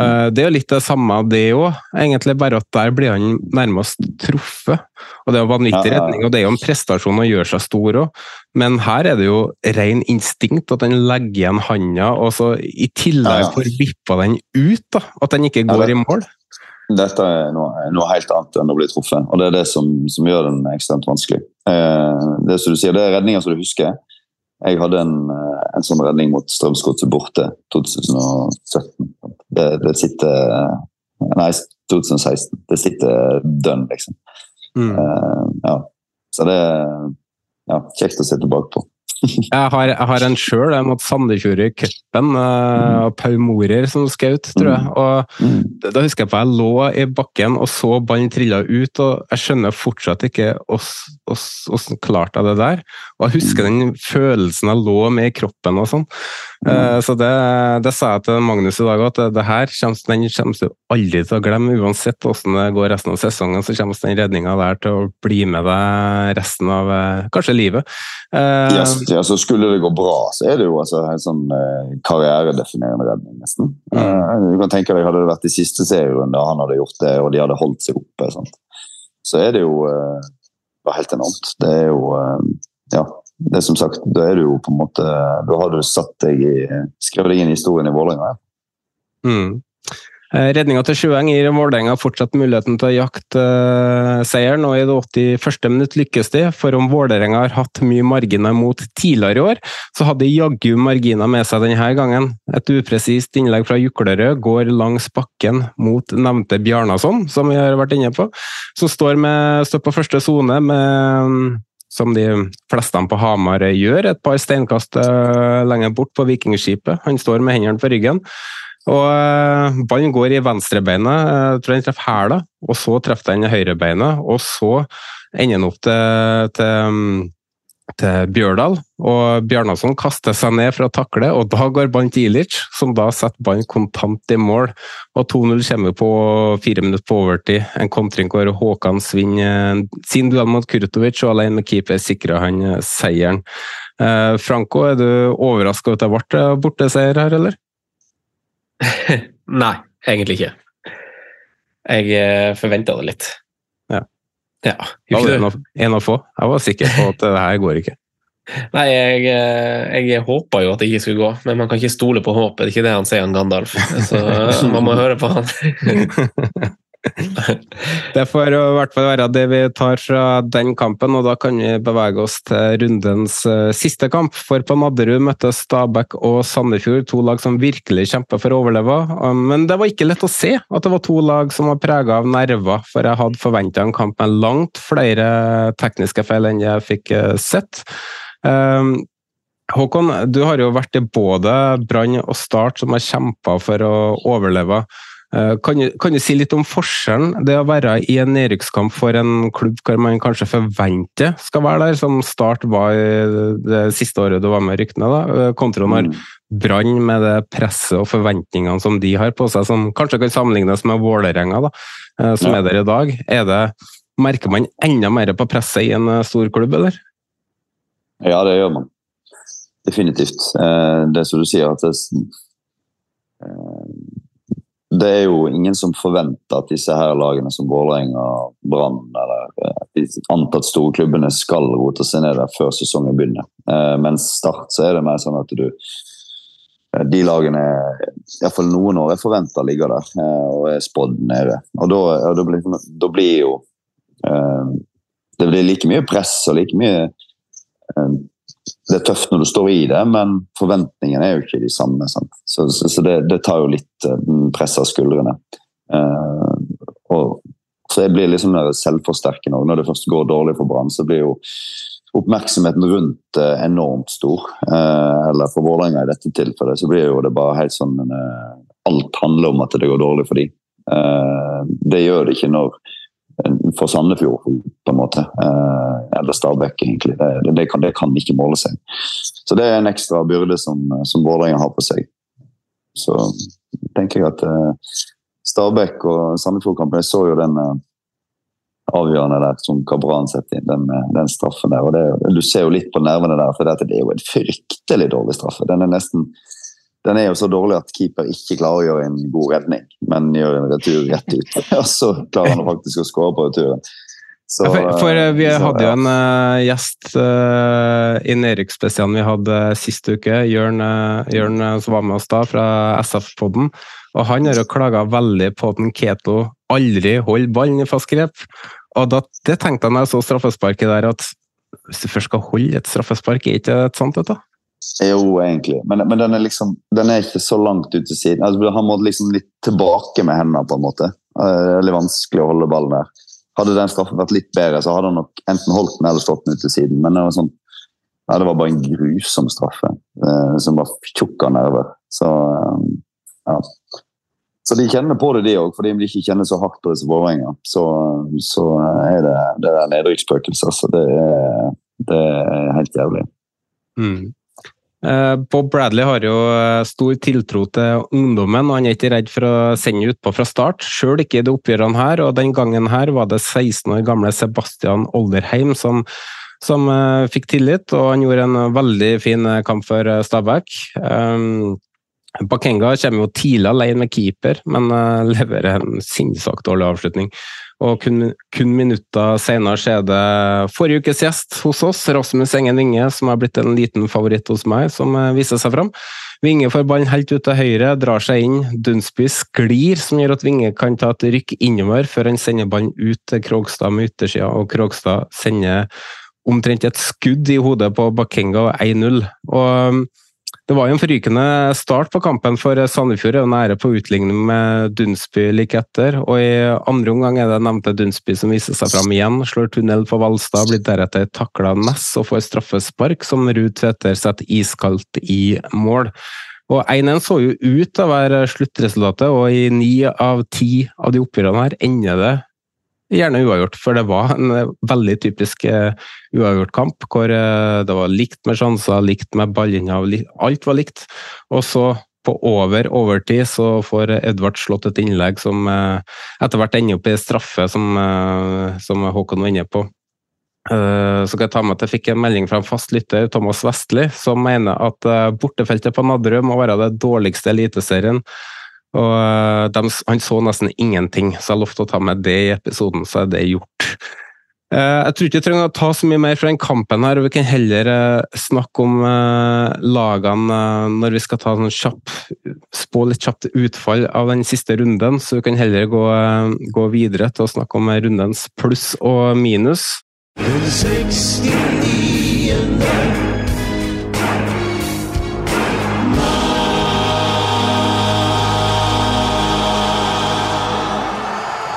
Speaker 2: Eh, det er jo litt det samme, det òg, egentlig, bare at der blir han nærmest truffet. Og Det er jo vanvittig redning, og det er jo en prestasjon å gjøre seg stor òg. Men her er det jo ren instinkt at den legger igjen handa, og så i tillegg får vippa den ut. da, At den ikke går i mål.
Speaker 6: Dette er noe, noe, helt annet enn å bli truffet, og det er det som, som gjør den ekstremt vanskelig. Eh, det som du sier, det er redninger som du husker. Jeg hadde en, eh, en sånn redning mot Strømsgodset borte 2017. Det, det, sitter Nei, 2016. Det sitter dønn, liksom. Mm. Uh, ja. Så det ja, kjekt å se tilbake på
Speaker 2: jeg, har, jeg har en sjøl mot Sandefjord i cupen, uh, Paul Morer som skjøt, tror jeg. Og mm. Da husker jeg på jeg lå i bakken og så ballen trilla ut, og jeg skjønner fortsatt ikke hvordan klarte jeg det der. Og jeg husker den følelsen jeg lå med i kroppen og sånn. Eh, Så det, det sa jeg til Magnus i dag, at det, her kommer, den kommer du aldri til å glemme. Uansett hvordan det går resten av sesongen, så kommer den redninga der til å bli med deg resten av eh, kanskje livet. Yes,
Speaker 6: Ja, så- skulle det gå bra, så er det jo altså en sånn eh, karrieredefinerende redning, nesten. Eh, du kan tenke deg, Hadde det vært i siste serierunde han hadde gjort det, og de hadde holdt seg oppe, sant? så er det jo det var helt enormt. Det er jo eh, Ja, det er som sagt, da er du jo på en måte Da har du satt deg i skrevet deg inn i historien i Vålerenga.
Speaker 2: Mm. Eh, Redninga til Sjueng gir Vålerenga fortsatt muligheten til å jakte eh, seieren, og i det 81. minutt lykkes de. For om Vålerenga har hatt mye marginer mot tidligere i år, så hadde de jaggu marginer med seg denne gangen. Et upresist innlegg fra Juklerød går langs bakken mot nevnte Bjarnason, som vi har vært inne på, som står, med, står på første sone med som de fleste på Hamar gjør, et par steinkast eh, lenger bort på Vikingskipet. Han står med hendene på ryggen. Og eh, ballen går i venstrebeinet, tror den treffer hæla, og så treffer den høyrebeinet, og så ender den opp til, til, mm, til Bjørdal. Og Bjarnason kaster seg ned for å takle, og da går Bant Ilic, som da setter Bant kontant i mål. Og 2-0 kommer på fire minutter på overtid. En kontring hvor Håkan svinner sin duell mot Kurtovic, og alene med keeper sikrer han eh, seieren. Eh, Franco, er du overraska over at det ble borteseier her, eller?
Speaker 5: Nei, egentlig ikke. Jeg eh, forventa det litt.
Speaker 2: Ja. Da var en av, en av få. Jeg var sikker på at det her går ikke.
Speaker 5: Nei, jeg, eh, jeg håpa jo at det ikke skulle gå, men man kan ikke stole på håpet. Det er ikke det han sier, han Gandalf. Så eh, man må høre på han.
Speaker 2: Det får i hvert fall være det vi tar fra den kampen, og da kan vi bevege oss til rundens eh, siste kamp. For på Nadderud møttes Stabæk og Sandefjord, to lag som virkelig kjemper for å overleve. Um, Men det var ikke lett å se at det var to lag som var prega av nerver, for jeg hadde forventa en kamp med langt flere tekniske feil enn jeg fikk eh, sett. Håkon, du har jo vært i både Brann og Start som har kjempa for å overleve. Eh, Kan du, kan du si litt om forskjellen det å være i en nedrykkskamp for en klubb hvor man kanskje forventer skal være der, som Start var det siste året du var med i ryktene, da, eh, kontra når Brann med det presset og forventningene som de har på seg, som kanskje kan sammenlignes med Vålerenga, da, eh, som
Speaker 6: Ja.
Speaker 2: er der i dag. Er det, merker man enda mer på presset i en eh, stor klubb, eller?
Speaker 6: Ja, det gjør man. Definitivt. Eh, Det er som du sier, at det, eh, det er jo ingen som forventer at disse her lagene som Vålerenga, Brann eller eh, de antatt store klubbene skal rote seg ned der før sesongen begynner. Eh, Mens Start så er det mer sånn at du eh, de lagene, iallfall noen år, er forventa ligger der eh, og er spådd nede. Og da, ja, da, blir, da blir jo eh, Det blir like mye press og like mye eh, Det er tøft når du står i det, men forventningene er jo ikke de samme. Så, så, så det, det tar jo litt eh, press av skuldrene. Uh, og så jeg blir liksom selvforsterkende. Når det først går dårlig for Brann, så blir jo oppmerksomheten rundt uh, enormt stor. Uh, eller for Vålerenga i dette tilfellet, så blir jo det bare helt sånn Alt handler om at det går dårlig for dem. Det gjør det ikke når for Sandefjord, på en måte. Eh, eller Stabæk, egentlig. Det, det, kan, det kan ikke måle seg. Så det er en ekstra byrde som, som Vålerenga har på seg. Så tenker jeg at eh, Stabæk og Sandefjord-kampen Jeg så jo den eh, avgjørende der som Kabran setter inn, den, den straffen der. og det, Du ser jo litt på nervene der, for det er jo en fryktelig dårlig straffe. Den er nesten den er jo så dårlig at keeper ikke klarer å gjøre en god redning, men gjør en retur rett ut. Og så klarer han faktisk å skåre på returen. Så,
Speaker 2: for, for eh, vi
Speaker 6: så,
Speaker 2: hadde jo en uh, gjest uh, i Nedrykksspesialen vi hadde sist uke, Jørn, uh, Jørn eh, som var med oss da, fra SF-podden. Og han har jo klaga veldig på at Keto aldri holder ballen i fast grep. Og da, det tenkte jeg da jeg så straffesparket der, at hvis du først skal holde et straffespark, er ikke det et sånt? vet du?
Speaker 6: Jo, egentlig. Men, men den er liksom Den er ikke så langt ut til siden. Altså, han må liksom litt tilbake med hendene, på en måte. Eh, Det er litt vanskelig å holde ballen der. Hadde den straffen vært litt bedre, så hadde han nok enten holdt den eller stått den ut til siden. Men det var sånn ja, det var bare en grusom straffe eh, som var tjukk av nerver. Så eh, ja. Så de kjenner på det, de òg, fordi de ikke kjenner så hardt på disse Vålerenga. Så, så er det, det er nedrykksspøkelser. Så det det er helt jævlig.
Speaker 2: Mm. Eh, Bob Bradley har jo eh, stor tiltro til ungdommen, og han er ikke redd for å sende utpå fra start. Sjøl ikke i det oppgjørene her, og den gangen her var det 16 år gamle Sebastian Olderheim som, som uh, fikk tillit, og han gjorde en veldig fin kamp for Stabæk. Um, Bakenga kommer jo tidlig alene med keeper, men leverer en sinnssykt dårlig avslutning. Og kun, kun minutter senere skjer det forrige ukes gjest hos oss, Rasmus Engen Winge, som har blitt en liten favoritt hos meg, som eh, viser seg fram. Winge får ballen helt ut til høyre, drar seg inn. Dunsby sklir, som gjør at Winge kan ta et rykk innover før han sender ballen ut til Krogstad med yttersida, og Krogstad sender omtrent et skudd i hodet på Bakenga 1-0. Og det var jo en forrykende start på kampen for Sandefjord. er nære på utligning med Dunsby like etter. og I andre omgang er det nevnte Dunsby som viser seg fram igjen. Slår tunnel på Valstad, blir deretter takla Ness og får straffespark, som Ruud Tveter setter iskaldt i mål. Og 1-1 så jo ut til å være sluttresultatet, og i ni av ti av de oppgjørene her ender det gjerne uavgjort, for det var en eh, veldig typisk uh, uavgjort kamp, hvor uh, det var likt med sjanser, likt med ballinnehav, alt var likt. Og så, på over overtid, så får Edvard slått et innlegg som etter hvert ender opp i straffe, som, som Håkon var inne på. Så kan jeg ta med at jeg fikk en melding fra en fast lytter, Thomas Vestli, som mener at bortefeltet på Nadderud må være det dårligste eliteserien. Og eh, de, han så nesten ingenting, så jeg lovte å ta med det i episoden, så er det gjort. Eh, jeg tror ikke vi trenger å ta så mye mer fra den kampen, her, og vi kan heller eh, snakke om lagene når vi skal ta sånn kjapp, spå litt kjapt utfall av den siste runden. Så vi kan heller gå, gå videre til å snakke om rundens pluss og minus. 69 Uh,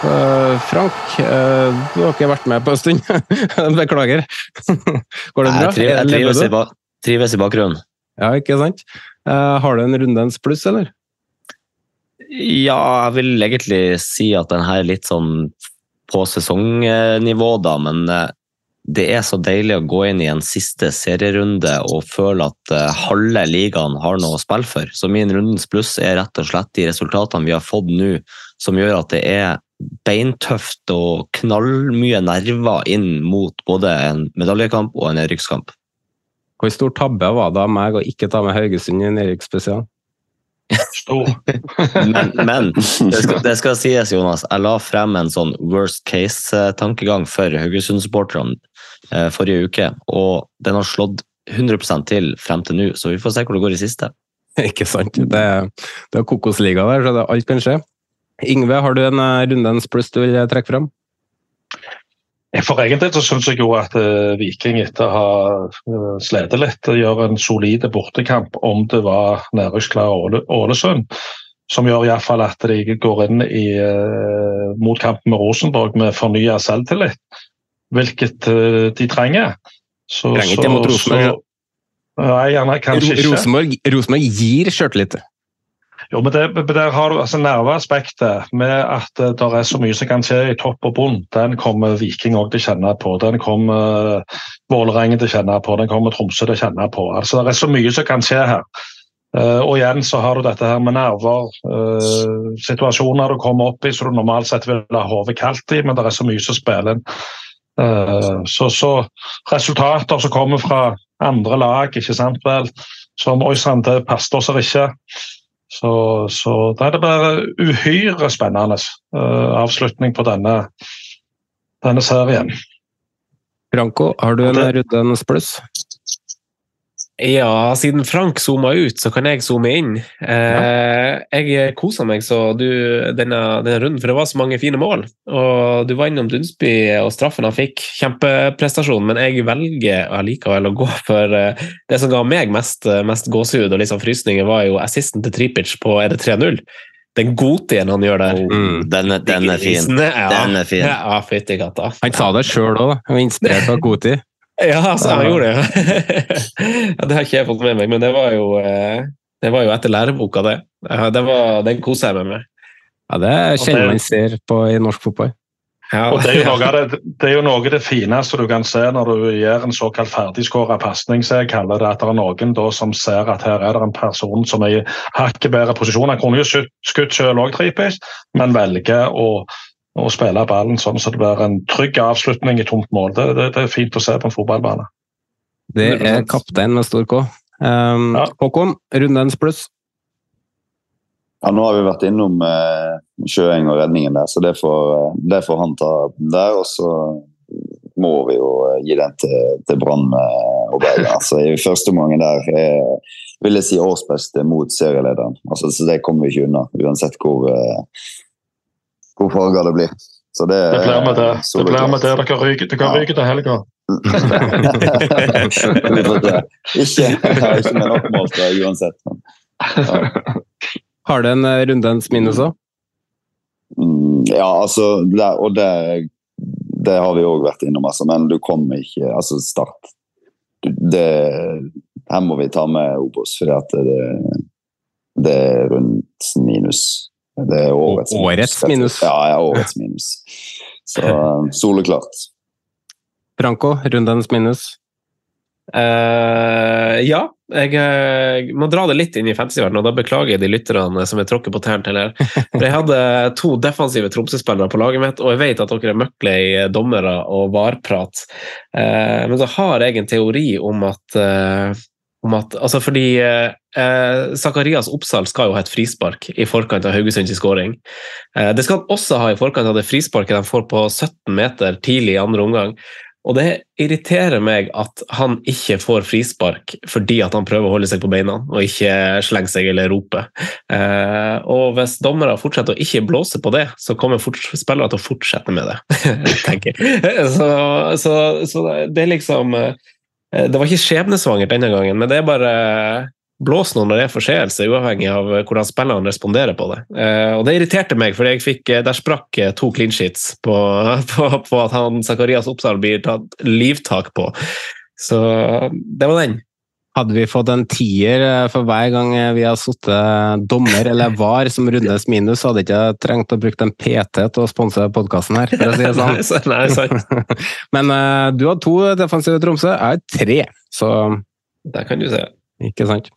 Speaker 2: Frank, uh, du har ikke vært med på en stund. Beklager. Går det bra?
Speaker 3: Jeg, trives, jeg trives, i, ba trives, i, bakgrunnen.
Speaker 2: Ja, ikke sant? Uh, har du en rundens pluss, eller?
Speaker 3: Ja, jeg vil egentlig si at den her er litt sånn på sesongnivå, da. Men det er så deilig å gå inn i en siste serierunde og føle at halve ligaen har noe å spille for. Så min rundens pluss er rett og slett de resultatene vi har fått nå, som gjør at det er beintøft og knallmye nerver inn mot både en medaljekamp og en nedrykkskamp.
Speaker 2: Hvor stor tabbe var det av meg å ikke ta med Haugesund i en
Speaker 4: Stor.
Speaker 3: men, men det, skal, det, skal, sies, Jonas, jeg la frem en sånn worst case-tankegang for Haugesund-supporterne eh, forrige uke, og den har slått 100% til frem til nå, så vi får se hvor det går i siste.
Speaker 2: Ikke sant. Det, det er kokosliga der, så det, alt kan skje. Ingve, har du en uh, rundens pluss du vil trekke fram?
Speaker 4: For egen del syns jeg jo at uh, Viking etter å ha slitt litt, gjør en solid bortekamp om det var nedrykksklar Ålesund. Som gjør i fall at de går inn i, uh, mot kampen med Rosenborg med fornya selvtillit. Hvilket uh, de trenger.
Speaker 2: Så, trenger ikke mot Rosenborg.
Speaker 4: Nei, gjerne kanskje ikke.
Speaker 2: Rosenborg, Rosenborg gir sjøltillit.
Speaker 4: Jo, men det, Der har du altså nerveaspektet med at det er så mye som kan skje i topp og bunn. Den kommer Viking òg til å kjenne på. Den kommer uh, Vålerengen til å kjenne på. Den kommer Tromsø til å kjenne på. Altså, Det er så mye som kan skje her. Uh, og igjen så har du dette her med nerver. Uh, situasjoner du kommer opp i som du normalt sett vil ha hodet kaldt i, men det er så mye som spiller inn. Uh, så, så, resultater som kommer fra andre lag, ikke sant vel, som Oi det passet oss ikke. Så, så da er det bare uhyre spennende uh, avslutning på denne, denne serien.
Speaker 2: Franco, har du en Ruddens pluss?
Speaker 5: Ja, siden Frank zooma ut, så kan jeg zoome inn. Eh, jeg kosa meg så du, denne, denne, runden, for det var så mange fine mål. Og Du var innom Dunsby og straffen han fikk. Kjempeprestasjon, men jeg velger allikevel å gå for eh, det som ga meg mest, mest gåsehud og liksom frysninger, var jo assisten til Tripic på er det 3-0. Den godtien han gjør der.
Speaker 3: Mm, den, den, er fin.
Speaker 5: Ja,
Speaker 3: den er fin.
Speaker 5: Ja, fytti katta.
Speaker 2: Han sa det sjøl òg, inspirert av godtid.
Speaker 5: Ja, altså, jeg gjorde det. ja, det har ikke jeg fått med meg, men det var jo, eh, det var jo etter læreboka, det. det var, den koser jeg meg med.
Speaker 2: Ja, Det kjenner man ser på i norsk fotball.
Speaker 4: Og det er, jo noe av det, det er jo noe av det fineste du kan se når du gjør en såkalt ferdigskåra pasning, som jeg kaller det. At det er noen da som ser at her er det en person som er i hakket bedre posisjon. Han kunne jo skutt, sjøl òg men velger å, å spille ballen sånn så det blir en trygg avslutning i tomt mål. Det, det, det er fint å se på en fotballbane.
Speaker 2: Det er kaptein med stor K. Um, Håkon, rundens pluss?
Speaker 6: Ja, nå har vi vært innom eh, Sjøeng og redningen der, så det får, eh, det får han ta der. Og så må vi jo eh, gi den til, til Brann eh, og Bergen. Altså, I første omgang der er, vil jeg si årsbeste mot serielederen. Altså, så det kommer vi ikke unna, uansett hvor, eh, hvor farga det blir. Så det,
Speaker 4: Det blir med det. Det blir med til. Dere ryker, dere ryker til helga.
Speaker 6: Vi. Ikke, ikke med nok mål, tror uansett. Men, ja.
Speaker 2: Har du en eh, rundens minus òg?
Speaker 6: Mm, Ja, altså, det, og det, det har vi òg vært innom, altså, men du kommer ikke Altså, Start. Det, her må vi ta med Obos, for det, det er rundt minus. Det er årets,
Speaker 2: Årets minus?
Speaker 6: Ja, ja, årets minus. Så soleklart.
Speaker 2: Franco, rundens minus?
Speaker 5: Uh, ja, jeg jeg må dra det litt inn i fantasyverdenen, og da beklager jeg de lytterne som jeg tråkker på tærne til her. For jeg hadde to defensive Tromsø-spillere på laget mitt, og jeg vet at dere er møkklei dommere og varprat. uh, men så har jeg en teori om at eh, om at, altså fordi eh, Zakarias Oppsal skal jo ha et frispark i forkant av Haugesunds skåring. Eh, det skal han også ha i forkant av det frisparket de får på 17 meter tidlig i andre omgang. Og det irriterer meg at han ikke får frispark fordi at han prøver å holde seg på beina og ikke slenge seg eller rope. Eh, og hvis dommere fortsetter å ikke blåse på det, så kommer spillere til å fortsette med det. tenker jeg. Så, så, så det er liksom eh, Det var ikke skjebnesvangert denne gangen, men det er bare Blås nå når det er forseelse, uavhengig av hvordan spillerne responderer på det. Eh, og Det irriterte meg, for der sprakk eh, to clean sheets på, på, på at han Zakarias Oppsal blir tatt livtak på. Så det var den.
Speaker 2: Hadde vi fått en tier eh, for hver gang vi har sittet dommer eller var som rundes minus, så hadde jeg ikke trengt å bruke en PT til å sponse podkasten her, for å si det sånn.
Speaker 5: Nei, så- nei, sant.
Speaker 2: Men uh, du har to defensive Tromsø, jeg har tre, så
Speaker 5: Der kan du se.
Speaker 2: Ikke sant.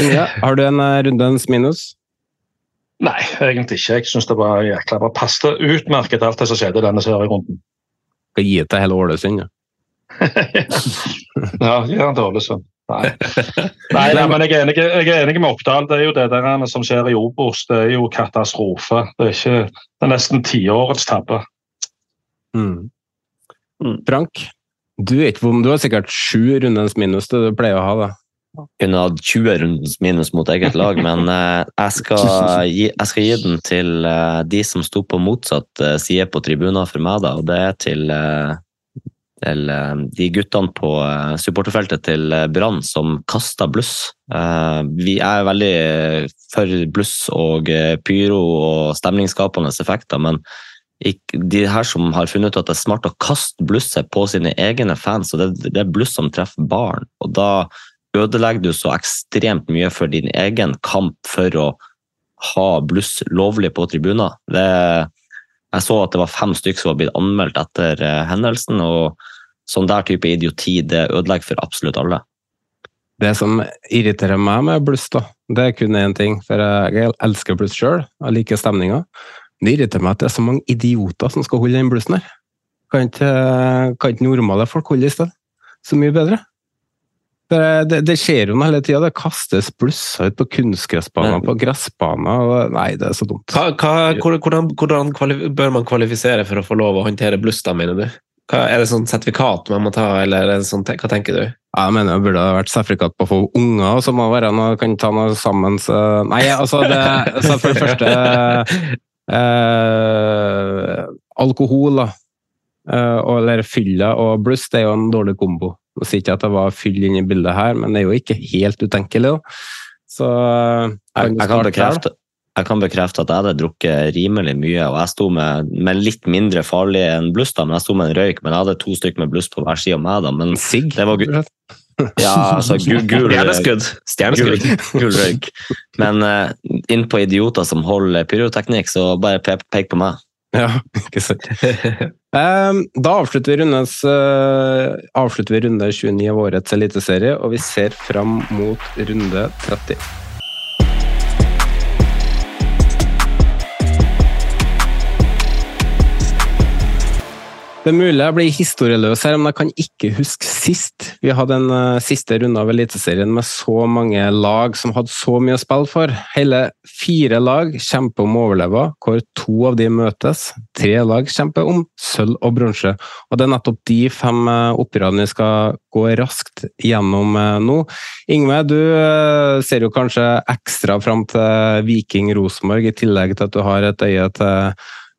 Speaker 2: Ja, har du en eh, rundens minus?
Speaker 4: Nei, egentlig ikke. Jeg syns det var jækla bra. Passet utmerket alt det som skjedde i denne serierunden.
Speaker 2: Skal gi det til hele Ålesund, ja.
Speaker 4: Ja, gjør det Ålesund. Nei. Nei, nei, men jeg er, enig, jeg er enig med Oppdal. Det er jo det der som skjer i Obos. Det er jo katastrofe. Det er, ikke, det er nesten tiårets tabbe.
Speaker 2: Mm. Frank, du, er ikke, vond. du har sikkert sju rundens minus det du pleier å ha, da.
Speaker 3: kunne hatt 20 rundens minus mot eget lag, men eh, jeg, skal gi, jeg skal gi den til eh, de som sto på motsatt eh, side på tribunen for meg, da, og det er til, eh, til eh, de guttene på eh, supporterfeltet til eh, Brann som kasta bluss. Vi er veldig for bluss og pyro og stemningsskapende effekter, men de her som har funnet ut at det er smart å kaste blusset på sine egne fans, og det, det er bluss som treffer barn. og da ødelegger du så ekstremt mye for din egen kamp for å ha bluss lovlig på tribuner. Det, jeg så at det var fem stykker som var blitt anmeldt etter eh, hendelsen, og sånn der type idioti det ødelegger for absolutt alle.
Speaker 2: Det som irriterer meg med bluss, da, det er kun én ting. For jeg elsker bluss sjøl, jeg liker stemninga. Det irriterer meg at det er så mange idioter som skal holde den blussen her. Kan ikke, kan ikke normale folk holde i sted? Så mye bedre. For det, det skjer jo noe hele tida. Det kastes blusser ut på kunstgressbaner, på gressbaner. Nei, det er så dumt.
Speaker 5: Hva, hva, hvordan hvordan, bør man kvalifisere for å få lov å håndtere bluster, mener du? Hva, er det sånn sertifikat man må ta, eller er det sånn, hva tenker du?
Speaker 2: Ja, Jeg mener det burde vært sertifikat på å få unger, så må det være noe, kan ta noe sammen så Nei, altså, det, altså for det første eh, Alkohol, da. Eh, eller fylla og bluss, det er jo en dårlig kombo. Nå sier ikke at det var fyll inn i bildet her, men det er jo ikke helt utenkelig. da. Så eh,
Speaker 3: Jeg, jeg, kan bekrefte, jeg kan bekrefte at jeg hadde drukket rimelig mye, og jeg sto med, med litt mindre farlig enn bluss, da, men jeg sto med en røyk. Men jeg hadde to stykker med bluss på hver side av meg. da, men det var Ja, altså gul, gul
Speaker 5: Stjerneskudd. Stjerneskudd.
Speaker 3: Gul, gul røyk. Men uh, inn på idioter som holder pyroteknikk, så bare pek, pek på meg.
Speaker 2: Ja, ikke sant. Um, da avslutter vi, rundes, uh, avslutter vi runde 29 av årets eliteserie, og vi ser fram mot runde 30. Det er mulig jeg blir historieløs her, men jeg kan ikke huske sist vi hadde en uh, siste runde av Eliteserien med så mange lag som hadde så mye å spille for. Hele fire lag kjemper om å overleve, hvor to av de møtes. Tre lag kjemper om sølv og bronse. Og det er nettopp de fem uh, oppgjørene vi skal gå raskt gjennom uh, nå. Ingve, du ser jo kanskje ekstra fram til Viking Rosenborg, i tillegg til at du har et øye til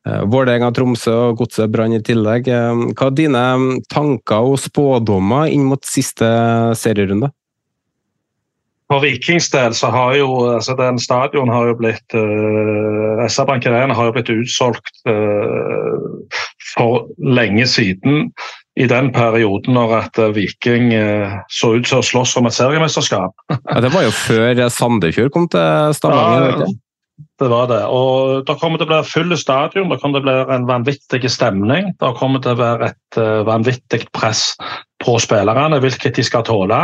Speaker 2: Vålerenga, Tromsø og Godset Brann i tillegg. Eh, hva er dine mm, tanker og spådommer inn mot siste serierunde?
Speaker 4: For Vikings del så har jo altså den stadion har jo blitt uh, SR-Bank Arena har jo blitt utsolgt uh, for lenge siden. I den perioden når at Viking uh, så ut til å slåss om et seriemesterskap.
Speaker 2: ja, det var jo før Sandefjord kom til Stavanger. Ja,
Speaker 4: det var det. Og Det kommer til å bli fulle stadion, det kommer til å bli en vanvittig stemning. Det kommer til å være et uh, vanvittig press på spillerne, hvilket de skal tåle.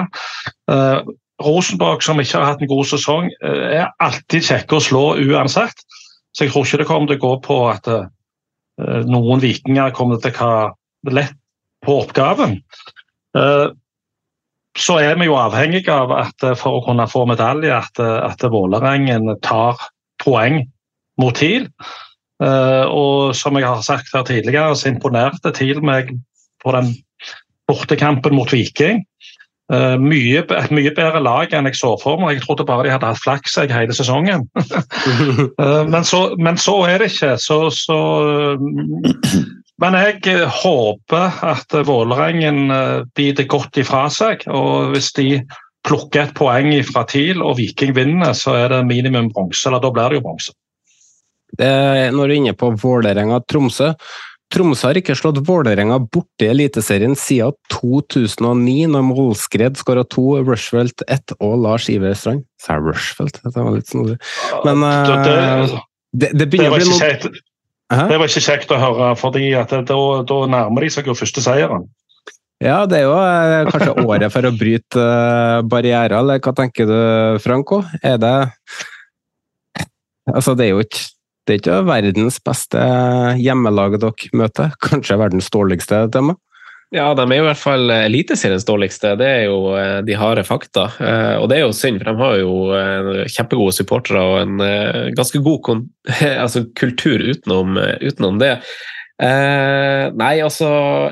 Speaker 4: Uh, Rosenborg, som ikke har hatt en god sesong, uh, er alltid kjekke å slå uansett. Så jeg tror ikke det kommer til å gå på at noen vikinger kommer til å ha lett på oppgaven. Så er vi jo avhengige av at for å kunne få medalje, at, at Vålerengen tar poeng mot TIL. Uh, og som jeg har sagt her tidligere, så imponerte TIL meg på den bortekampen mot Viking. Uh, mye, et mye bedre lag enn jeg så for meg. Jeg trodde bare de hadde hatt flaks hele sesongen. uh, men, så, men, så, er det ikke. Så, så, men jeg håper at Vålerengen biter godt ifra seg. Og hvis de plukke et poeng fra TIL og Viking vinner, så er det minimum bronse. Eller da blir det jo bronse.
Speaker 2: Når du er inne på Vålerenga-Tromsø Tromsø har ikke slått Vålerenga borte i Eliteserien siden 2009, når Målskred skåra to, Rushfeldt ett og Lars Iver Strand. Sa jeg Rushfeldt? Det var litt snodig. Men
Speaker 4: det, det, det, det begynner å bli noe Det var ikke kjekt å høre, for da nærmer de seg jo første seieren.
Speaker 2: Ja, det er jo eh, kanskje året for å bryte uh, barrierer, eller hva tenker du, Franco? Er det Altså, det er jo ikke det er ikke verdens beste hjemmelag dere møter. Kanskje verdens dårligste, meg?
Speaker 5: Ja, de er jo i hvert fall Eliteseriens dårligste. Det er jo eh, de harde fakta. Og det er jo synd, for de har jo kjempegode supportere og en ganske god altså, kultur utenom, utenom det. Eh, nei, altså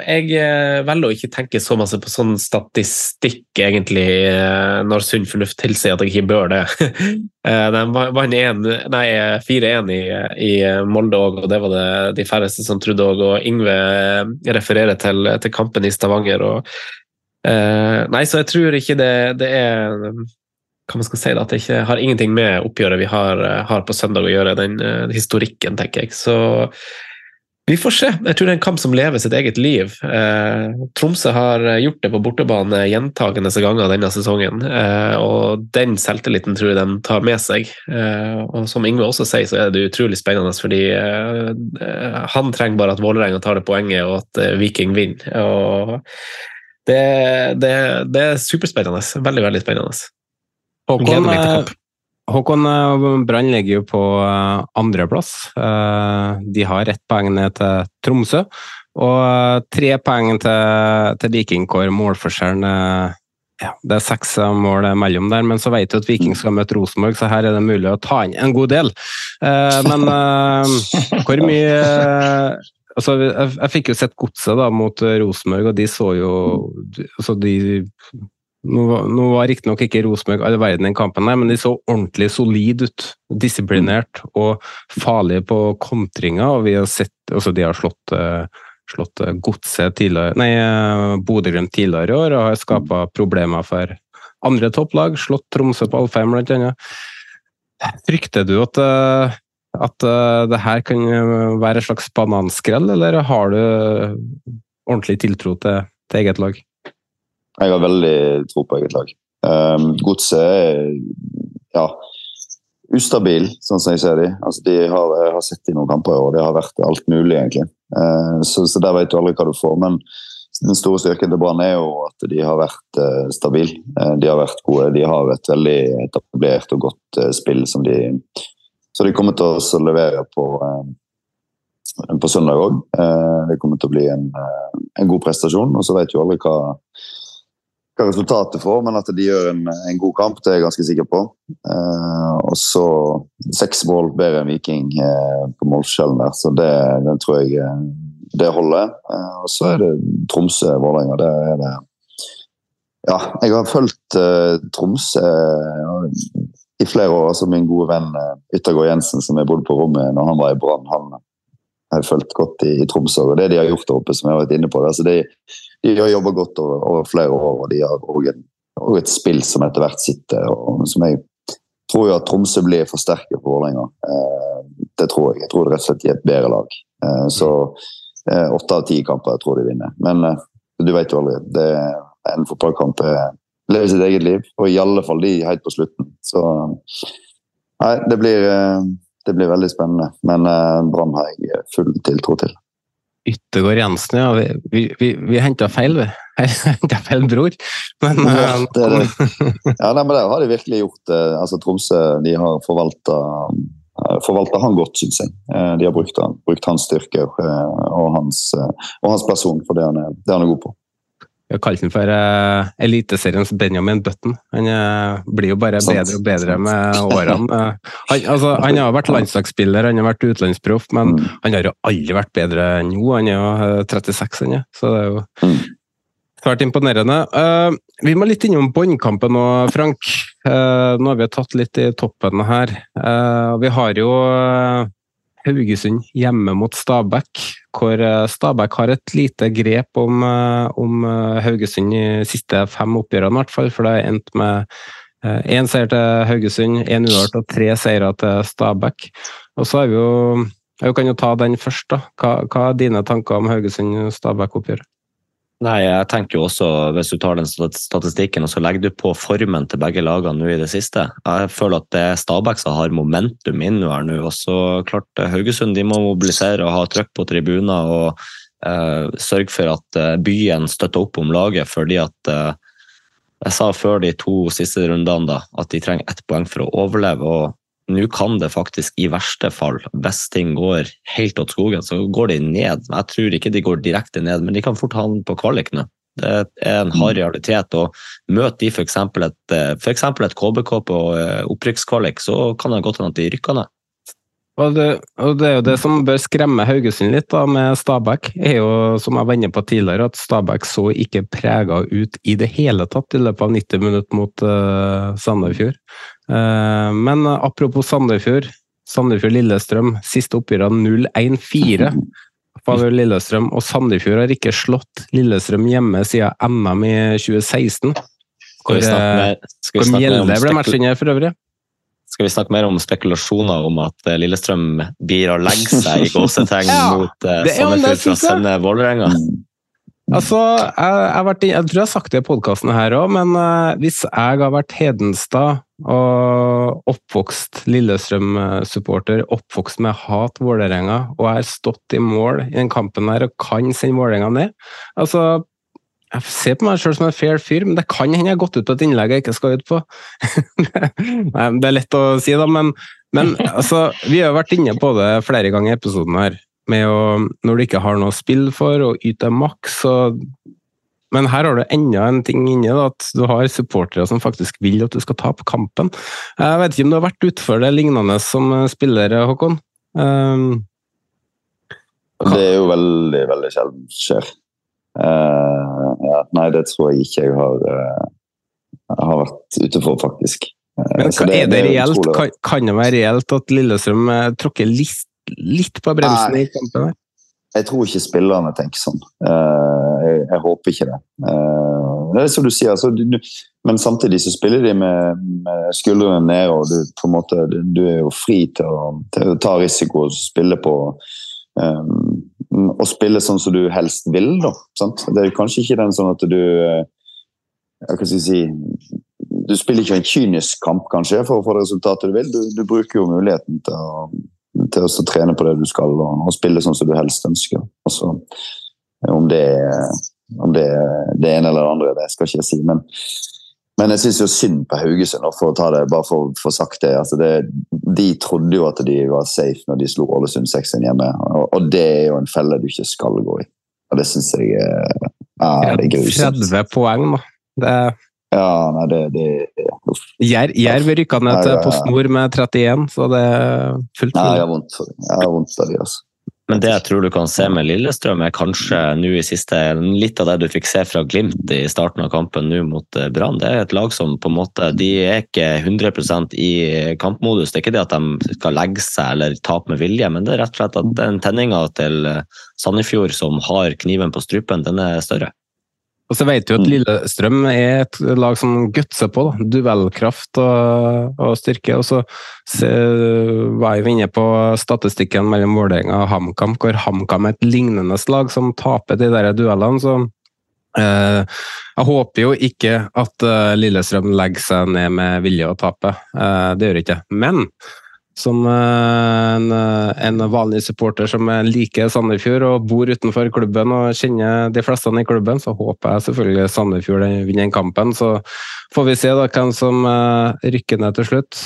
Speaker 5: Jeg eh, velger å ikke tenke så masse på sånn statistikk, egentlig, eh, når sunn fornuft tilsier at jeg ikke bør det. eh, de vant 4-1 i, i, Molde òg, og det var det de færreste som trodde òg. Og Yngve eh, refererer til, til, kampen i Stavanger. Og, eh, nei, så jeg tror ikke det, det er hva man skal si da, at det ikke har ingenting med oppgjøret vi har, har på søndag å gjøre, den historikken, tenker jeg. Så vi får se. Jeg tror det er en kamp som lever sitt eget liv. Eh, Tromsø har gjort det på bortebane gjentagende ganger denne sesongen, eh, og den selvtilliten tror jeg de tar med seg. Eh, og som Ingve også sier, så er det utrolig spennende, fordi eh, eh, han trenger bare at Vålerenga tar det poenget, og at eh, Viking vinner. Og det, det, det, er superspennende. Veldig, veldig spennende.
Speaker 2: Håkon, Håkon eh, Brann ligger jo på eh, andreplass. Eh, de har ett poeng ned til Tromsø. Og tre poeng til, til Viking, hvor målforskjellen ja, Det er seks mål mellom der, men så vet du at Viking skal møte Rosenborg, så her er det mulig å ta inn en god del. Men hvor mye Altså, jeg, fikk jo sett Godset mot Rosenborg, og de så jo altså de nå, nå var riktignok ikke Rosenborg all verden den kampen, men de så ordentlig solide ut. Disiplinert og farlige på kontringer. og vi har sett, altså De har slått, uh, slått uh, Godset tidligere, nei, uh, Bodø-Glimt tidligere i år og har skapa problemer for andre topplag. Slått Tromsø på Alfheim, blant annet. Frykter du at, at det her kan være et slags bananskrell, eller har du ordentlig tiltro til, til eget lag?
Speaker 6: Jeg har veldig tro på eget lag. Um, Godset er ja, ustabil, sånn som jeg ser de. Altså, de har, jeg har sett i noen kamper i år, det har vært alt mulig, egentlig. Uh, så, så der vet du aldri hva du får. Men den store styrken til Brann er jo at de har vært uh, stabile. Uh, de har vært gode. De har et veldig etablert og godt uh, spill som de Så de kommer til å levere på, på søndag òg. det kommer til å bli en, en god prestasjon. Og så vet du aldri hva, hva resultatet får, men at de gjør en, en god kamp, det er jeg ganske sikker på. og så seks mål bedre enn Viking på målskjellen der, så det, det tror jeg det holder. Eh, og så er det Tromsø-Vålerenga. Der er det Ja, jeg har fulgt uh, Tromsø uh, i flere år. altså Min gode venn Yttergård Jensen, som jeg bodde på rommet når han var i Brann, han har fulgt godt i, i, Tromsø. Og det de har gjort der oppe, som jeg har vært inne på altså de, de har jobba godt over, over, flere år, og de har òg et spill som etter hvert sitter. og som jeg tror jo at Tromsø blir forsterket for Vålerenga. det tror jeg. Jeg tror det rett og slett er et bedre lag. så Eh, åtte av ti kamper jeg tror de vinner. Men eh, du vet jo aldri. Det, en fotballkamp lever sitt eget liv, og i alle fall de helt på slutten. Så nei, det blir, eh, det blir veldig spennende. Men Brann har jeg full tiltro til.
Speaker 2: Yttergård Jensen, ja. Vi, vi, vi, vi henta feil, vi. Henta feil bror. Men,
Speaker 6: ja, det det. ja nei, men det har de virkelig gjort. Altså, Tromsø de har forvalta Eh, forvalter han godt, syns jeg. Eh, de har brukt, han, brukt hans styrker eh, og hans, og hans, person for det han, er, det han er god på.
Speaker 2: Vi har kalt ham for uh, Eliteseriens Benjamin Button. Han uh, blir jo bare bedre og bedre med årene. Uh, han, altså, han, har vært landslagsspiller, han har vært utenlandsproff, men mm. han har jo aldri vært bedre enn nå. Han er jo 36, han er. Så det er jo mm. Svært imponerende. Vi må litt innom båndkampen nå, Frank. Nå har vi tatt litt i toppen her. Vi har jo Haugesund hjemme mot Stabæk, hvor Stabæk har et lite grep om, om Haugesund i siste fem oppgjørene, i hvert fall. For det har endt med én seier til Haugesund, én uavgjort og tre seire til Stabæk. Og så har vi jo Jeg kan jo ta den først, da. Hva, hva er dine tanker om Haugesund-Stabæk-oppgjøret?
Speaker 3: Nei, jeg tenker jo også, hvis du tar den statistikken og så legger du på formen til begge lagene nå i det siste Jeg føler at det er Stabæk som har momentum innover nå. og så klart eh, Haugesund de må mobilisere og ha trøkk på tribuner og eh, sørge for at uh, byen støtter opp om laget, fordi at eh, Jeg sa før de to siste rundene da, at de trenger ett poeng for å overleve. og nå kan det faktisk i verste fall, hvis ting går helt åt skogen, så går de ned. Jeg tror ikke de går direkte ned, men de kan fort havne på kvalik nå. Det er en hard realitet. og Møter de f.eks. et, for et KBK på eh, opprykkskvalik, så kan det godt hende at de rykker ned.
Speaker 2: Og det, og det, er jo det som bør skremme Haugesund litt da, med Stabæk, er jo, som jeg var inne på tidligere, at Stabæk så ikke prega ut i det hele tatt i løpet av 90 minutter mot uh, Sandefjord. Uh, men apropos Sandefjord. Sandefjord-Lillestrøm, siste oppgjørene 0-1-4. Favør Lillestrøm, og Sandefjord har ikke slått Lillestrøm hjemme siden NM i 2016. Hvor, hvor Mjelde ble matchen her, for øvrig.
Speaker 3: Skal vi snakke mer om spekulasjoner om at eh, Lillestrøm blir å legge seg i gåsetegn ja, mot uh, Sandefjord for å sende Vålerenga?
Speaker 2: Altså, jeg, jeg, jeg, tror jeg har sagt det i podkasten her òg, men uh, hvis jeg har vært Hedenstad og oppvokst Lillestrøm-supporter, oppvokst med hat Vålerenga, og jeg har stått i mål i den kampen her og kan sende Vålerenga ned altså jeg ser på meg selv som en fair fyr, men det kan hende jeg har gått ut på et innlegg jeg ikke skal ut på. Det er lett å si, da, men, men altså, vi har vært inne på det flere ganger i episoden her. Med å, når du ikke har noe å spille for, og yte maks, og men her har du enda en ting inni, da, at du har supportere som faktisk vil at du skal tape kampen. Jeg vet ikke om du har vært utfor det lignende som spiller, Håkon? Um,
Speaker 6: det er jo veldig, veldig sjelden skjer. Uh, ja, nei, det tror jeg ikke jeg har, uh, har vært ute for, faktisk.
Speaker 2: Uh, Men hva, det, er det, reelt? Kan, kan, det være reelt at Lillestrøm tråkker litt, litt, på bremsen nei, i kampen? her?
Speaker 6: Jeg tror ikke spillerne tenker sånn. Jeg, jeg, håper ikke det. Det er som du sier, altså, du, men samtidig så spiller de med, med skuldrene nede, og du, på en måte, du er jo fri til å, til å ta risiko og spille på um, å spille sånn som du helst vil. Da, sant? Det er kanskje ikke den sånn at du eh, hva skal jeg si, Du spiller ikke en kynisk kamp kanskje for å få det resultatet du vil. Du, du bruker jo muligheten til å, til å trene på det du skal, og, og spille sånn som du helst ønsker. Altså, om det om det det ene eller det andre, det skal ikke jeg si. Men, men jeg syns jo synd på Haugesund, for å ta det, bare for få sagt det. Altså det. De trodde jo at de var safe når de slo Ålesund 6-1 hjemme, og, og, det er jo en felle du ikke skal gå i. Og det syns jeg er, det er grusomt.
Speaker 2: 30 poeng, da. Det
Speaker 6: ja, nei, det, det
Speaker 2: Jerv rykka ned til Post Nord med 31, så det er fullt
Speaker 6: mulig. Jeg har vondt av de, altså.
Speaker 3: Men det jeg tror du kan se med Lillestrøm, er kanskje nå i siste litt av det du fikk se fra Glimt i starten av kampen nå mot eh, Brann. Det er et lag som på en måte De er ikke 100 i kampmodus. Det er ikke det at de skal legge seg eller tape med vilje, men det er rett og slett at den tenninga til eh, Sandefjord som har kniven på strupen, den er større.
Speaker 2: Og så vet du at Lillestrøm er et lag som gutser på. Da. Duellkraft og, og, styrke. Og så se, var jeg inne på statistikken mellom Vålerenga og HamKam, hvor HamKam er et lignende lag som taper de der duellene. så eh, jeg håper jo ikke at eh, Lillestrøm legger seg ned med vilje å tape. Eh, det gjør jeg ikke. Men som eh, en, eh, en, vanlig supporter som liker Sandefjord og bor utenfor klubben og kjenner de fleste i klubben, så håper jeg selvfølgelig Sandefjord vinner den kampen. Så får vi se da hvem som eh, rykker ned til slutt.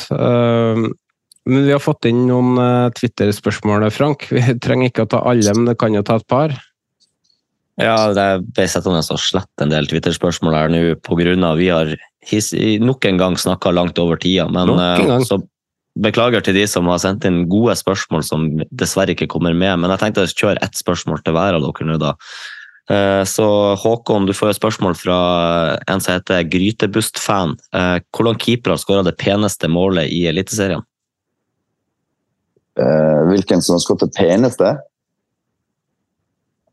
Speaker 2: Men vi har fått inn noen Twitter-spørsmål, Frank. Vi trenger ikke å ta alle, men det kan jo ta et par.
Speaker 3: Ja, det ble settende å slette en del Twitter-spørsmål her nå pga. vi har nok en gang snakka langt over tida. Men så Beklager til de som har sendt inn gode spørsmål som dessverre ikke kommer med, men jeg tenkte å kjøre ett spørsmål til hver av dere nå, da. Eh, så Håkon, du får et spørsmål fra en som heter Grytebust-fan. Eh, hvordan keeper har skåra det peneste målet i Eliteserien?
Speaker 6: Eh, hvilken som har skåret det peneste?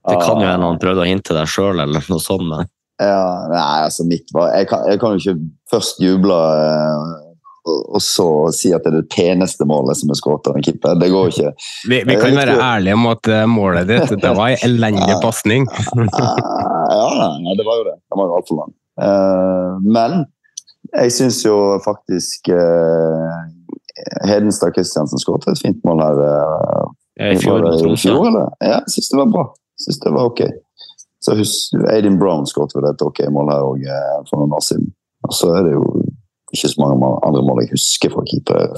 Speaker 3: Det kan jo hende han prøvde å hinte deg sjøl, eller noe sånt. Men...
Speaker 6: Ja, nei, altså mitt var jeg kan jo ikke først juble og så si at det er det peneste målet som er skåret av en keeper. Det går ikke.
Speaker 2: Vi, vi kan være ærlige om at eh, målet ditt det var en elendig pasning.
Speaker 6: ja, ja, det var jo det. Det var jo altfor lang. Uh, men jeg syns jo faktisk Hedenstad Christiansen skåret et fint mål her.
Speaker 3: I fjor,
Speaker 6: i fjor eller? Ja, jeg syns det var bra. Synes det var ok. Så Aidin Brown skåret vel et ok mål her òg for noen år siden. Og så er det jo ikke så mange andre mål jeg husker fra keepere.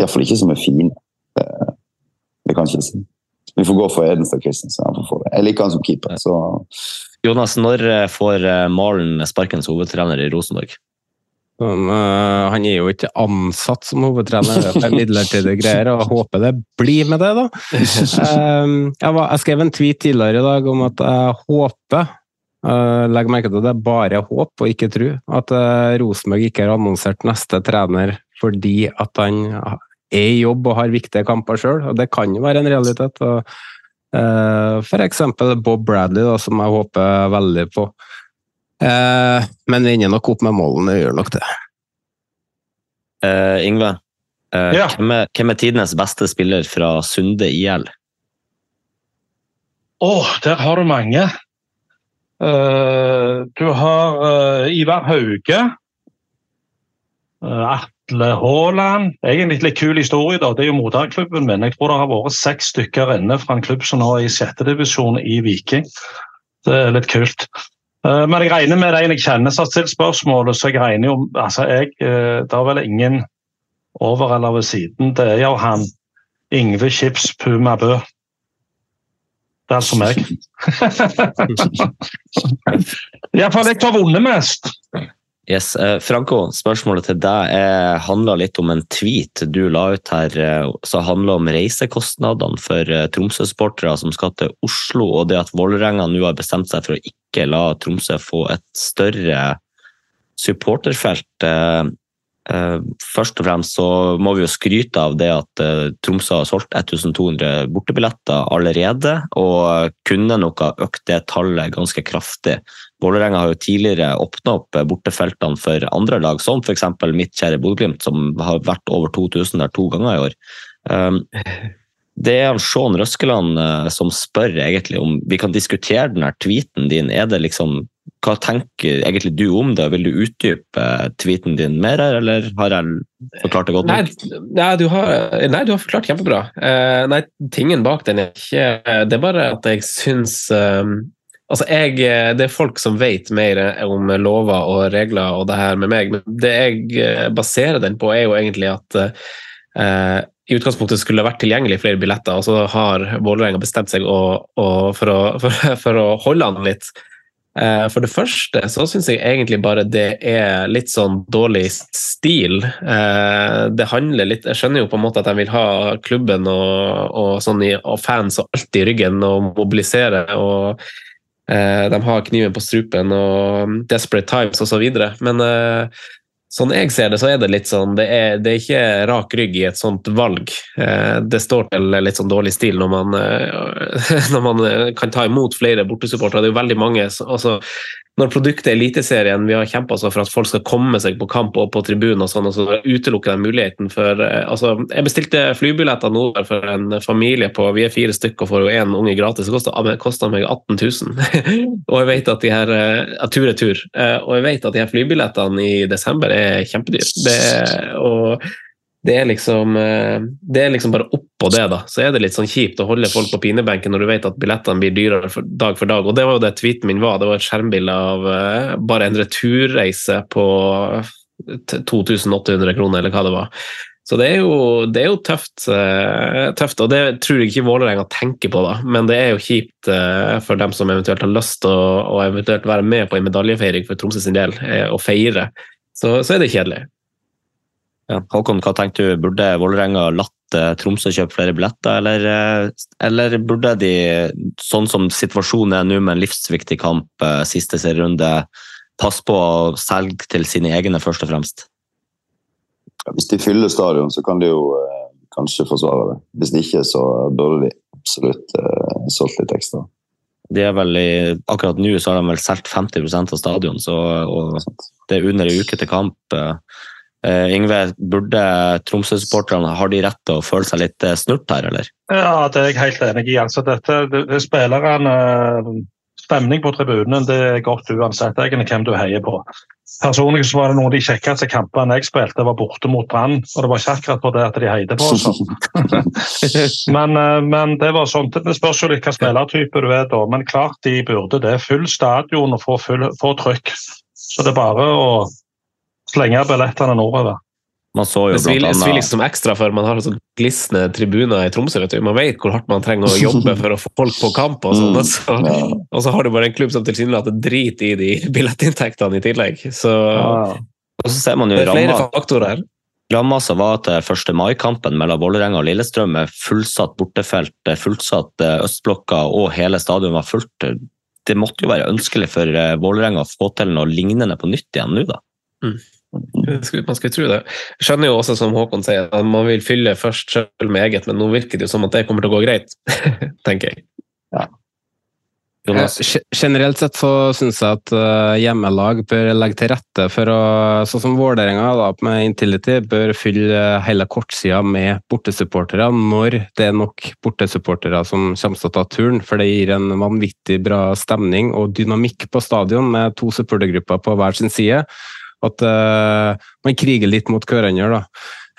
Speaker 6: Iallfall ikke som er fine. Det, det kan jeg ikke si. Vi får gå for Edenstad Christensen. Jeg liker han som keeper. Så.
Speaker 3: Jonas, når eh, får eh, Malen sparkens hovedtrener i Rosenborg?
Speaker 2: Um, uh, han er jo ikke ansatt som hovedtrener, det er midlertidige greier, og jeg håper det blir med det, da. Um, jeg, var, jeg, skrev en tweet tidligere i dag om at jeg håper legg merke til at det er bare håp og ikke tro at uh, Rosenborg ikke har annonsert neste trener fordi at han er i jobb og har viktige kamper sjøl, og det kan jo være en realitet. Og, uh, for eksempel Bob Bradley, da, som jeg håper veldig på. Uh, men vi ender nok opp med målene, gjør nok det.
Speaker 3: Yngve, ja. hvem, er, hvem, er, tidenes beste spiller fra Sunde IL?
Speaker 4: Å, oh, der har du mange. Eh, du har uh, Ivar Hauge. Uh, Atle Haaland. Egentlig litt kul historie. da, Det er jo moderklubben min. Jeg tror det har vært seks stykker inne fra en klubb som nå er i sjettedivisjon i Viking. Det er litt kult. Men jeg regner med den jeg kjenner som har stilt spørsmålet, så jeg regner jo altså jeg, Det er vel ingen over eller ved siden. Det er jo han Yngve Chips Puma Bø. Det er for meg. Iallfall jeg har vunnet mest.
Speaker 3: Yes, eh, Franco, spørsmålet til deg er, handler litt om en tweet du la ut her eh, som handler om reisekostnadene for eh, Tromsø-sportere som skal til Oslo, og det at Vålerenga nå har bestemt seg for å ikke la Tromsø få et større supporterfelt. Eh, Eh, først og fremst så må vi jo skryte av det at eh, Tromsø har solgt 1200 bortebilletter allerede, og kunne nok ha økt det tallet ganske kraftig. Vålerenga har jo tidligere åpna opp bortefeltene for andre lag, som f.eks. mitt kjære Bodø-Glimt, som har vært over 2000 der to ganger i år. Det er Sean Røskeland eh, som spør egentlig om vi kan diskutere den her tweeten din. Er det liksom, Hva tenker egentlig du om det? Vil du utdype eh, tweeten din mer, eller har jeg forklart det godt nok?
Speaker 5: nei, du har, nei, du har forklart kjempebra. Uh, nei, tingen bak den er ikke Det er bare at jeg syns eh, Altså, jeg, Det er folk som vet mer om lover og regler og det her med meg, men det jeg eh, baserer den på, er jo egentlig at eh, i utgangspunktet skulle det vært tilgjengelig flere billetter, og så har Vålerenga bestemt seg å, å, for, å, for, for å holde an litt. Eh, For det første så syns jeg egentlig bare det er litt sånn dårlig stil. Eh, Det handler litt Jeg skjønner jo på en måte at de vil ha klubben og, og, sånn og fans og alt i ryggen og mobilisere. og eh, De har kniven på strupen og desperate times osv. Men sånn jeg ser det, så er det litt sånn Det er, det er ikke rak rygg i et sånt valg. Eh, Det står til litt sånn dårlig stil når man, eh, når man eh, kan ta imot flere bortesupportere. Det er jo veldig mange altså, Når produktet er Eliteserien, vi har kjempa for at folk skal komme seg på kamp og på tribunen, og sånn, og så utelukker de muligheten for altså, Jeg bestilte flybilletter nå for en familie på Vi er fire stykker og får én unge gratis. Det kosta meg 18 000. og jeg vet at de her Tur tur. Eh, Og jeg vet at de her flybillettene i desember er kjempedyre. Det er, og det er liksom eh, Det er liksom bare oppå det, da. Så er det litt sånn kjipt å holde folk på pinebenken når du vet at billettene blir dyrere for, dag for dag. Og det var jo det tweeten min var. Det var et skjermbilde av uh, bare en returreise på 2800 kroner, eller hva det var. Så det er jo, det er jo tøft, uh, tøft, og det tror jeg ikke Vålerenga tenker på, da. Men det er jo kjipt uh, for dem som eventuelt har lyst til å, å være med på en medaljefeiring for Tromsø sin del, og feire. Så, så er det kjedelig.
Speaker 3: Ja. Håkon, hva tenker du? Burde Vålerenga latt eh, Tromsø kjøpe flere billetter, eller, eh, eller burde de, sånn som situasjonen er nå med en livsviktig kamp, eh, siste serierunde, passe på å selge til sine egne først og fremst?
Speaker 6: Hvis de fyller stadion, så kan de jo eh, kanskje forsvare det. Hvis de ikke, så burde de absolutt eh, solgt litt ekstra.
Speaker 3: De er vel i, akkurat nå så har de vel solgt 50% av stadion, så, og det er under en uke til kamp. Uh, Ingve, burde Tromsø-supporterne har de rett til å føle seg litt eh, snurt her, eller?
Speaker 4: Ja, det er jeg helt enig i. Altså, dette, det, det spillerne Stemning på tribunen det er godt uansett egentlig hvem du heier på. Personlig så var det noen av de kjekkeste kampene jeg spilte, var borte mot Brann. Og det var ikke akkurat på det at de heide på. oss. men, eh, men det var sånn, det spørs jo litt hva spillertype du er da. Men klart de burde det. Full stadion og få, full, få trykk. Så det er bare å slenge billettene nordover.
Speaker 3: Man så jo
Speaker 5: Det sviler
Speaker 3: annet
Speaker 5: liksom ekstra for man har sånn glisne tribuner i Tromsø. vet du. Man vet hvor hardt man trenger å jobbe for å få folk på kamp. Og sånn.
Speaker 6: Altså.
Speaker 5: Og så, har du bare en klubb som tilsynelatende driter i de billettinntektene i tillegg. Så
Speaker 3: Og så ser man jo
Speaker 5: det er flere
Speaker 3: ramma
Speaker 5: faktorer her.
Speaker 3: Ramma som var til 1. mai-kampen mellom Vålerenga og Lillestrøm med fullsatt bortefelt, fullsatt eh, østblokka og hele stadion var fullt. Det måtte jo være ønskelig for eh, Vålerenga å få til noe lignende på nytt igjen nå, da.
Speaker 5: Skulle- Man skulle tro det. Jeg skjønner jo også, som Håkon sier, at man vil fylle først selv med eget, men nå virker det jo som at det kommer til å gå greit, tenker jeg.
Speaker 3: Jonas?
Speaker 2: Eh, Generelt sett så syns jeg at eh, hjemmelag bør legge til rette for å, sånn som Vålerenga med Intility, bør fylle hele kortsida med bortesupportere når det er nok bortesupportere som kommer til å ta turen. For det gir en vanvittig bra stemning og dynamikk på stadion med to supportergrupper på hver sin side. At uh, man kriger litt mot hverandre.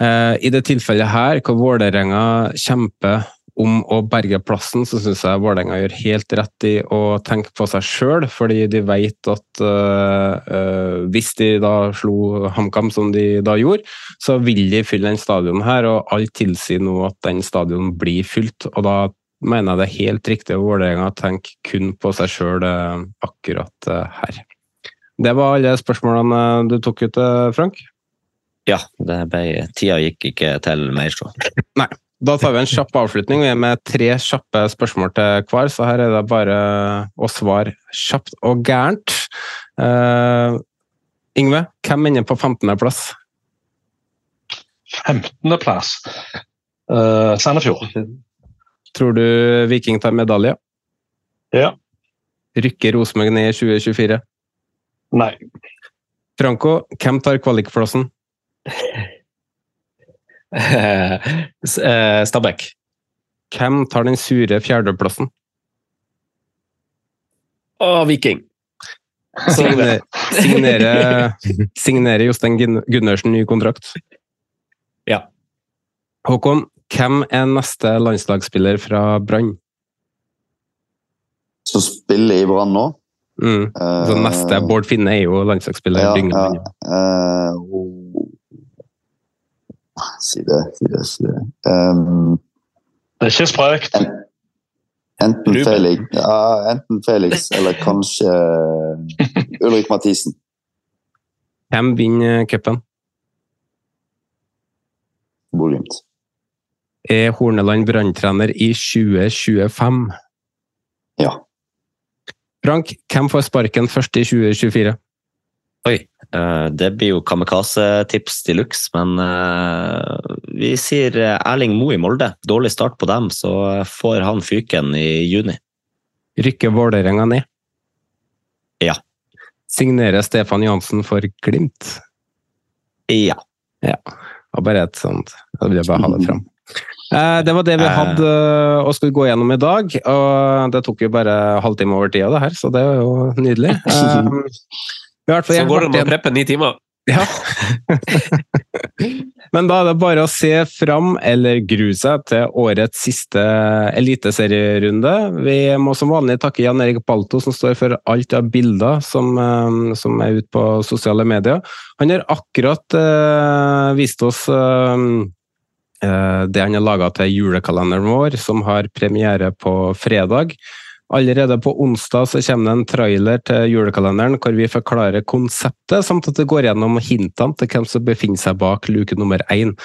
Speaker 2: Eh, I det tilfellet her, hvor Vålerenga kjemper om å berge plassen, så syns jeg Vålerenga gjør helt rett i å tenke på seg sjøl, fordi de vet at øh, øh, hvis de da slo HamKam som de da gjorde, så vil de fylle den stadion her, og alt tilsier nå at den stadion blir fylt. og da mener jeg det er helt riktig av Vålerenga å tenke kun på seg sjøl akkurat her. Det var alle spørsmålene du tok ut, øh, Frank?
Speaker 3: Ja, det ble, tida gikk ikke til mer, så.
Speaker 2: Nei. Da tar vi en kjapp avslutning. Vi er med tre kjappe spørsmål til hver, så her er det bare å svare kjapt og gærent. Uh, Yngve, hvem ender på 15.-plass?
Speaker 4: 15.-plass. Uh, Sandefjord.
Speaker 2: Tror du Viking tar medalje?
Speaker 4: Ja.
Speaker 2: Rykker Rosenborg ned i 2024?
Speaker 4: Nei.
Speaker 2: Franco, hvem tar kvalikplassen?
Speaker 5: Eh, Stabæk.
Speaker 2: hvem tar den sure fjerdeplassen?
Speaker 5: Å, Viking.
Speaker 2: Signere, signere, signere Jostein Gundersen ny kontrakt?
Speaker 5: Ja.
Speaker 2: Håkon, hvem er neste landslagsspiller fra Brann?
Speaker 6: Som spiller i Brann nå?
Speaker 2: Mm. Så neste Bård Finne er jo landslagsspiller.
Speaker 6: Ja,
Speaker 2: dyngen
Speaker 6: ja.
Speaker 2: Uh,
Speaker 6: eh, oh. Si det, si det, si det. Um,
Speaker 4: Det er ikke sprøkt.
Speaker 6: enten, Felix, ja, enten Felix eller kanskje Ulrik Mathisen.
Speaker 2: Hvem vinner cupen?
Speaker 6: Bodø-Glimt.
Speaker 2: Er Horneland branntrener i 2025?
Speaker 6: Ja.
Speaker 2: Frank, hvem får sparken først i 2024?
Speaker 3: Oi, eh, det blir jo kamikaze-tips de luxe, men eh, vi sier eh, Erling Moe i Molde. Dårlig start på dem, så får han fyken i juni.
Speaker 2: Rykker Vålerenga ned?
Speaker 3: Ja.
Speaker 2: Signerer Stefan Johansen for Glimt?
Speaker 3: Ja.
Speaker 2: Ja. Var bare et sånt Da vil jeg bare ha det fram. Eh, Det var det vi
Speaker 3: Eh.
Speaker 2: hadde og å skulle gå gjennom i dag. Og det tok jo bare halvtime over tida, det her, så det er jo nydelig. Eh, fall
Speaker 5: Så går det an å preppe ni timer.
Speaker 2: Ja. Men da er det bare å se fram eller grue seg til årets siste eliteserierunde. Vi må som vanlig takke Jan Erik Balto, som står for alt av bilder som, eh, som er ute på sosiale medier. Han har akkurat uh, vist oss eh, eh, det han har laga til julekalenderen vår, som har premiere på fredag. Allerede på onsdag så kommer det en trailer til julekalenderen hvor vi forklarer konseptet, samt at det går gjennom hintene til hvem som befinner seg bak luke nummer én.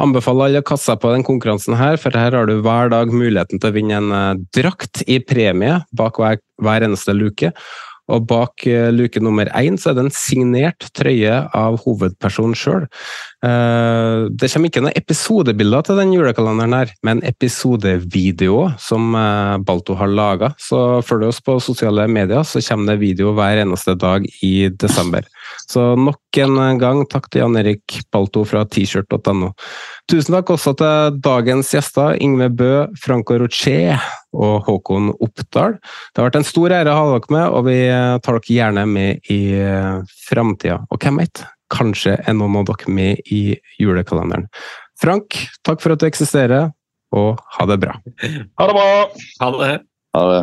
Speaker 2: Anbefaler alle å kaste seg på den konkurransen her, for her har du hver dag muligheten til å vinne en eh, drakt i premie bak hver, hver eneste luke. Og bak eh, luke nummer én så er det en signert trøye av hovedpersonen sjøl. det kommer ikke noen episodebilder til den julekalenderen her, men episodevideoer som eh, Balto har laga. Så følg oss på sosiale medier, så kommer det video hver eneste dag i desember. Så nok en gang takk til Jan Erik Balto fra t-shirt.no. Tusen takk også til dagens gjester, Ingve Bø, Franco Roché og Håkon Oppdal. Det har vært en stor ære å ha dere med, og vi tar dere gjerne med i framtida. Og hvem vet, kanskje er noen av dere med i julekalenderen. Frank, takk for at du eksisterer, og ha det bra.
Speaker 4: Ha det bra!
Speaker 5: Ha det.
Speaker 6: Ha det.